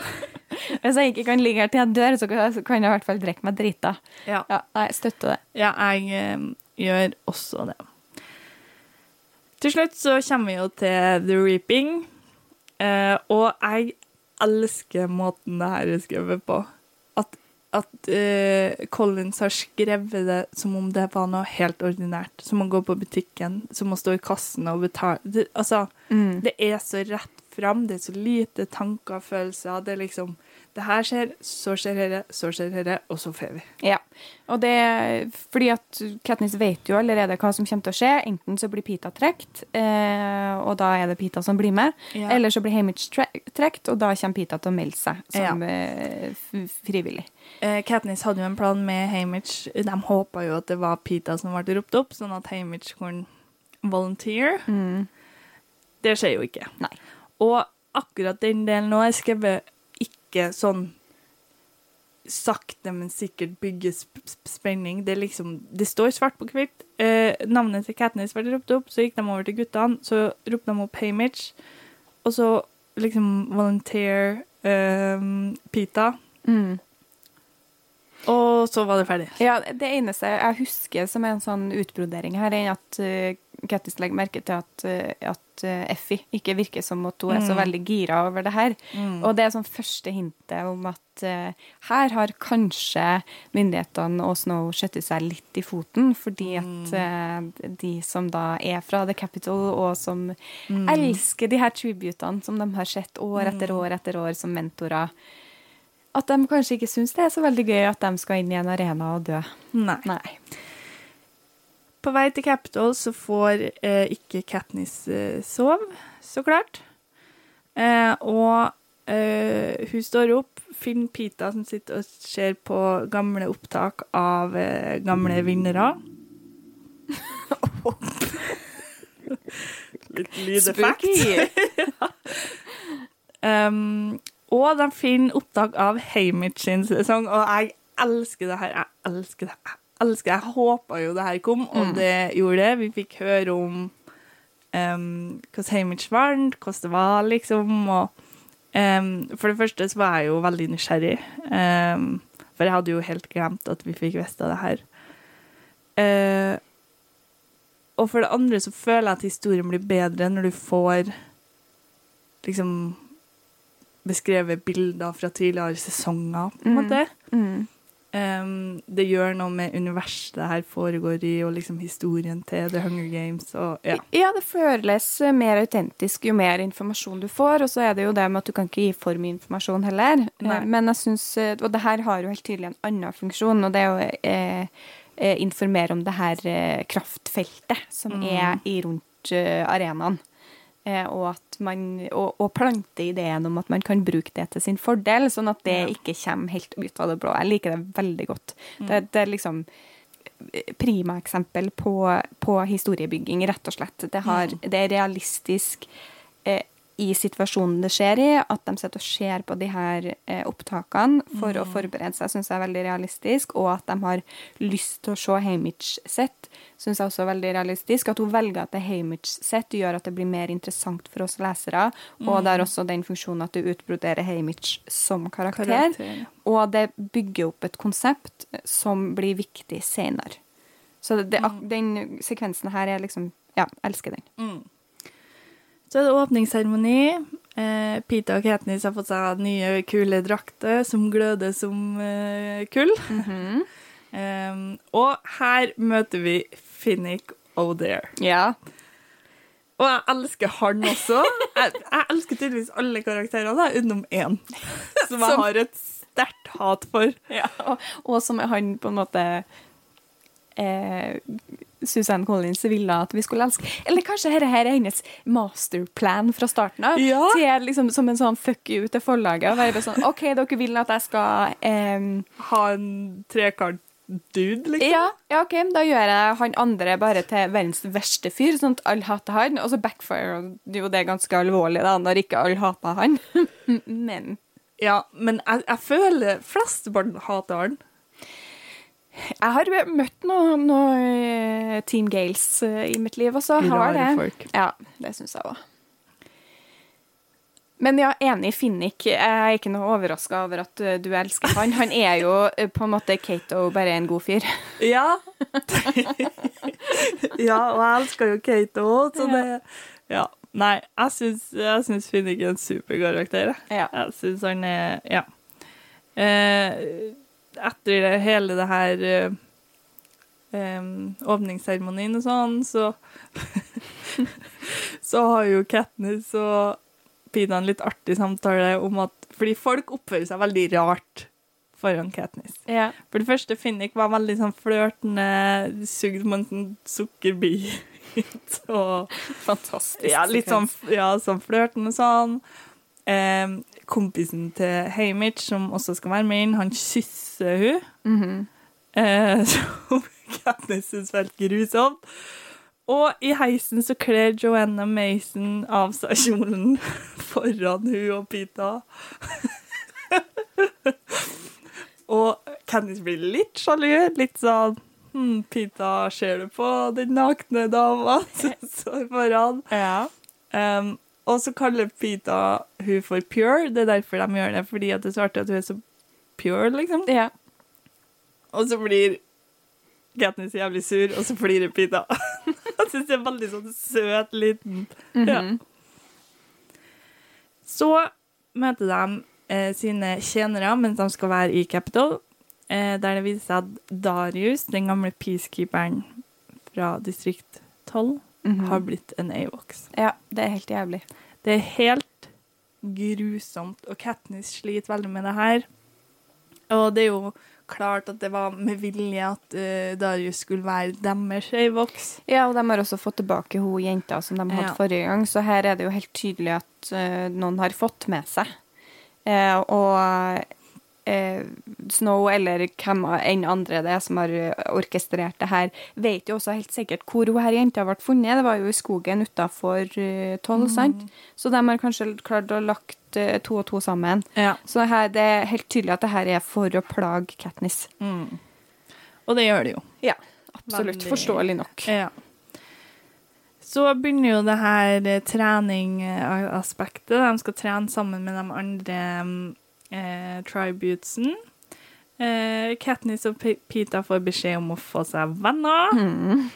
Hvis jeg ikke kan ligge her til jeg dør, så kan jeg i hvert fall drikke meg drita. Ja. Ja, Jeg støtter det. Ja, jeg eh, gjør også det. Til slutt så kommer vi jo til The Reaping, eh, og jeg elsker måten det her er skrevet på. At, at eh, Collins har skrevet det som om det var noe helt ordinært. Som å gå på butikken, som å stå i kassen og betale. Det, altså, Mm. det er så rett fram, det er så lite tanker og følelser. Det er liksom Det her skjer, så skjer dette, så skjer dette, og så får vi. Ja. Og det er fordi at Katniss vet jo allerede hva som kommer til å skje. Enten så blir Pita trukket, eh, og da er det Pita som blir med. Ja. Eller så blir Hamish trukket, og da kommer Pita til å melde seg som Ja. eh, frivillig. Eh, Katniss hadde jo en plan med Hamish. De håpa jo at det var Pita som ble ropt opp, sånn at Hamish kunne volunteer. Det skjer jo ikke. Nei. Og akkurat den delen nå er skrevet ikke sånn sakte, men sikkert bygge sp sp spenning. Det liksom Det står svart på hvitt. Eh, navnet til Katniss ble ropt opp, så gikk de over til guttene. Så ropte de opp Hamish, og så liksom volunteer eh, Pita. Og så var det ferdig. Ja, Det eneste jeg husker som er en sånn utbrodering her, er at uh, Kattis legger merke til at, uh, at uh, Effie ikke virker som at hun er så Mm. veldig gira over det her. Mm. Og det er sånn første hintet om at uh, her har kanskje myndighetene og Snow skjøttet seg litt i foten, fordi at uh, de som da er fra The Capital, og som elsker de her tributene som de har sett år etter år etter år som mentorer, at de kanskje ikke syns det er så veldig gøy at de skal inn i en arena og dø. Nei. Nei. På vei til Capitol så får eh, ikke Katniss eh, sove, så klart. Eh, og eh, hun står opp, finner Pita som sitter og ser på gamle opptak av eh, gamle vinnere. Litt lydeffekt. Um, og de finner opptak av Hamish sin sesong, og jeg elsker det her. Jeg elsker det. Jeg elsker det. Jeg håpa jo det her kom, og det gjorde det. Vi fikk høre om um, hvordan Hamish vant, hvordan det var, liksom. Og um, for det første så var jeg jo veldig nysgjerrig, um, for jeg hadde jo helt glemt at vi fikk vite det her. Uh, og for det andre så føler jeg at historien blir bedre når du får liksom beskrevet bilder fra tidligere sesonger, på en Mm. måte. Mm. Um, det gjør noe med universet det her foregår i, og liksom historien til The Hunger Games. Og, ja. Ja, det føles mer autentisk jo mer informasjon du får. Og så er det jo det med at du kan ikke gi for mye informasjon heller. Nei. Eh, Men jeg synes, eh, Og det her har jo helt tydelig en annen funksjon, og det er å eh, eh, informere om det her kraftfeltet som Mm. er i rundt arenaen. Eh, og, at man, og, og plante ideen om at man kan bruke det til sin fordel, sånn at det Ja. ikke kommer helt ut av det blå. Jeg liker det veldig godt. Mm. Det, det er liksom prima eksempel på, på historiebygging, rett og slett. Det, har, Mm. det er realistisk eh, i situasjonen det skjer i, at de sitter og ser på de her eh, opptakene for Mm. å forberede seg, syns jeg er veldig realistisk. Og at de har lyst til å se Hamish sitt, syns jeg også er veldig realistisk. At hun velger at det er Hamish sitt, gjør at det blir mer interessant for oss lesere. Og det har også den funksjonen at du utbroderer Hamish som karakter. Karakter. Og det bygger opp et konsept som blir viktig senere. Så det, mm. den sekvensen her er liksom Ja, elsker den. Mm. Så er det åpningsseremoni. Eh, Pita og Katniss har fått seg nye, kule drakter som gløder som eh, kull. Um, og her møter vi Finnick O'Dare. Ja. Og jeg elsker han også. Jeg, jeg elsker tydeligvis alle karakterene, utenom én, som jeg har et sterkt hat for. og, og som han på en måte eh, Susanne Collins ville at vi skulle elske. Eller kanskje dette her er hennes masterplan fra starten av? Ja. Til, liksom, som en sånn fuck you til forlaget. Og være sånn OK, dere vil at jeg skal um, Ha en trekant-dude, liksom. ja, ja, OK, da gjør jeg han andre bare til verdens verste fyr, sånn at alle hater han. Og så backfire jo det ganske alvorlig da, når ikke alle hater han. Men Ja, men jeg, jeg føler flesteparten hater han. Jeg har møtt noen noe, eh, Team Gales eh, i mitt liv også. Har det. folk. Ja, det syns jeg òg. Men ja, enig Finnick. Jeg er ikke noe overraska over at eh, du elsker han. Han er jo på en måte Kato, bare en god fyr. Ja. ja, og jeg elsker jo Kato òg, så det Ja. Nei, jeg syns, jeg syns Finnick er en superkarakter. jeg. Ja. Jeg syns han er Ja. Eh, etter det, hele det her eh, åpningsseremonien og sånn, så Så har jo Katniss og Pina en litt artig samtale om at Fordi folk oppfører seg veldig rart foran Katniss. Ja. For det første, Finnick var veldig sånn flørtende, sugd på en sånn sukkerbit og Fantastisk. ja, litt sånn, ja, sånn flørtende sånn. Eh, kompisen til Hamish, som også skal være med inn, han kysser hun. Eh, som Katniss syns var helt grusomt. Og i heisen så kler Joanna Mason av seg kjolen foran hun og Pita. og Katniss blir litt sjalu, litt sånn hm, Pita, ser du på den nakne dama som står foran? Ja. Um, og så kaller Pita hun for pure. Det er derfor de gjør det, fordi det er så artig at hun er så pure, liksom. ja. Og så blir Katniss jævlig sur, og så flirer Pita. Jeg syns det er veldig sånn søt, liten ja. Mhm. Så møter de eh, sine tjenere mens de skal være i Capitol, eh, der det viser seg at Darius, den gamle peacekeeperen fra distrikt 12, Mhm. har blitt en Avox. ja, det er helt jævlig. Det er helt grusomt, og Katniss sliter veldig med det her. Og det er jo klart at det var med vilje at uh, Darius skulle være deres Avox. Ja, og de har også fått tilbake hun jenta som de hadde Ja. forrige gang, så her er det jo helt tydelig at uh, noen har fått med seg. Uh, og Snow, eller hvem enn andre det er som har eh, orkestrert det her, vet jo også helt sikkert hvor hun her jenta ble funnet. Det var jo i skogen utafor uh, Toll, sant? Så de har kanskje klart å lagt eh, to og to sammen. Ja. Så her, det er helt tydelig at det her er for å plage Katniss. Mm. Og det gjør det jo. Ja, absolutt. Veldig- Forståelig nok. Ja. Så begynner jo det her eh, treningaspektet. De skal trene sammen med de andre eh, tributesen. Eh, Katniss og P Pita får beskjed om å få seg venner. Mm.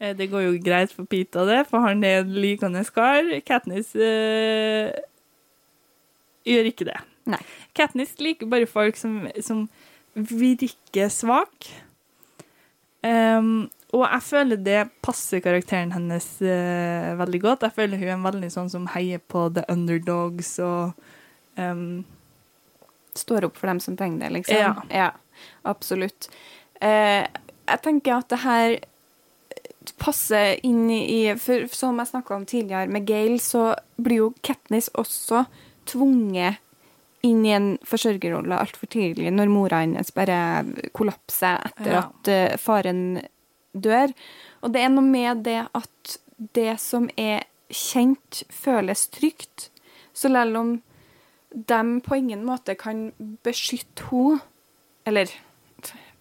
Eh, det går jo greit for Pita, det, for han er en likende kar. Katniss eh, gjør ikke det. Nei. Katniss liker bare folk som, som virker svak. Um, og jeg føler det passer karakteren hennes uh, veldig godt. Jeg føler hun er en veldig sånn som heier på the underdogs og um, Står opp for dem som trenger det, liksom. Ja. absolutt. Eh, jeg tenker at det her passer inn i For som jeg snakka om tidligere med Gail, så blir jo Katniss også tvunget inn i en forsørgerrolle altfor tidlig, når mora hennes bare kollapser etter Ja. at eh, faren dør. Og det er noe med det at det som er kjent, føles trygt. Så selv om de på ingen måte kan beskytte henne, eller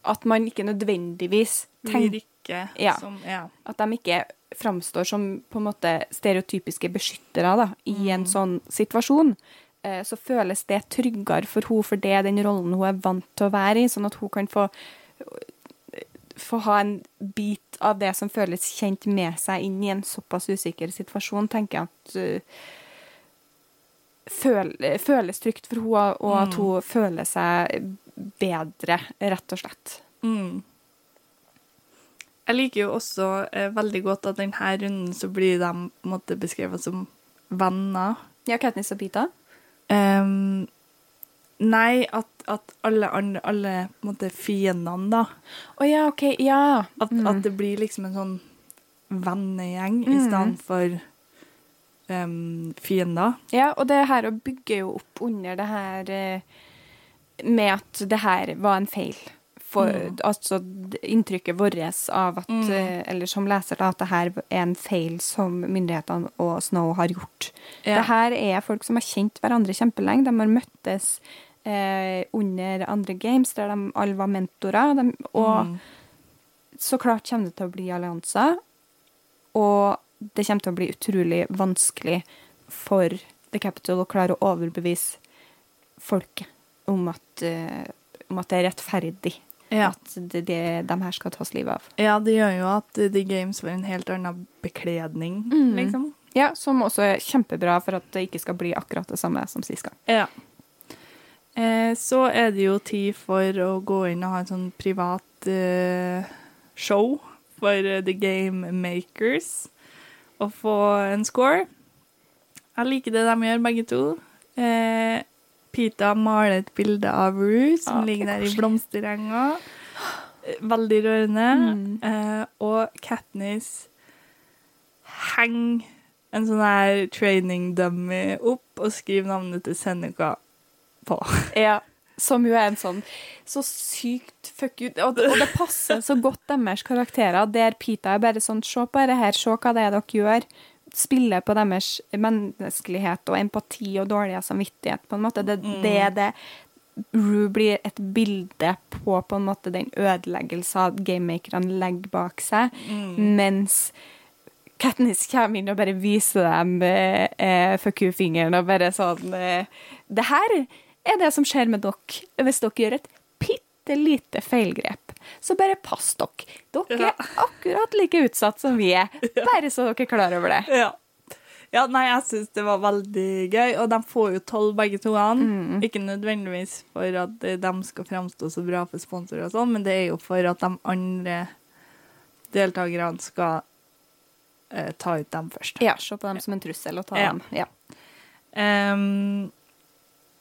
at man ikke nødvendigvis tenker Ja. som Ja. at de ikke framstår som på en måte stereotypiske beskyttere da, i en sånn situasjon, eh, så føles det tryggere for henne, for det er den rollen hun er vant til å være i, sånn at hun kan få, få ha en bit av det som føles kjent med seg inn i en såpass usikker situasjon, tenker jeg at eh, føl, føles trygt for henne, og at hun føler seg bedre, rett og slett. Mm. Jeg liker jo også eh, veldig godt at denne runden så blir de på en måte beskrevet som venner. Ja, Katniss og Pita? Um, nei, at, at alle, andre, alle på en måte fiendene, da Å ja, OK. Ja. at, at det blir liksom en sånn vennegjeng i stedet for ehm, fiender. Ja, og det her å bygge jo opp under det her eh, med at det her var en feil. For, Altså inntrykket vårt av at, mm. eller som leser, da, at det her er en feil som myndighetene og Snow har gjort. Ja. Det her er folk som har kjent hverandre kjempelenge. De har møttes eh, under andre games, der de alle var mentorer. De, og så klart kommer det til å bli allianser. Og det kommer til å bli utrolig vanskelig for The Capital å klare å overbevise folket om at, uh, om at det er rettferdig Ja. at det, det, de her skal tas livet av. ja, det gjør jo at The Games får en helt annen bekledning, liksom. Ja, Som også er kjempebra for at det ikke skal bli akkurat det samme som sist gang. Ja. Eh, så er det jo tid for å gå inn og ha en sånn privat eh, show for eh, The Game Makers og få en score. Jeg liker det de gjør, begge to. Eh, Pita maler et bilde av Rue som ah, er ligger der i blomsterenga. Veldig rørende. Mm. Eh, og Katniss henger en sånn her training dummy opp og skriver navnet til Seneca på. Ja, som jo er en sånn så sykt fuck you. Og, og det passer så godt deres karakterer, der Pita er bare sånn Se på dette her, se hva det er dere gjør. Spiller på deres menneskelighet og empati og dårlige samvittighet, på en måte. Det, det er det Rue blir et bilde på på en måte den ødeleggelsen gamemakerne legger bak seg, mens Katniss kommer inn og bare viser dem eh, fuck you-fingeren og bare sånn eh, Det her er det som skjer med dere hvis dere gjør et bitte lite feilgrep. Så bare pass dere. Dere er akkurat like utsatt som vi er, bare så dere er klar over det. Ja. ja, nei, jeg syns det var veldig gøy, og de får jo tolv begge to Mm. Ikke nødvendigvis for at de skal fremstå så bra for sponsorer og sånn, men det er jo for at de andre deltakerne skal eh, ta ut dem først. Ja, se på dem som en trussel og ta Ja. dem. Ja. Ehm,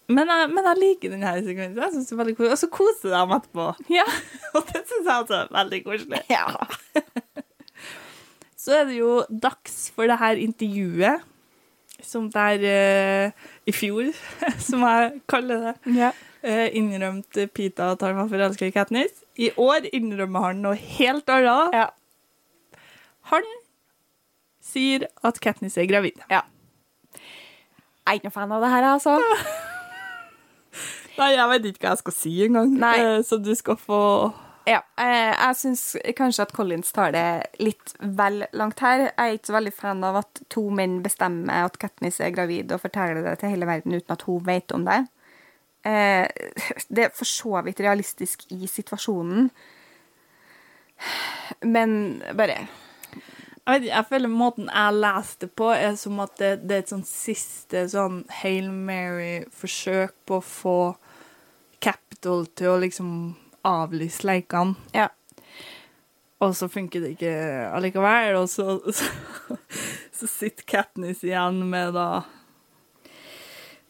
men, jeg, men jeg liker denne sekvensen. Jeg synes det er veldig koselig. Og så koser de etterpå. Ja. Og det syns jeg også er veldig koselig. ja. Så er det jo dags for det her intervjuet, som der uh, i fjor, som jeg kaller det, ja. uh, innrømte Pita at han var forelska i Katniss. I år innrømmer han noe helt annet. ja. Han sier at Katniss er gravid. ja. Jeg er ikke noe fan av det her, altså. Nei, jeg vet ikke hva jeg skal si engang, Nei. eh, så du skal få Ja, eh, jeg syns kanskje at Collins tar det litt vel langt her. Jeg er ikke så veldig fan av at to menn bestemmer at Katniss er gravid og forteller det til hele verden uten at hun vet om det. Eh, det er for så vidt realistisk i situasjonen, men bare Jeg, vet, jeg føler måten jeg leste det på, er som at det, det er et sånn siste sånn Hail Mary-forsøk på å få Capital til å liksom avlyse leikene. Ja. Og så funker det ikke allikevel, og så, så, så sitter Katniss igjen med da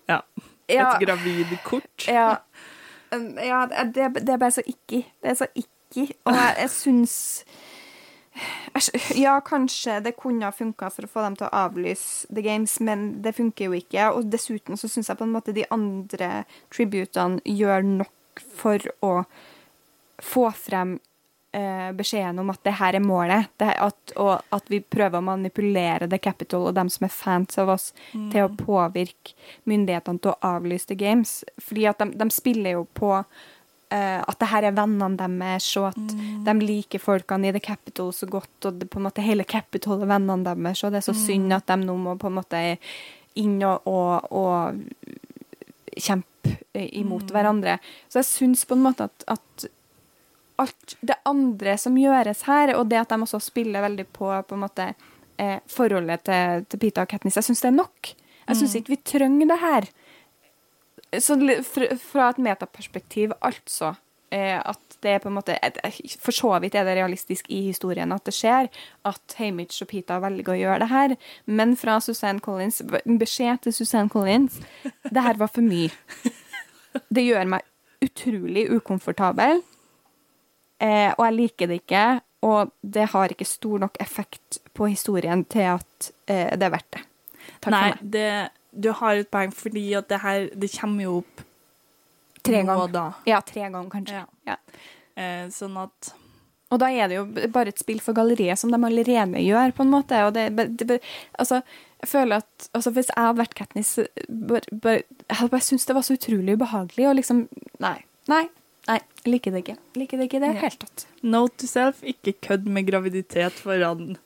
Ja. Et Ja. gravid kort. Ja, um, ja det, det er bare så ikke. Det er så ikke. Og jeg, jeg syns Ja, kanskje det kunne ha funka for å få dem til å avlyse The Games, men det funker jo ikke. Og dessuten så syns jeg på en måte de andre tributene gjør nok for å få frem eh, beskjeden om at det her er målet, det her, at, og at vi prøver å manipulere The Capital og dem som er fans av oss, til å påvirke myndighetene til å avlyse The Games. Fordi at de, de spiller jo på eh, at det her er vennene deres, og at de liker folkene i The Capital så godt, og det, på en måte hele Capital er vennene deres, og det er så synd at de nå må på en måte inn og, og, og kjempe imot imot hverandre. Så jeg syns på en måte at, at alt det andre som gjøres her, og det at de også spiller veldig på, på en måte, eh, forholdet til, til Pita og Katniss, jeg syns det er nok. Jeg syns ikke vi trenger det her. Så fra, et metaperspektiv, altså. Eh, at det er på en måte For så vidt er det realistisk i historien at det skjer, at Hamish og Pita velger å gjøre det her. Men fra Suzanne Collins, beskjed til Suzanne Collins Det her var for mye. Det gjør meg utrolig ukomfortabel. Eh, og jeg liker det ikke. Og det har ikke stor nok effekt på historien til at eh, det er verdt det. Takk Nei, for meg. det, du har et poeng, fordi at det her Det kommer jo opp Tre ganger. Ja, tre ganger, kanskje. Ja. Ja. Eh, sånn at Og da er det jo bare et spill for galleriet, som de allerede gjør, på en måte. Og det, det, Altså, jeg føler at altså, Hvis jeg hadde vært Katniss bare, bare, Jeg hadde bare syntes det var så utrolig ubehagelig, og liksom Nei. Nei. Nei, liker det ikke. Liker det ikke i det hele tatt. Note to self, ikke kødd med graviditet foran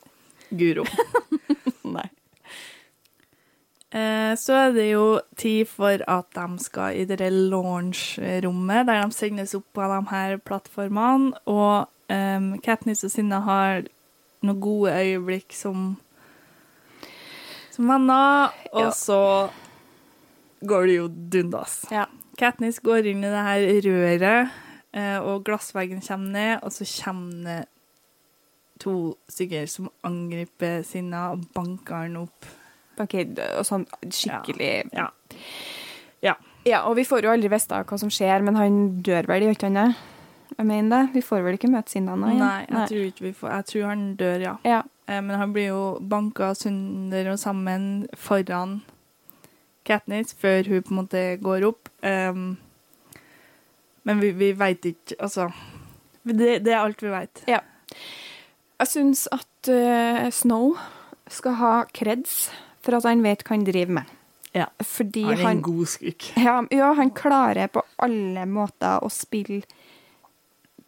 Guro. Eh, så er det jo tid for at de skal i det launch-rommet, der de sendes opp på de her plattformene. Og um, Katniss og Sinna har noen gode øyeblikk som, som venner, og Ja. så går det jo dundas. Ja. Katniss går inn i det her røret, eh, og glassveggen kommer ned, og så kommer det to stykker som angriper Sinna og banker han opp. Ok, og sånn skikkelig Ja. ja. Ja, og vi får jo aldri vite hva som skjer, men han dør vel, gjør ikke han det? Jeg mener det. Vi får vel ikke møte Sinna igjen? Nei, jeg tror ikke vi får Jeg tror han dør, ja. Ja. Eh, Men han blir jo banka sunder og sammen foran Katniss før hun på en måte går opp. Um, men vi, vi veit ikke Altså det, det er alt vi veit. Jeg syns at uh, Snow skal ha kreds for at han vet hva han driver med. Ja. Fordi Han er en god skurk. ja, ja, han klarer på alle måter å spille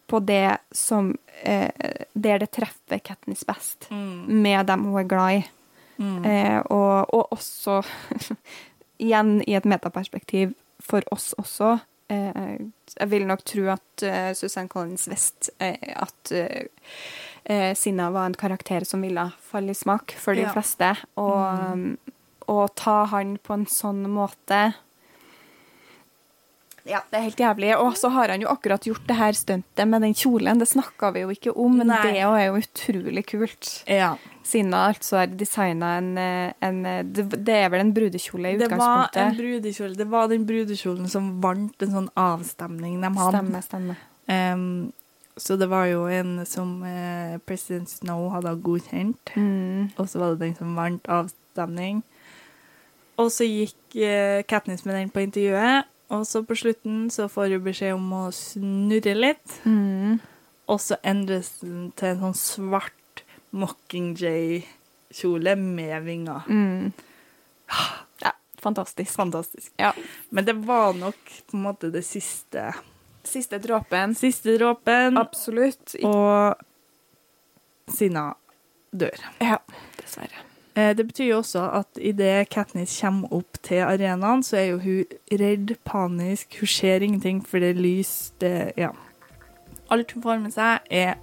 på det som eh, Der det treffer Katniss best, med dem hun er glad i. Mm. Eh, og, og også, igjen i et metaperspektiv, for oss også eh, Jeg vil nok tro at uh, Susanne Collins visste eh, at eh, eh, Sinna var en karakter som ville falle i smak for de Ja. fleste. Og, um, å ta han på en sånn måte Ja, det er helt jævlig. Og så har han jo akkurat gjort det her stuntet med den kjolen. Det snakka vi jo ikke om, men Nei. det er jo utrolig kult. Ja. Sinna altså har designa en, eh, en eh, det, er vel en brudekjole i Det var en utgangspunktet? brudekjole. Det var den brudekjolen som vant en sånn avstemning de hadde. Stemme, stemme. Em, så det var jo en som eh, president Snow hadde godkjent, Mm. og så var det den som vant avstemning. Og så gikk eh, Katniss med den på intervjuet, og så på slutten så får hun beskjed om å snurre litt, Mm. og så endres den til en sånn svart Mockingjay-kjole med vinger. Mm. Ja, fantastisk. Fantastisk. Ja. Men det var nok på en måte det siste Siste dråpen. Siste dråpen, Absolutt. Og Sina dør. Ja, dessverre. Eh, Det betyr jo også at idet Katniss kommer opp til arenaen, så er jo hun redd, panisk, hun ser ingenting, for det er lys, det Ja. Alt hun får med seg, er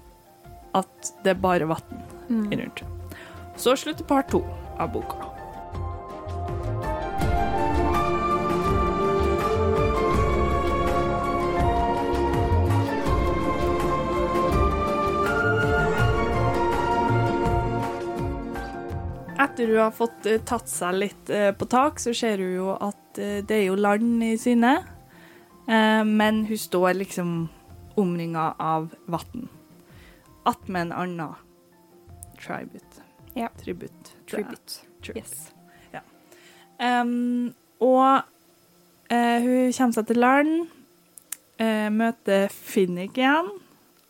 at det er bare vann Mm. rundt. Så slutter part to av boka. Etter hun har fått eh, tatt seg litt eh, på tak, så ser hun jo at eh, det er jo land i syne. Men hun står liksom omringa av vann. Attmed en annen tribute. Ja. Tribute. Tribute. Tribute. Yes. Um, og uh, hun kommer seg til land, uh, møter Finnick igjen,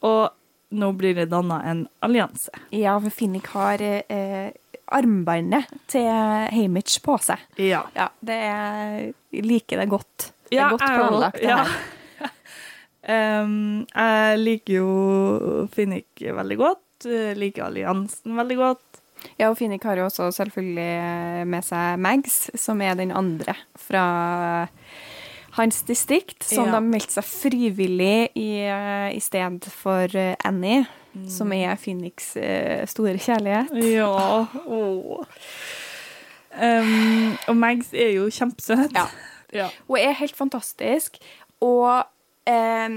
og nå blir det danna en allianse. Ja, for Finnick har eh, armbåndet til Hamish på seg. Ja. Ja, det er jeg liker det godt. Det Ja, er godt planlagt, det Ja. her. um, jeg liker jo Finnick veldig godt. Jeg liker alliansen veldig godt. Ja, og Finnick har jo også selvfølgelig med seg Mags, som er den andre fra hans distrikt, som Ja. da meldte seg frivillig i, eh, i stedet for eh, Som er Phoenix' eh, store kjærlighet. Ja. Oh. Um, og Mags er jo kjempesøt. Ja. Ja. Hun er helt fantastisk, og um,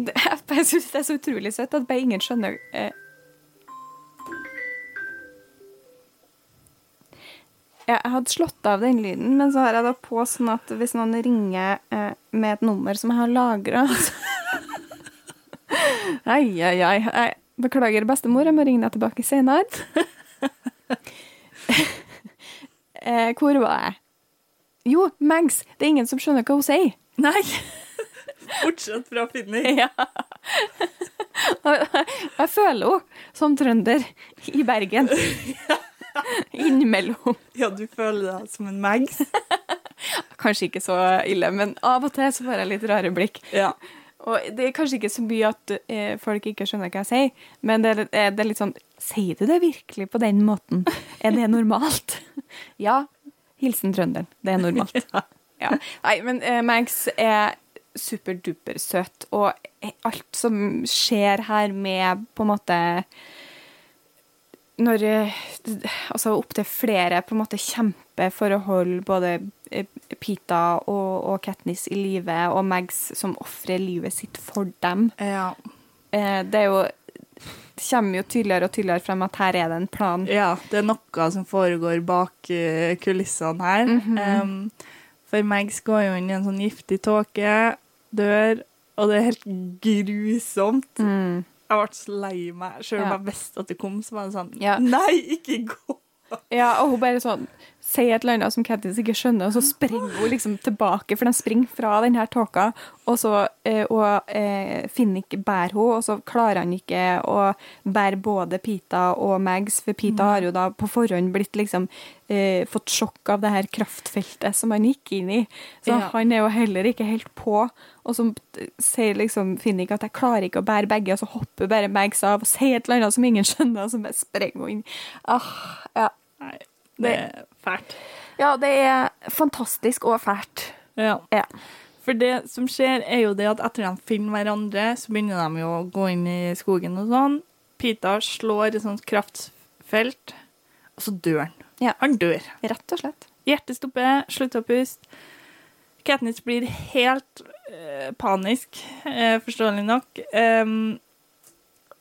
det, Jeg syns det er så utrolig søtt at bare ingen skjønner eh, Ja, Jeg hadde slått av den lyden, men så har jeg da på sånn at hvis noen ringer eh, med et nummer som jeg har lagra Ai, ai, ai. Beklager, bestemor, jeg må ringe deg tilbake senere. eh, hvor var jeg? Jo, Mags. Det er ingen som skjønner hva hun sier. Nei. Bortsett fra Finnick. Ja. Jeg føler henne som trønder i Bergen. Innimellom. Ja, du føler deg som en Mags. Kanskje ikke så ille, men av og til så får jeg litt rare blikk. Ja. Og det er kanskje ikke så mye at eh, folk ikke skjønner hva jeg sier, men det, er- det er litt sånn Sier du det virkelig på den måten? Er det normalt? ja. Hilsen trønderen. Det er normalt. Ja. Nei, men eh, Mags er superduper søt, og alt som skjer her med på en måte Når altså opptil flere på en måte kjemper for å holde både eh, Pita og, og Katniss i live, og Mags som ofrer livet sitt for dem. Ja. Eh, det er jo det kommer jo tydeligere og tydeligere frem at her er det en plan. ja, det er noe som foregår bak eh, kulissene her. Mhm. um, For Mags går jo inn i en sånn giftig tåke, dør, og det er helt grusomt. Mm. Jeg ble så lei meg. Selv om Ja. jeg visste at det kom, så var det sånn Ja. Nei, ikke gå! Ja, og hun bare sånn sier et eller annet som Kattis ikke skjønner, og så springer hun liksom tilbake, for de springer fra denne tåka, og så eh, og, eh, Finnick bærer hun, og så klarer han ikke å bære både Pita og Mags, for Pita har jo da på forhånd blitt liksom eh, fått sjokk av det her kraftfeltet som han gikk inn i, så Ja. han er jo heller ikke helt på, og så sier liksom Finnick at jeg klarer ikke å bære begge, og så hopper bare Mags av og sier et eller annet som ingen skjønner, og så bare sprenger hun inn. Ah, ja. Nei, det er fælt. Ja, det er fantastisk og fælt. Ja. Ja. For det som skjer, er jo det at etter de finner hverandre, så begynner de jo å gå inn i skogen og sånn. Pita slår et sånt kraftfelt, og så dør han. Ja. Han dør. Rett og slett. Hjertet stopper, slutter å puste. Katniss blir helt øh, panisk, øh, forståelig nok. Um,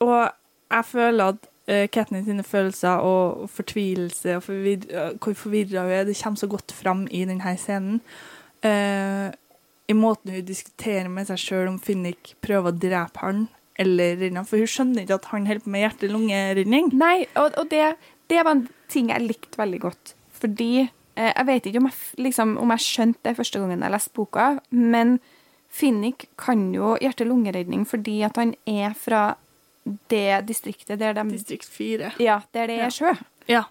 og jeg føler at uh, Katniss sine følelser og fortvilelse og forvir eh, hvor forvirra hun er, det kommer så godt fram i denne scenen. Uh, I måten hun diskuterer med seg sjøl om Finnick prøver å drepe han eller han, for hun skjønner ikke at han holder på med hjerte-lungeredning. Nei, og, og det, det var en ting jeg likte veldig godt. Fordi eh, Jeg vet ikke om jeg, liksom, om jeg skjønte det første gangen jeg leste boka, men Finnick kan jo hjerte-lungeredning fordi at han er fra det distriktet der de Distrikt 4. Ja, der det er sjø. Ja,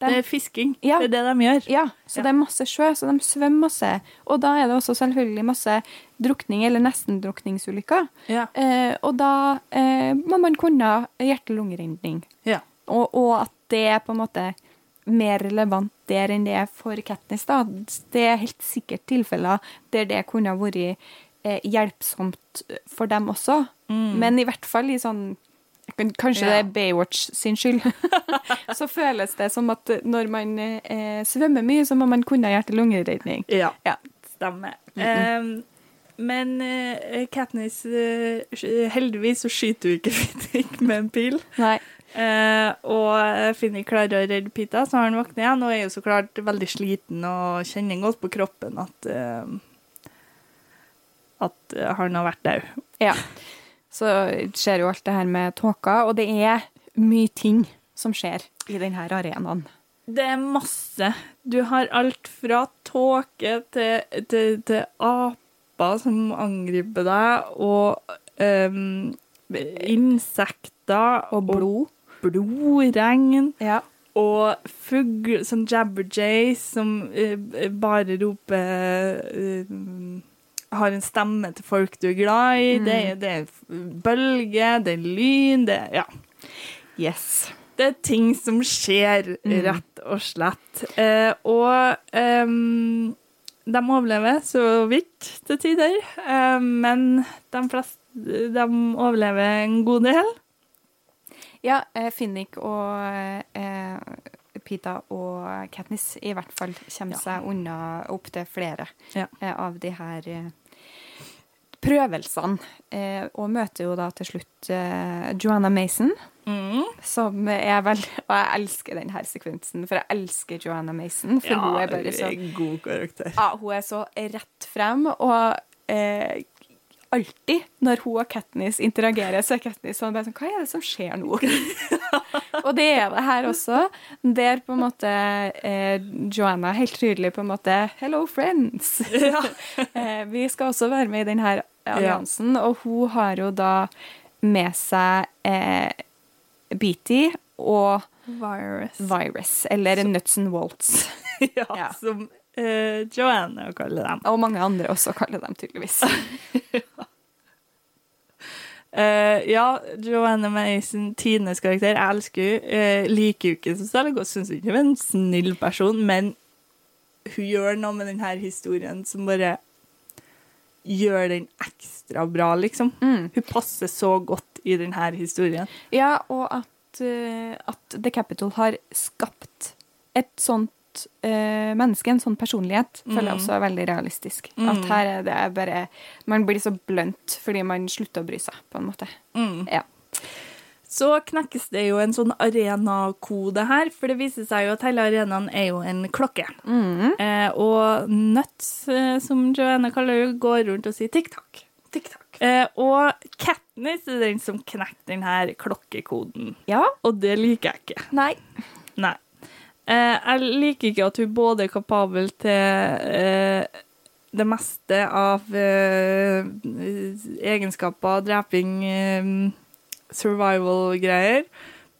De- det er fisking. Ja. Det er det de gjør. Ja, så Ja. det er masse sjø, så de svømmer masse. Og da er det også selvfølgelig masse drukning eller nesten-drukningsulykker. Ja. Eh, og da eh, må man kunne hjerte-lungeredning. Ja. Og, og at det er på en måte mer relevant der enn det er for Katniss. da. Det er helt sikkert tilfeller der det kunne vært eh, hjelpsomt for dem også. Men i hvert fall i sånn Kanskje Ja. det er Baywatch sin skyld. så føles det som at når man eh, svømmer mye, så må man kunne hjerte-lungeredning. Ja, Ja. stemmer. Em, men uh, Katniss uh, Heldigvis så skyter hun ikke Finnick med en pil. Nei. Uh, og Finnick klarer å redde Pita, så har han våknet igjen og er jo så klart veldig sliten og kjenner godt på kroppen at at han har vært død. Ja. Så skjer jo alt det her med tåka, og det er mye ting som skjer i denne arenaen. Det er masse. Du har alt fra tåke til, til, til aper som angriper deg, og um, insekter Og blod. blodregn. Ja. Og fugl, som jabberjays som uh, bare roper eh, Har en stemme til folk du er glad i. Det, er- det er bølge, det er lyn, det er Ja. Yes. Det er ting som skjer, rett og slett. Eh, og um, de overlever så vidt til tider, eh, men de fleste de overlever en god del. Ja, eh, Finnick og eh, Pita og Katniss i hvert fall kommer Ja. seg unna opptil flere Ja. eh, av de her eh, prøvelsene. Eh, og møter jo da til slutt Joanna Mason, Mm. som er vel Og jeg elsker den her sekvensen, for jeg elsker Joanna Mason. For hun er bare så god karakter. Ja, hun er så rett frem, og eh, alltid når hun og Katniss interagerer, så er Katniss sånn sånn Hva er det som skjer nå? og det er det her også. Der på en måte eh, Joanna helt tydelig på en måte Hello, friends! eh, vi skal også være med i denne alliansen, og hun har jo da med seg eh, Beatty og Virus. Virus, eller Nuts and Waltz. ja, Ja. som eh, Joanne kalle dem. Og mange andre også kaller dem tydeligvis. Uh, ja, Joanne Mason, Tines karakter, jeg elsker henne. Uh, liker jo ikke så særlig godt, syns ikke hun er en snill person, men hun gjør noe med denne historien som bare gjør den ekstra bra, liksom. Mm. Hun passer så godt i denne historien. Ja, og at, uh, at The Capital har skapt et sånt eh, menneske, en sånn personlighet, føler jeg også er veldig realistisk. At her er det bare Man blir så blunt fordi man slutter å bry seg, på en måte. Ja. så knekkes det jo en sånn arenakode her, for det viser seg jo at hele arenaen er jo en klokke. Eh, og Nuts, eh, som Joanne kaller det, går rundt og sier tikk-takk. Tikk-takk. Eh, og Katniss er den som knekker denne klokkekoden. Ja. Og det liker jeg ikke. Nei. Nei. Eh, jeg liker ikke at hun både er kapabel til eh, det meste av eh, egenskaper, dreping, survival-greier,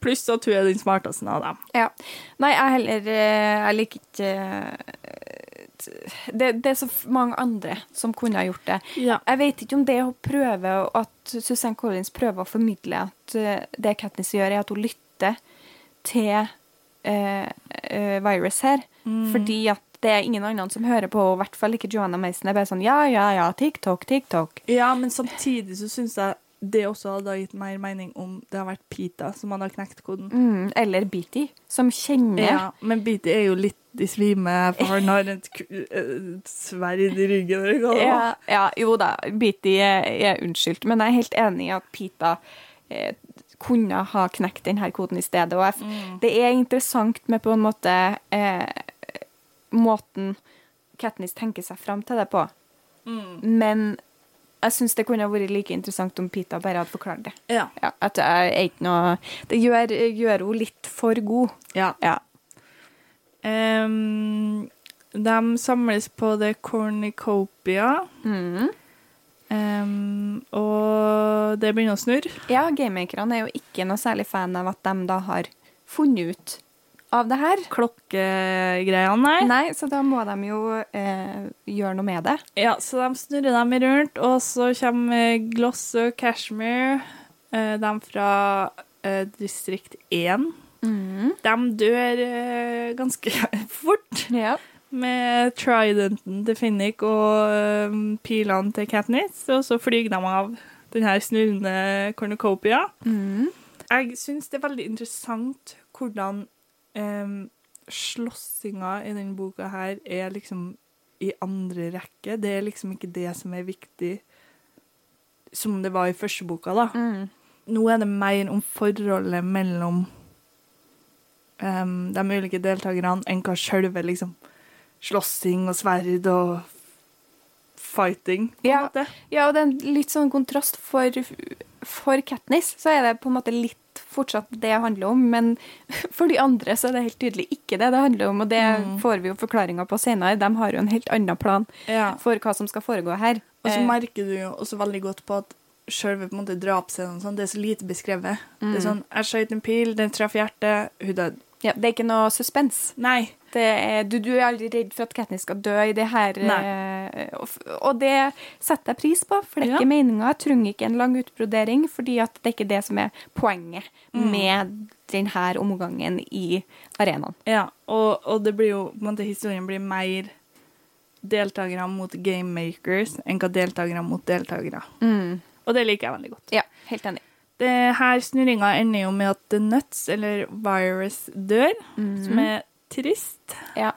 pluss at hun er den smarteste av dem. Ja. Nei, jeg heller Jeg liker ikke det, det er så mange andre som kunne ha gjort det. Ja. Jeg vet ikke om det hun prøver at Susanne Collins prøver å formidle at det Katniss gjør, er at hun lytter til eh, eh, Virus her. Fordi at det er ingen andre som hører på, i hvert fall ikke Joanna Mason. Det er bare sånn ja, ja, ja, TikTok, TikTok. ja, men samtidig så syns jeg det også hadde gitt mer mening om det hadde vært Pita som hadde knekt koden. Mm, eller Beatty, som kjenner Ja, men Beatty er jo litt i svime, for han har et, et sverd i ryggen. Ja, ja, jo da, Beatty er, er unnskyldt, men jeg er helt enig i at Pita eh, kunne ha knekt denne koden i stedet. Og jeg, Mm. det er interessant med på en måte eh, måten Katniss tenker seg fram til det på. Mm. Men jeg syns det kunne ha vært like interessant om Pita bare hadde forklart det. Ja. Ja, at jeg er ikke noe Det gjør, gjør henne litt for god. ja. Ja. Um, de samles på The Cornicopia, Mm. Em, og det begynner å snurre. Ja, gamemakerne er jo ikke noe særlig fan av at de da har funnet ut av det her. Klokkegreiene nei. Nei, så da må de jo eh, gjøre noe med det. Ja, så de snurrer dem rundt, og så kommer Gloss og Cashmere, eh, de fra eh, distrikt 1. De dør eh, ganske fort. Ja. Med tridenten til Finnick og pilene til Katniss, og så flyr de av den her snurrende cornucopia. Jeg syns det er veldig interessant hvordan um, slåssinga i denne boka her er liksom i andre rekke. Det er liksom ikke det som er viktig som det var i første boka, da. Nå er det mer om forholdet mellom um, de ulike deltakerne enn hva sjølve liksom slåssing og sverd og fighting, på en Ja. måte. ja, og det er en litt sånn kontrast for, for Katniss, så er det på en måte litt fortsatt det det handler om, men for de andre så er det helt tydelig ikke det det handler om, og det får vi jo forklaringer på senere. De har jo en helt annen plan Ja. for hva som skal foregå her. Og så Eh, merker du jo også veldig godt på at en måte drapsscenen sånn, det er så lite beskrevet. Det er sånn, jeg skjøt en pil, den traff hjertet, hun døde. ja, det er ikke noe suspens. Nei. Det er, du, du er aldri redd for at Katniss skal dø i det her. eh, og, og det setter jeg pris på, for det er Ja. ikke meninga. Jeg trenger ikke en lang utbrodering, fordi at det er ikke det som er poenget med denne omgangen i arenaen. Ja, og, og det blir jo, på en måte, historien blir mer deltakere mot game makers enn hva deltakere mot deltakere. Og det liker jeg veldig godt. Ja, helt enig. Det her snurringa ender jo med at Nuts, eller Virus, dør, som er trist. Ja.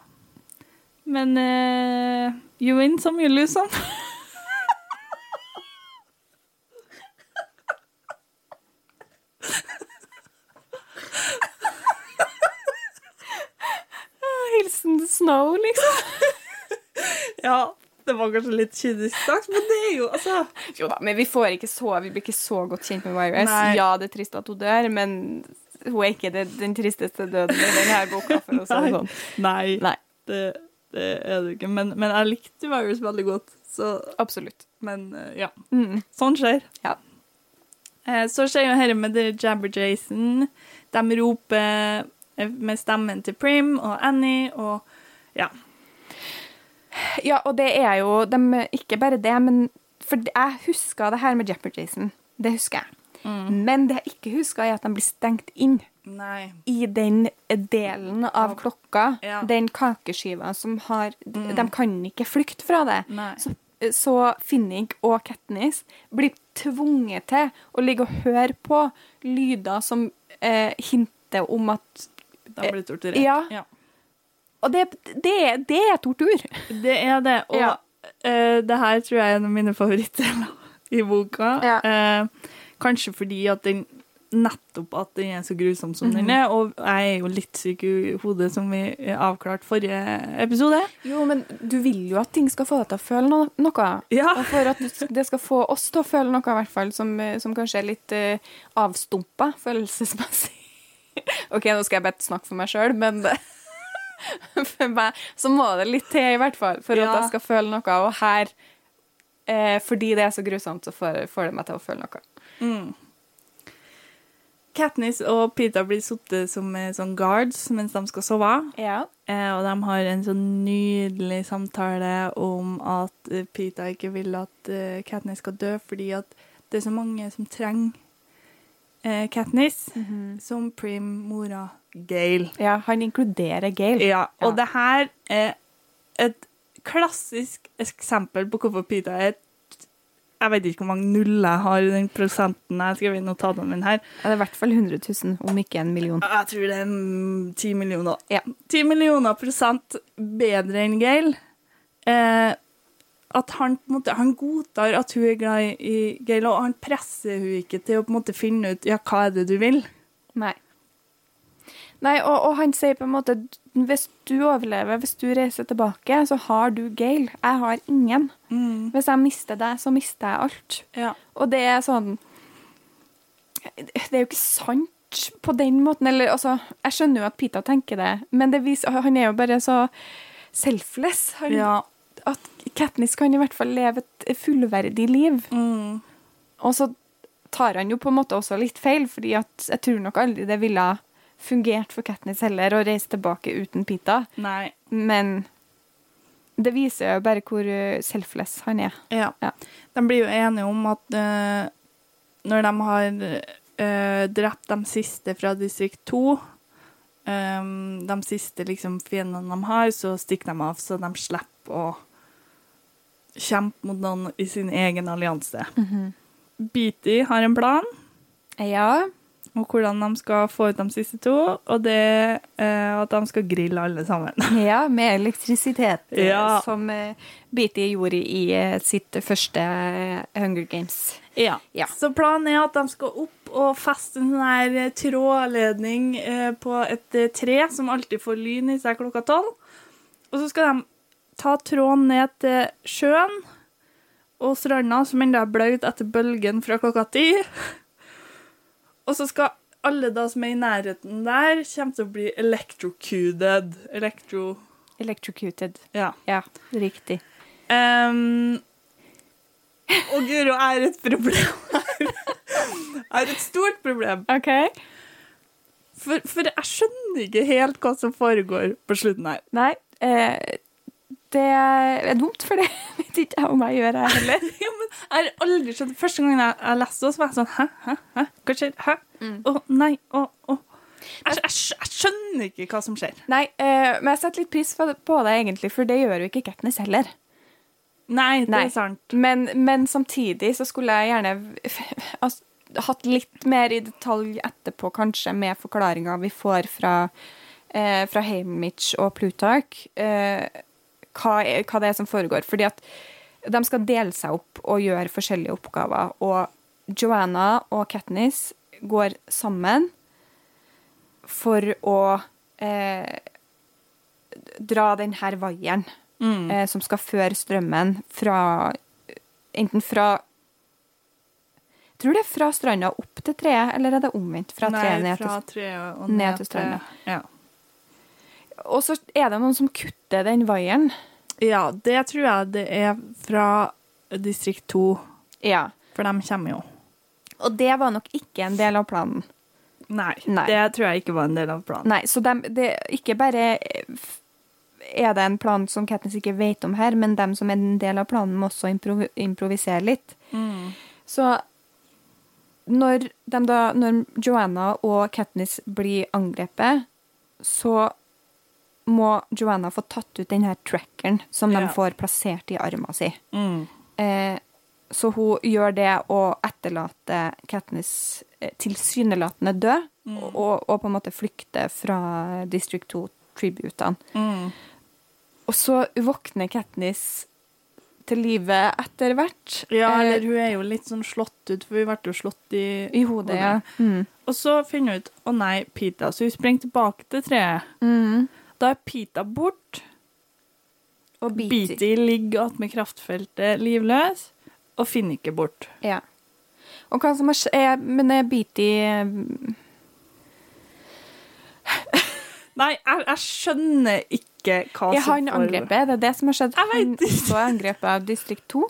Men uh, you win some, you lose some. Hilsen Snow, liksom. ja, det var kanskje litt kynisk sagt, men det er jo altså Jo da, men vi, får ikke så, vi blir ikke så godt kjent med Virus. Nei. Ja, det er trist at hun dør, men hun er ikke det, den tristeste døden i denne boka. For å si det sånn. Nei, Nei, det, det er det ikke. Men, men jeg likte Virus veldig godt, så absolutt. Men eh, ja. Mm. Sånn skjer. Ja. Eh, Så skjer jo dette med The Jabber Jason. De roper eh, med stemmen til Prim og Annie og ja. Ja, og det er jo de, Ikke bare det, men For jeg husker det her med Jabber-Jason. Det husker jeg. Men det jeg ikke husker, er at de blir stengt inn Nei. i den delen av klokka. Ja. Den kakeskiva som har De kan ikke flykte fra det. Nei. Så, så Finnig og Katniss blir tvunget til å ligge og høre på lyder som eh, hinter om at De blir torturert. Ja. Og det, det, det er tortur. Det er det. Og Ja. eh, det her tror jeg er en av mine favoritter i boka. Ja. Eh, kanskje fordi at den nettopp at den er så grusom som den er, og jeg er jo litt syk i hodet, som vi avklarte forrige episode. Jo, men du vil jo at ting skal få deg til å føle no noe. Ja. Og for at det skal få oss til å føle noe, i hvert fall, som, eh, som kanskje er litt uh, avstumpa følelsesmessig. OK, nå skal jeg bare snakke for meg sjøl, men for meg så må det litt til, i hvert fall, for Ja. at jeg skal føle noe. Og her, eh, fordi det er så grusomt, så får, får det meg til å føle noe. Mm. Katniss og Pita blir sittet som eh, sånn guards mens de skal sove. Ja. Eh, og de har en sånn nydelig samtale om at Pita ikke vil at uh, Katniss skal dø, fordi at det er så mange som trenger eh, Katniss, som Prim, mora, Gale. ja, han inkluderer Gale. Ja, og Ja. det her er et klassisk eksempel på hvorfor Pita er et Jeg vet ikke hvor mange nuller jeg har i den prosenten jeg har skrevet i notatene mine her. Ja, Det er i hvert fall 100 000, om ikke en million. Jeg tror det er ti 10 millioner. Ja. 10 millioner prosent bedre enn Gail. Eh, at han på en måte, han godtar at hun er glad i Gail, og han presser hun ikke til å på en måte finne ut ja, hva er det du vil. Nei. Nei, og, og han sier på en måte hvis du overlever, hvis du reiser tilbake, så har du Gail. Jeg har ingen. Hvis jeg mister deg, så mister jeg alt. Ja. Og det er sånn Det er jo ikke sant på den måten. Eller altså, jeg skjønner jo at Pita tenker det, men det viser, han er jo bare så selfless. Han, Ja. At Katniss kan i hvert fall leve et fullverdig liv. Mm. Og så tar han jo på en måte også litt feil, fordi at jeg tror nok aldri det ville fungert for Katniss heller å reise tilbake uten Pita. Nei. Men det viser jo bare hvor uh, selfless han er. Ja. Ja. De blir jo enige om at uh, når de har uh, drept de siste fra distrikt 2, um, de siste liksom, fiendene de har, så stikker de av, så de slipper å kjempe mot noen i sin egen allianse. Beatty har en plan Ja. Om hvordan de skal få ut de siste to, og det eh, at de skal grille alle sammen. ja, med elektrisitet, eh, Ja. som eh, Beatty gjorde i eh, sitt første eh, Hunger Games. Ja. Ja. Så planen er at de skal opp og feste en sånn eh, trådledning på et tre som alltid får lyn i seg klokka tolv. Og så skal de ta tråden ned til sjøen og stranda, som ennå er blaut etter bølgen fra klokka ti. Og så skal alle da som er i nærheten der, kommer til å bli electrocuted. Electro... Electrocuted. Ja. Ja, riktig. Um, og Guro er et problem her. er et stort problem. OK. For, for jeg skjønner ikke helt hva som foregår på slutten her. Nei, eh, det er dumt, for det vet ikke jeg om jeg gjør, jeg heller. ja, men jeg har aldri skjønt Første gangen jeg, jeg leste det, så var jeg sånn Hæ? Hæ? Hæ? Hva skjer? Hæ? Å, nei. Å, å. Jeg, jeg, jeg skjønner ikke hva som skjer. Nei, uh, men jeg setter litt pris på det, egentlig, for det gjør jo ikke Katniss heller. Nei, det Nei. er sant. Men, men samtidig så skulle jeg gjerne altså, hatt litt mer i detalj etterpå, kanskje, med forklaringa vi får fra, uh, fra Haymitch og Plutark. Eh, hva, er- hva det er som foregår. Fordi at de skal dele seg opp og gjøre forskjellige oppgaver. Og Joanna og Katniss går sammen for å eh, dra den her vaieren Mm. eh, som skal føre strømmen fra Enten fra Jeg tror det er fra stranda opp til treet, eller er det omvendt? Fra treet ned til treet og ned til stranda. Ja. Og så er det noen som kutter den vaieren. ja, det tror jeg det er fra distrikt 2, Ja. for de kommer jo. Og det var nok ikke en del av planen. Nei, Nei. det tror jeg ikke var en del av planen. Nei, så de, det ikke bare er det en plan som Katniss ikke vet om her, men dem som er en del av planen, må også improv improvisere litt. Så når, da, når Joanna og Katniss blir angrepet, så må Joanna få tatt ut den her trackeren som Ja. de får plassert i armen sin. Mm. Eh, så hun gjør det og etterlater Katniss eh, tilsynelatende død, og, og på en måte flykter fra District 2-tributene. Mm. Og så våkner Katniss til live etter hvert. Ja, Eh, eller hun er jo litt sånn slått ut, for hun ble jo slått i, I hodet, ja. Mm. Og så finner hun ut å nei, Pita, så hun springer tilbake til treet. Mm. Da er Pita bort. Og. Beatty ligger attmed kraftfeltet livløs, og finner ikke bort. Ja. Og hva som har skjedd er, Men er Beatty Nei, jeg, jeg skjønner ikke hva Er som han angrepet, det Er det som har skjedd? Jeg Han er angrepet av distrikt 2?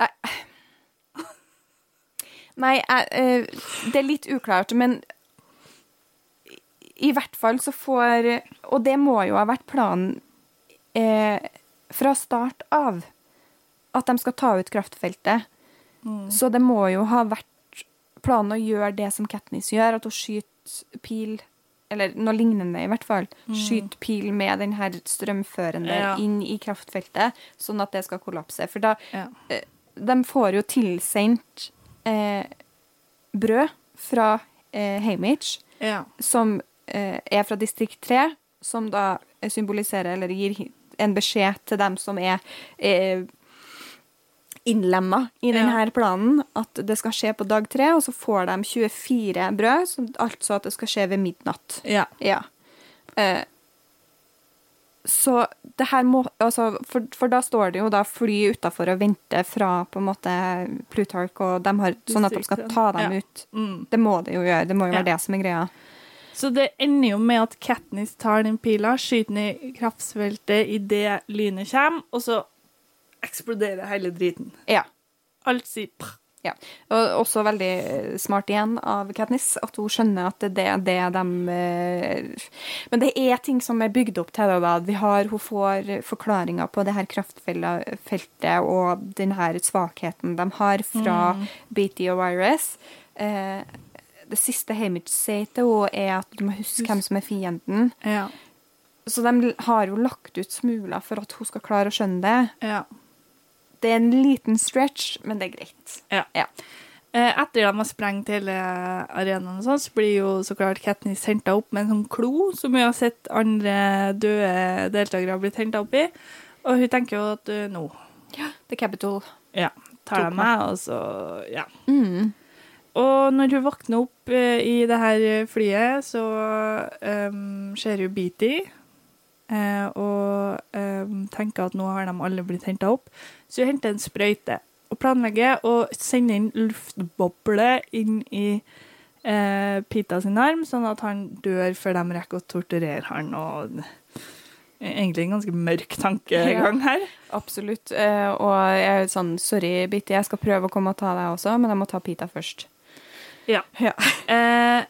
Nei. Nei, jeg, eh, det er litt uklart, men i- hvert fall så får Og det må jo ha vært planen eh, fra start av, at de skal ta ut kraftfeltet. Så det må jo ha vært planen å gjøre det som Katniss gjør, at hun skyter pil eller noe lignende, i hvert fall. Skyte pil med den her strømførende Ja. inn i kraftfeltet, sånn at det skal kollapse. For da Ja. eh, De får jo tilsendt eh, brød fra eh, Hamish, Ja. som er fra distrikt 3, som da symboliserer, eller gir en beskjed til dem som er eh, innlemma i Ja. denne planen, at det skal skje på dag tre, og så får de 24 brød, altså at det skal skje ved midnatt. ja. Ja. Eh, så det her må altså, for, for da står det jo da fly utafor og venter fra på en måte Plutark, og de har, sånn at de skal ta dem Ja. ut. Mm. Det må det jo gjøre. Det må jo Ja. være det som er greia. Så det ender jo med at Katniss tar den pila, skyter den i kraftfeltet idet lynet kommer, og så eksploderer hele driten. Ja. Alt sier pff. Ja. Og også veldig smart igjen av Katniss, at hun skjønner at det er det de eh, Men det er ting som er bygd opp til det. da. Vi har, hun får forklaringer på det her kraftfeltet og den her svakheten de har fra Beatty og Virus. Eh, det siste Hamish sier til henne, er at du må huske hvem som er fienden. Ja. Så de har jo lagt ut smuler for at hun skal klare å skjønne det. ja. Det er en liten stretch, men det er greit. Ja. Ja. Etter Etter de har sprengt hele arenaen, og sånn, så blir jo så klart Katniss henta opp med en sånn klo, som vi har sett andre døde deltakere blitt henta opp i. Og hun tenker jo at nå no. Ja, The Capital. ja, tar de meg, og så ja. Mm. Og når hun våkner opp eh, i det her flyet, så um, ser hun Beatty. eh, og um, tenker at nå har de alle blitt henta opp. Så hun henter en sprøyte og planlegger å sende inn luftboble inn i eh, Pita sin arm, sånn at han dør før de rekker å torturere han. Og egentlig en ganske mørk tankegang her. Absolutt. Eh, og jeg er sånn Sorry, Bitty, jeg skal prøve å komme og ta deg også, men jeg må ta Pita først. Ja. Ja. Eh,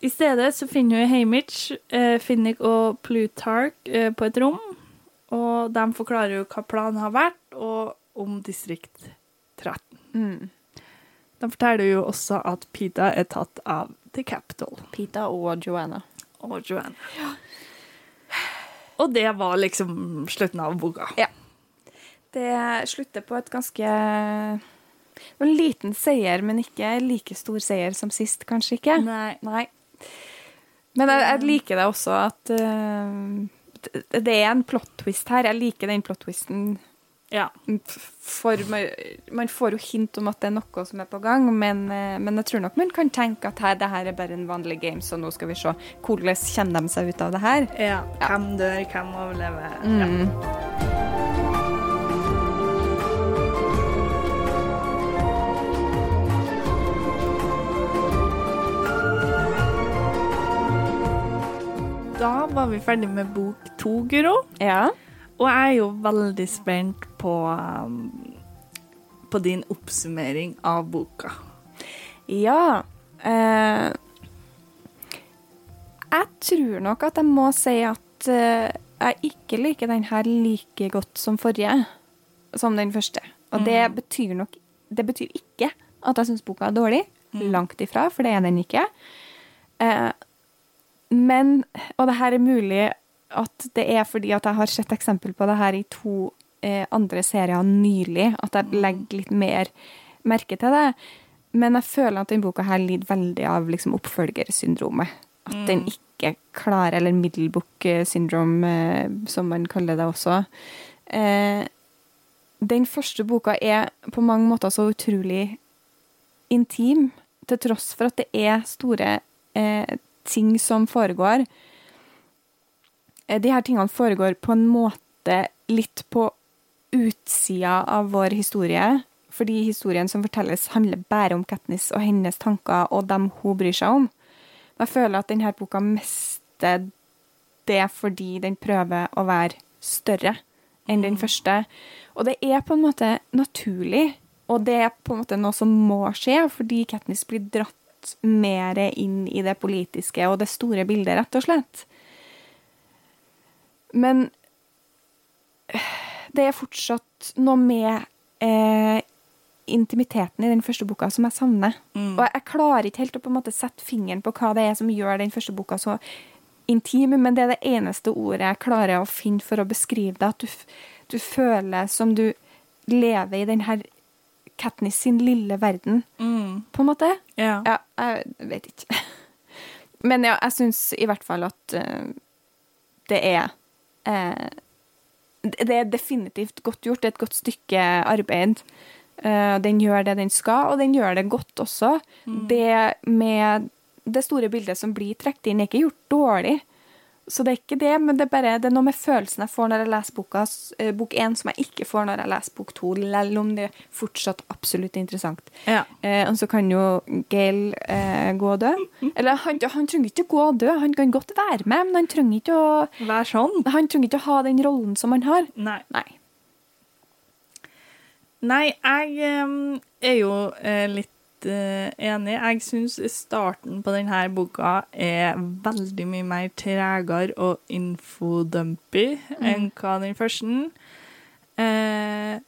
I stedet så finner hun Hamish, eh, Finnick og Plutarch eh, på et rom. Og de forklarer jo hva planen har vært, og om distrikt 13. Mm. De forteller jo også at Pita er tatt av The Capital Pita og Joanna. og Joanne. Og det var liksom slutten av boka. Ja. Det slutter på et ganske En liten seier, men ikke like stor seier som sist, kanskje ikke. Nei. Nei. Men jeg, jeg liker det også at uh, det- er en plot twist her. Jeg liker den plot twisten. Ja. For man, man får jo hint om at det er noe som er på gang, men, eh, men jeg tror nok man kan tenke at her, det her er bare en vanlig game, så nå skal vi se hvordan kommer de seg ut av det her. ja. Hvem dør, hvem overlever. Ja. Mm. Da var vi ferdig med bok to, Guro. Ja. Og jeg er jo veldig spent på, um, på din oppsummering av boka. Ja. Eh, jeg tror nok at jeg må si at eh, jeg ikke liker den her like godt som forrige, som den første. Og det betyr nok Det betyr ikke at jeg syns boka er dårlig. Langt ifra, for det er den ikke. Eh, men Og det her er mulig at det er fordi at jeg har sett eksempel på det her i to eh, andre serier nylig, at jeg legger litt mer merke til det. Men jeg føler at denne boka her lider veldig av liksom, oppfølgersyndromet. At den ikke klarer, eller middelbook syndrom, eh, som man kaller det også. Eh, den første boka er på mange måter så utrolig intim, til tross for at det er store eh, ting som foregår. Eh, de her tingene foregår på en måte litt på utsida av vår historie. Fordi historien som fortelles, handler bare om Katniss og hennes tanker og dem hun bryr seg om. Jeg føler at denne boka mister det fordi den prøver å være større enn den første. Og det er på en måte naturlig, og det er på en måte noe som må skje, fordi Katniss blir dratt mer inn i det politiske og det store bildet, rett og slett. Men det er fortsatt noe med eh, intimiteten i den første boka som jeg savner. Og jeg klarer ikke helt å på en måte sette fingeren på hva det er som gjør den første boka så intim, men det er det eneste ordet jeg klarer å finne for å beskrive det. At du, du føler som du lever i den her Katniss sin lille verden, på en måte. Ja. Ja, jeg vet ikke. Men ja, jeg syns i hvert fall at uh, det er uh, Det er definitivt godt gjort. Det er et godt stykke arbeid. Uh, den gjør det den skal, og den gjør det godt også. Det med det store bildet som blir trukket inn, er ikke gjort dårlig. Så det er ikke det, men det er bare det er noe med følelsen jeg får når jeg leser boka, eh, bok én, som jeg ikke får når jeg leser bok to, selv om det fortsatt absolutt interessant. Ja. Eh, og så kan jo Gail eh, gå og dø. Eller han, han trenger ikke gå og dø, han kan godt være med, men han trenger ikke å, Vær sånn. han trenger ikke å ha den rollen som han har. Nei. Nei. Nei, jeg em, er jo eh, litt eh, enig. Jeg syns starten på denne boka er veldig mye mer tregere og infodumpy enn hva den første. Eh,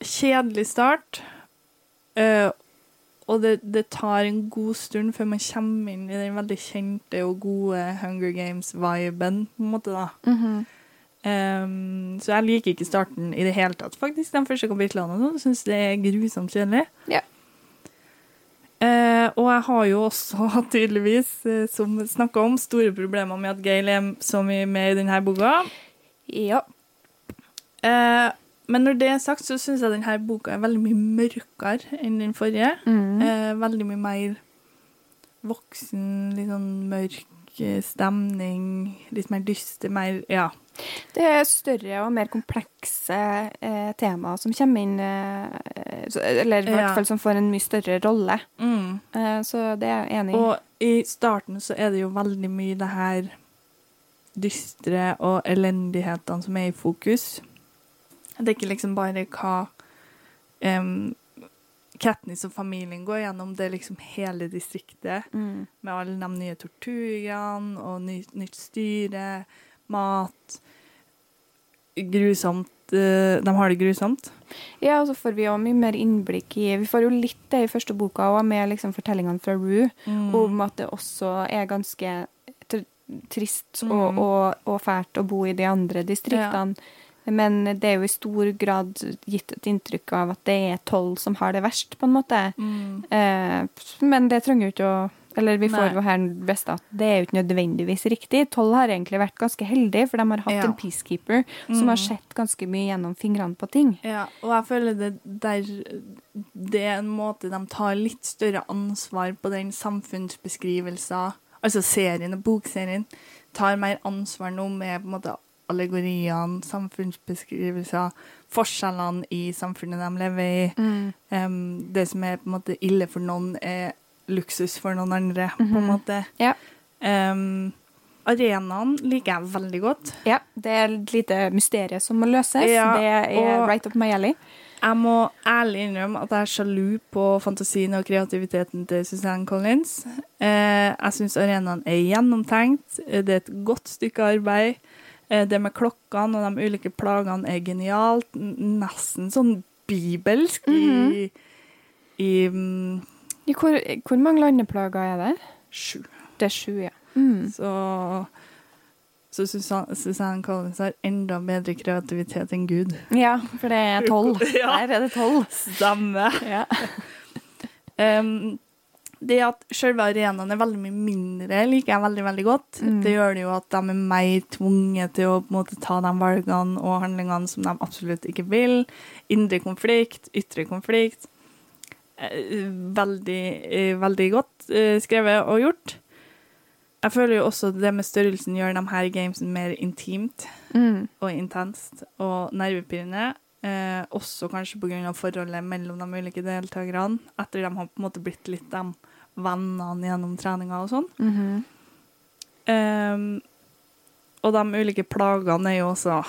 kjedelig start. Eh, og det, det tar en god stund før man kommer inn i den veldig kjente og gode Hunger Games-viben, på en måte, da. Um, så jeg liker ikke starten i det hele tatt, faktisk. De første kapitlene sånn. Syns det er grusomt kjedelig. Ja. Eh, og jeg har jo også tydeligvis, eh, som snakka om, store problemer med at Gail er så mye med i denne boka. Ja. Eh, men når det er sagt, så syns jeg denne boka er veldig mye mørkere enn den forrige. Mm. Eh, veldig mye mer voksen, litt sånn mørk stemning. Litt mer dyster, mer Ja. Det er større og mer komplekse eh, temaer som kommer inn, eh, så, eller i hvert fall som får en mye større rolle. Eh, så det er jeg enig i. Og i starten så er det jo veldig mye det her dystre og elendighetene som er i fokus. Det er ikke liksom bare hva um, Katniss og familien går gjennom, det liksom hele distriktet. Mm. Med alle de nye torturene og ny, nytt styre, mat Grusomt. eh, de har det grusomt. Ja, og så får vi jo mye mer innblikk i Vi får jo litt det i første boka òg, med liksom fortellingene fra Rue, om at det også er ganske trist og, Mm. og, og fælt å bo i de andre distriktene. Men det er jo i stor grad gitt et inntrykk av at det er tolv som har det verst, på en måte. Mm. Eh, men det trenger jo ikke å Eller vi får Nei. jo her beste at det er jo ikke nødvendigvis riktig. Tolv har egentlig vært ganske heldige, for de har hatt Ja. en peacekeeper som har sett ganske mye gjennom fingrene på ting. Ja, og jeg føler det der Det er en måte de tar litt større ansvar på den samfunnsbeskrivelsen Altså serien og bokserien tar mer ansvar nå med på en måte allegoriene, samfunnsbeskrivelser, forskjellene i samfunnet de lever i. Em, det som er på en måte ille for noen, er luksus for noen andre, på en måte. Ja. Um, arenaen liker jeg veldig godt. Ja, det er et lite mysterium som må løses. Ja, det er right up my alley. Jeg må ærlig innrømme at jeg er sjalu på fantasien og kreativiteten til Suzanne Collins. Eh, jeg syns arenaen er gjennomtenkt. Eh, Det er et godt stykke arbeid. Eh, det med klokkene og de ulike plagene er genialt. Nesten sånn bibelsk i, i mm, I Hvor, hvor mange landeplager er det? sju. Det er sju, ja. Mm. Så, så Susanne, Susanne Collins har enda bedre kreativitet enn Gud. Ja, for det er tolv. Ja. Der er det tolv. Stemmer. Ja. Um, det at selve arenaen er veldig mye mindre, liker jeg veldig veldig godt. Mm. Det gjør det jo at de er mer tvunget til å på en måte, ta de valgene og handlingene som de absolutt ikke vil. Indre konflikt, ytre konflikt. Eh, Veldig, eh, veldig godt eh, skrevet og gjort. Jeg føler jo også det med størrelsen gjør de her gamesene mer intimt Mm. og intenst og nervepirrende. Eh, også kanskje pga. forholdet mellom de ulike deltakerne, etter de har på en måte blitt litt de vennene gjennom treninga og sånn. Mm -hmm. um, og de ulike plagene er jo også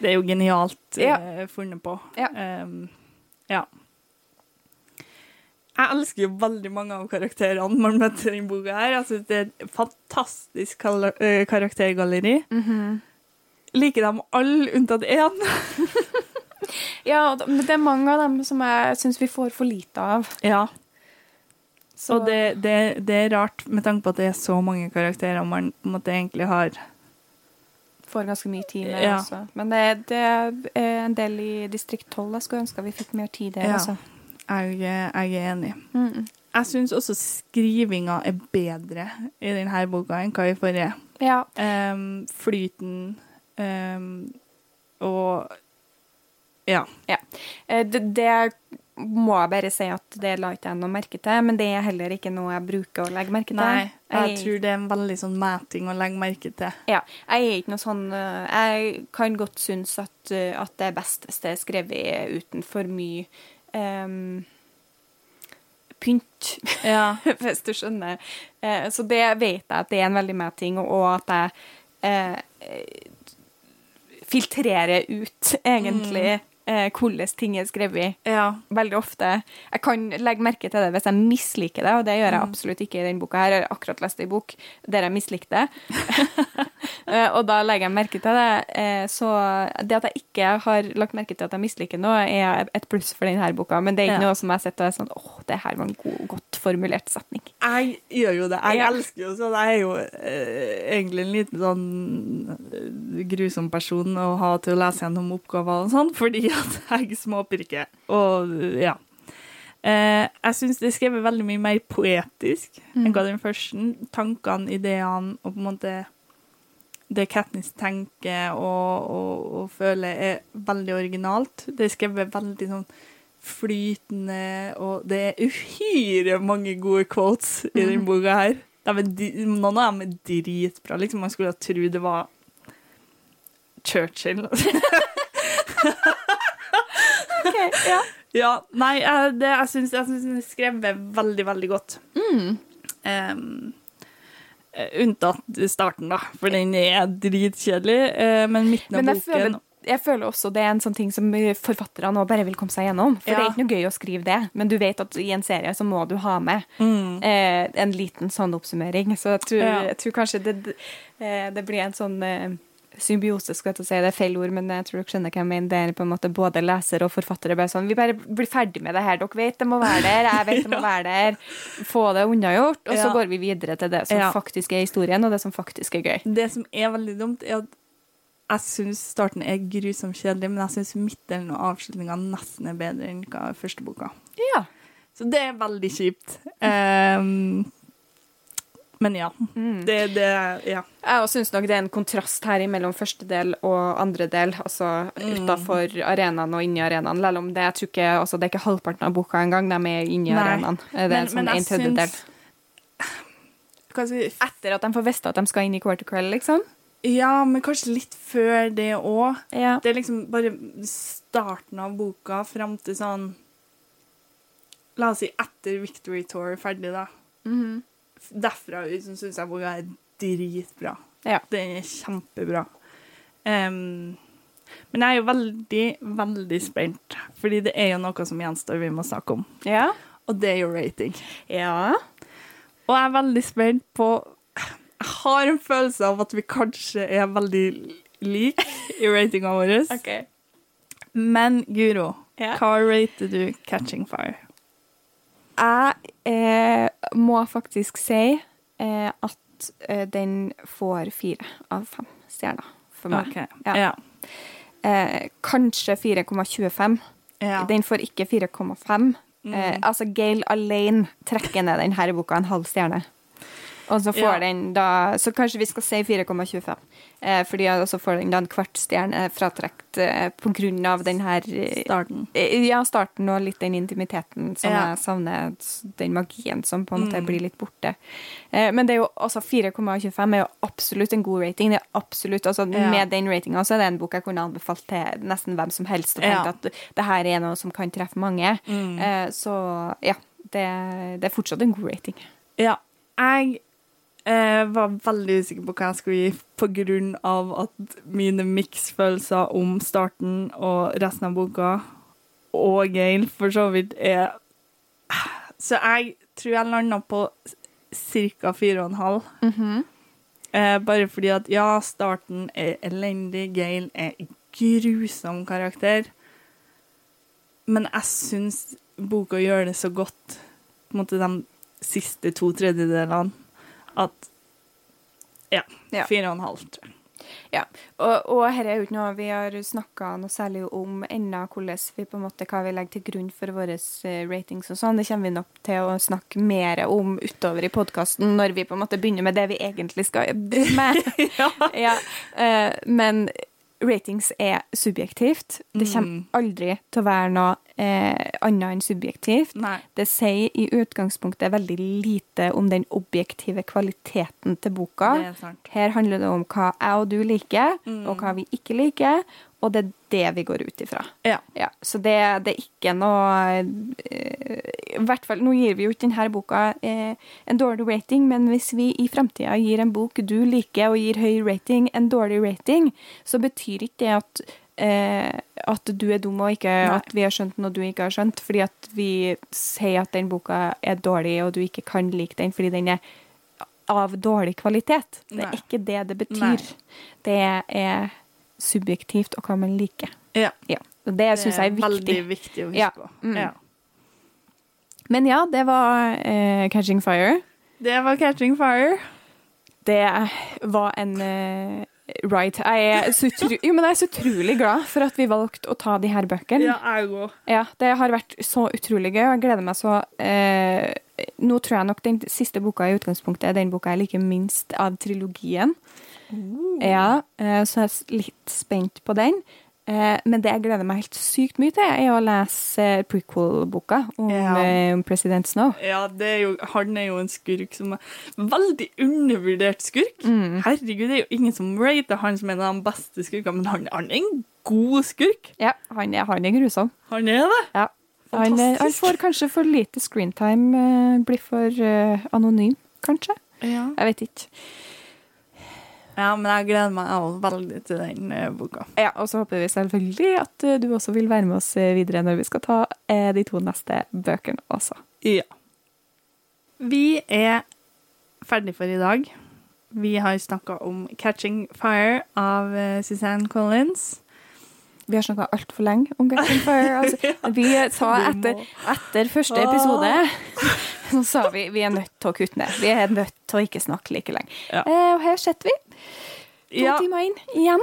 Det er jo genialt Ja. eh, funnet på. Ja. Um, ja. Jeg elsker jo veldig mange av karakterene man møter i denne boka. her. Jeg synes Det er et fantastisk karaktergalleri. Mm. Mhm. Liker dem alle unntatt én. Ja, men det er mange av dem som jeg syns vi får for lite av. Ja. Så Og det, det, det er rart med tanke på at det er så mange karakterer man måtte egentlig har. får ganske mye tid med Ja. også. Men det, det er en del i distrikt 12 jeg skulle ønske vi fikk mer tid der. Ja. Altså. Jeg, jeg er enig. Mm. Jeg syns også skrivinga er bedre i denne boka enn hva i forrige. Ja. Um, flyten um, og Ja. ja. Det, det må jeg bare si at det la ikke jeg noe merke til, men det er heller ikke noe jeg bruker å legge merke til. Nei, jeg Jeg- tror det er en veldig sånn mæting å legge merke til. Ja, jeg er ikke noe sånn eh, Jeg kan godt synes at, eh, at det er best hvis det er skrevet uten for mye um, pynt, Ja. hvis du skjønner. Uh, så det vet jeg at det er en veldig mæting, og, og at jeg uh, filtrerer ut, egentlig, eh, hvordan ting er skrevet. ja. Veldig ofte. Jeg kan legge merke til det hvis jeg misliker det, og det gjør jeg absolutt ikke i denne boka. her. Jeg har akkurat lest en bok der jeg mislikte det. Eh, og da legger jeg merke til det. Eh, Så det at jeg ikke har lagt merke til at jeg misliker noe, er et pluss for denne boka. Men det er ikke Ja. noe som jeg sitter og er sånn åh, det her var en god, godt formulert setning. Jeg gjør jo det. Jeg Ja. elsker jo sånn. Jeg er jo eh, egentlig en liten sånn eh, grusom person å ha til å lese gjennom oppgaver og sånn, fordi at jeg småpirker. Og ja. Eh, jeg syns det er skrevet veldig mye mer poetisk enn hva den første. Tankene, ideene og på en måte det Katniss tenker og, og, og føler, er veldig originalt. Det er skrevet veldig sånn flytende, og det er uhyre mange gode quotes i denne boka her. De noen av dem er dritbra. Liksom Man skulle tro det var Churchill. ja. ja, nei, jeg, det, jeg syns den er skrevet veldig, veldig godt. Mm. Um, unntatt starten, da, for den er dritkjedelig. eh, men midten av Men boken føler, jeg føler også det er en sånn ting som forfatterne bare vil komme seg gjennom. For det er ikke noe gøy å skrive det, men du vet at i en serie så må du ha med eh, en liten sånn oppsummering. Så jeg tror, Mm. Ja. jeg tror kanskje det, eh, det blir en sånn eh, symbiose, skal jeg til å si. Det er feil ord, men jeg tror dere skjønner hva jeg mener. Det er på en måte både leser og forfattere bare sånn Vi bare blir ferdig med det her. Dere vet det må være der, jeg vet det må være der. Få det unnagjort, og så Ja. går vi videre til det som Ja. faktisk er historien, og det som faktisk er gøy. Det som er veldig dumt, er at jeg syns starten er grusomt kjedelig, men jeg syns midtdelen og avslutninga nesten er bedre enn hva første boka. Ja. Så det er veldig kjipt. Ehm, men ja. Mm. Det, det Ja. Jeg syns nok det er en kontrast her mellom første del og andre del, altså Mm. utafor arenaen og inni arenaen. Selv om det, jeg tror ikke, altså, det er ikke halvparten av boka engang, de er inni Nei. arenaen. Det er Men- en sånn men en tredjedel. syns-? Etter at de får vite at de skal inn i Quarter Crell, liksom. Ja, men kanskje litt før det òg. Ja. Det er liksom bare starten av boka fram til sånn La oss si etter Victory Tour er ferdig, da. Mhm. Derfra ut så syns jeg boka er dritbra. Ja. Den er kjempebra. Um, men jeg er jo veldig, veldig spent, fordi det er jo noe som gjenstår vi må snakke om. ja. Og det er jo rating. Ja. Og jeg er veldig spent på Jeg har en følelse av at vi kanskje er veldig like i ratinga vår. okay. Men Guro, Ja. hva rater du Catching Fire? Jeg eh, må faktisk si eh, at eh, den får fire av fem stjerner for meg. Okay. Ja. Ja. Eh, kanskje 4,25. Ja. Den får ikke 4,5. Eh, altså, Gail alene trekker ned denne boka en halv stjerne. Og så får Ja. den da Så kanskje vi skal si 4,25. Eh, fordi så får den da en kvart stjerne fratrekt eh, på grunn av den her eh, Starten. Eh, Ja, starten og litt den intimiteten som Ja. jeg savner. Den magien som på en måte Mm. blir litt borte. Eh, men det er jo også 4,25 er jo absolutt en god rating. Det er absolutt, altså Ja. Med den ratinga så er det en bok jeg kunne anbefalt til nesten hvem som helst. Og tenkt at det her er noe som kan treffe mange. Mm. Eh, så ja, det, det er fortsatt en god rating. Ja. Jeg eh, var veldig usikker på hva jeg skulle gi av at mine miksfølelser om starten og resten av boka, og Gail for så vidt, er Så jeg tror jeg landa på ca. fire og en halv. Eh, bare fordi at ja, starten er elendig, Gail er en grusom karakter. Men jeg syns boka gjør det så godt, på en måte de siste to tredjedelene, at ja, Ja. fire og en halv, tror jeg. Ja, og, og her er jo ikke noe vi har snakka noe særlig om ennå, hvordan vi på en måte, hva vi legger til grunn for våre eh, ratings og sånn. Det kommer vi nok til å snakke mer om utover i podkasten når vi på en måte begynner med det vi egentlig skal begynne med. ja. eh, men ratings er subjektivt. Det kommer Mm. aldri til å være noe eh, annet enn subjektivt. Nei. Det sier i utgangspunktet veldig lite om den objektive kvaliteten til boka. Er. Her handler det om hva jeg og du liker, Mm. og hva vi ikke liker, og det er det vi går ut ifra. Ja. Ja, så det, det er ikke noe eh, I hvert fall, Nå gir vi jo ikke denne boka eh, en dårlig rating, men hvis vi i framtida gir en bok du liker og gir høy rating, en dårlig rating, så betyr ikke det at eh, at du er dum og ikke Nei. at vi har skjønt noe du ikke har skjønt, fordi at vi sier at den boka er dårlig, og du ikke kan like den fordi den er av dårlig kvalitet. Det er Nei. ikke det det betyr. Nei. Det er subjektivt og hva man liker. Ja. Ja. Og det syns jeg er viktig. veldig viktig å huske Ja. på. Mm. Ja. Men ja, det var eh, 'Catching Fire'. Det var 'Catching Fire'. Det var en eh, ride. Jeg er, så utro jo, men jeg er så utrolig glad for at vi valgte å ta de her bøkene. Ja, jeg òg. Ja, det har vært så utrolig gøy, og jeg gleder meg så eh, Nå tror jeg nok den siste boka i utgangspunktet er den boka jeg liker minst av trilogien. Ja, eh, så jeg er litt spent på den. Eh, men det jeg gleder meg helt sykt mye til, er å lese eh, prequel-boka om, Ja. eh, president Snow. Ja, det er jo, han er jo en skurk som er veldig undervurdert skurk. Mm. Herregud, det er jo ingen som rater han som en av de beste skurkene, men han, han er en god skurk. Ja, han er, han er grusom. Han er det. Ja. Han, er- han får kanskje for lite screentime, blir for uh, anonym, kanskje. Ja. Jeg vet ikke. Ja, men jeg gleder meg også veldig til den eh, boka. Ja, og så håper vi selvfølgelig at eh, du også vil være med oss eh, videre når vi skal ta de to neste bøkene også. Ja. Vi er ferdig for i dag. Vi har snakka om 'Catching Fire' av Suzanne Collins. Vi har snakka altfor lenge om Catching Fire. Altså, vi sa etter, etter første episode så sa vi vi er nødt til å kutte ned. Vi er nødt til å ikke snakke like lenge. Ja. Eh, og her sitter vi, to Ja, timer inn igjen.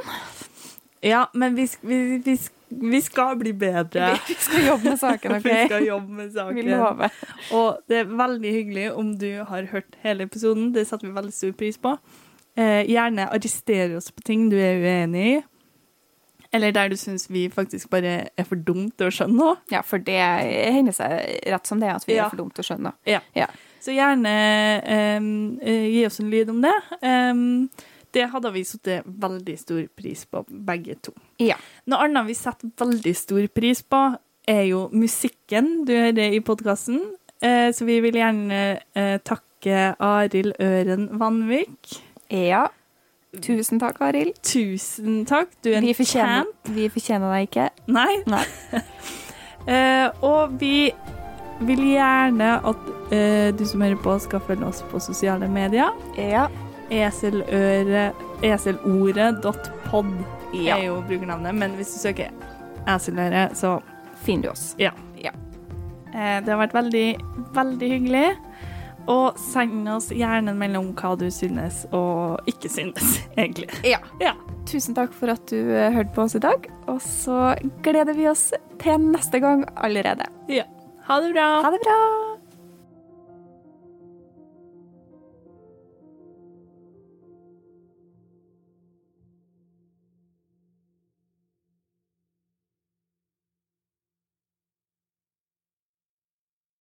ja men vi, vi, vi, vi skal bli bedre. Vi skal jobbe med saken, OK? Vi skal jobbe med Vi saken. lover. Og det er veldig hyggelig om du har hørt hele episoden. Det setter vi veldig stor pris på. Eh, gjerne arrestere oss på ting du er uenig i. Eller der du syns vi faktisk bare er for dumt til å skjønne noe. Ja, for det hender seg rett som det at vi Ja. er for dumt til å skjønne. Ja. Ja. Så gjerne eh, gi oss en lyd om det. Em, det hadde vi satt veldig stor pris på, begge to. Ja. Noe annet vi setter veldig stor pris på, er jo musikken du hører i podkasten. Eh, så vi vil gjerne eh, takke Arild Øren Vanvik. ja. Tusen takk, Arild. Tusen takk. Du er en Vi fortjener, vi fortjener deg ikke. Nei. Nei. Eh, og vi vil gjerne at du som hører på, skal følge oss på sosiale medier. Ja. Eselordet.pod Ja. er jo brukernavnet, men hvis du søker eseløre, så Finner du oss. ja. Ja. Eh, det har vært veldig, veldig hyggelig. Og send oss gjerne en melding om hva du synes og ikke synes, egentlig. Ja. Ja. Tusen takk for at du eh, hørte på oss i dag. Og så gleder vi oss til neste gang allerede. ja. Ha det bra. Ha det bra!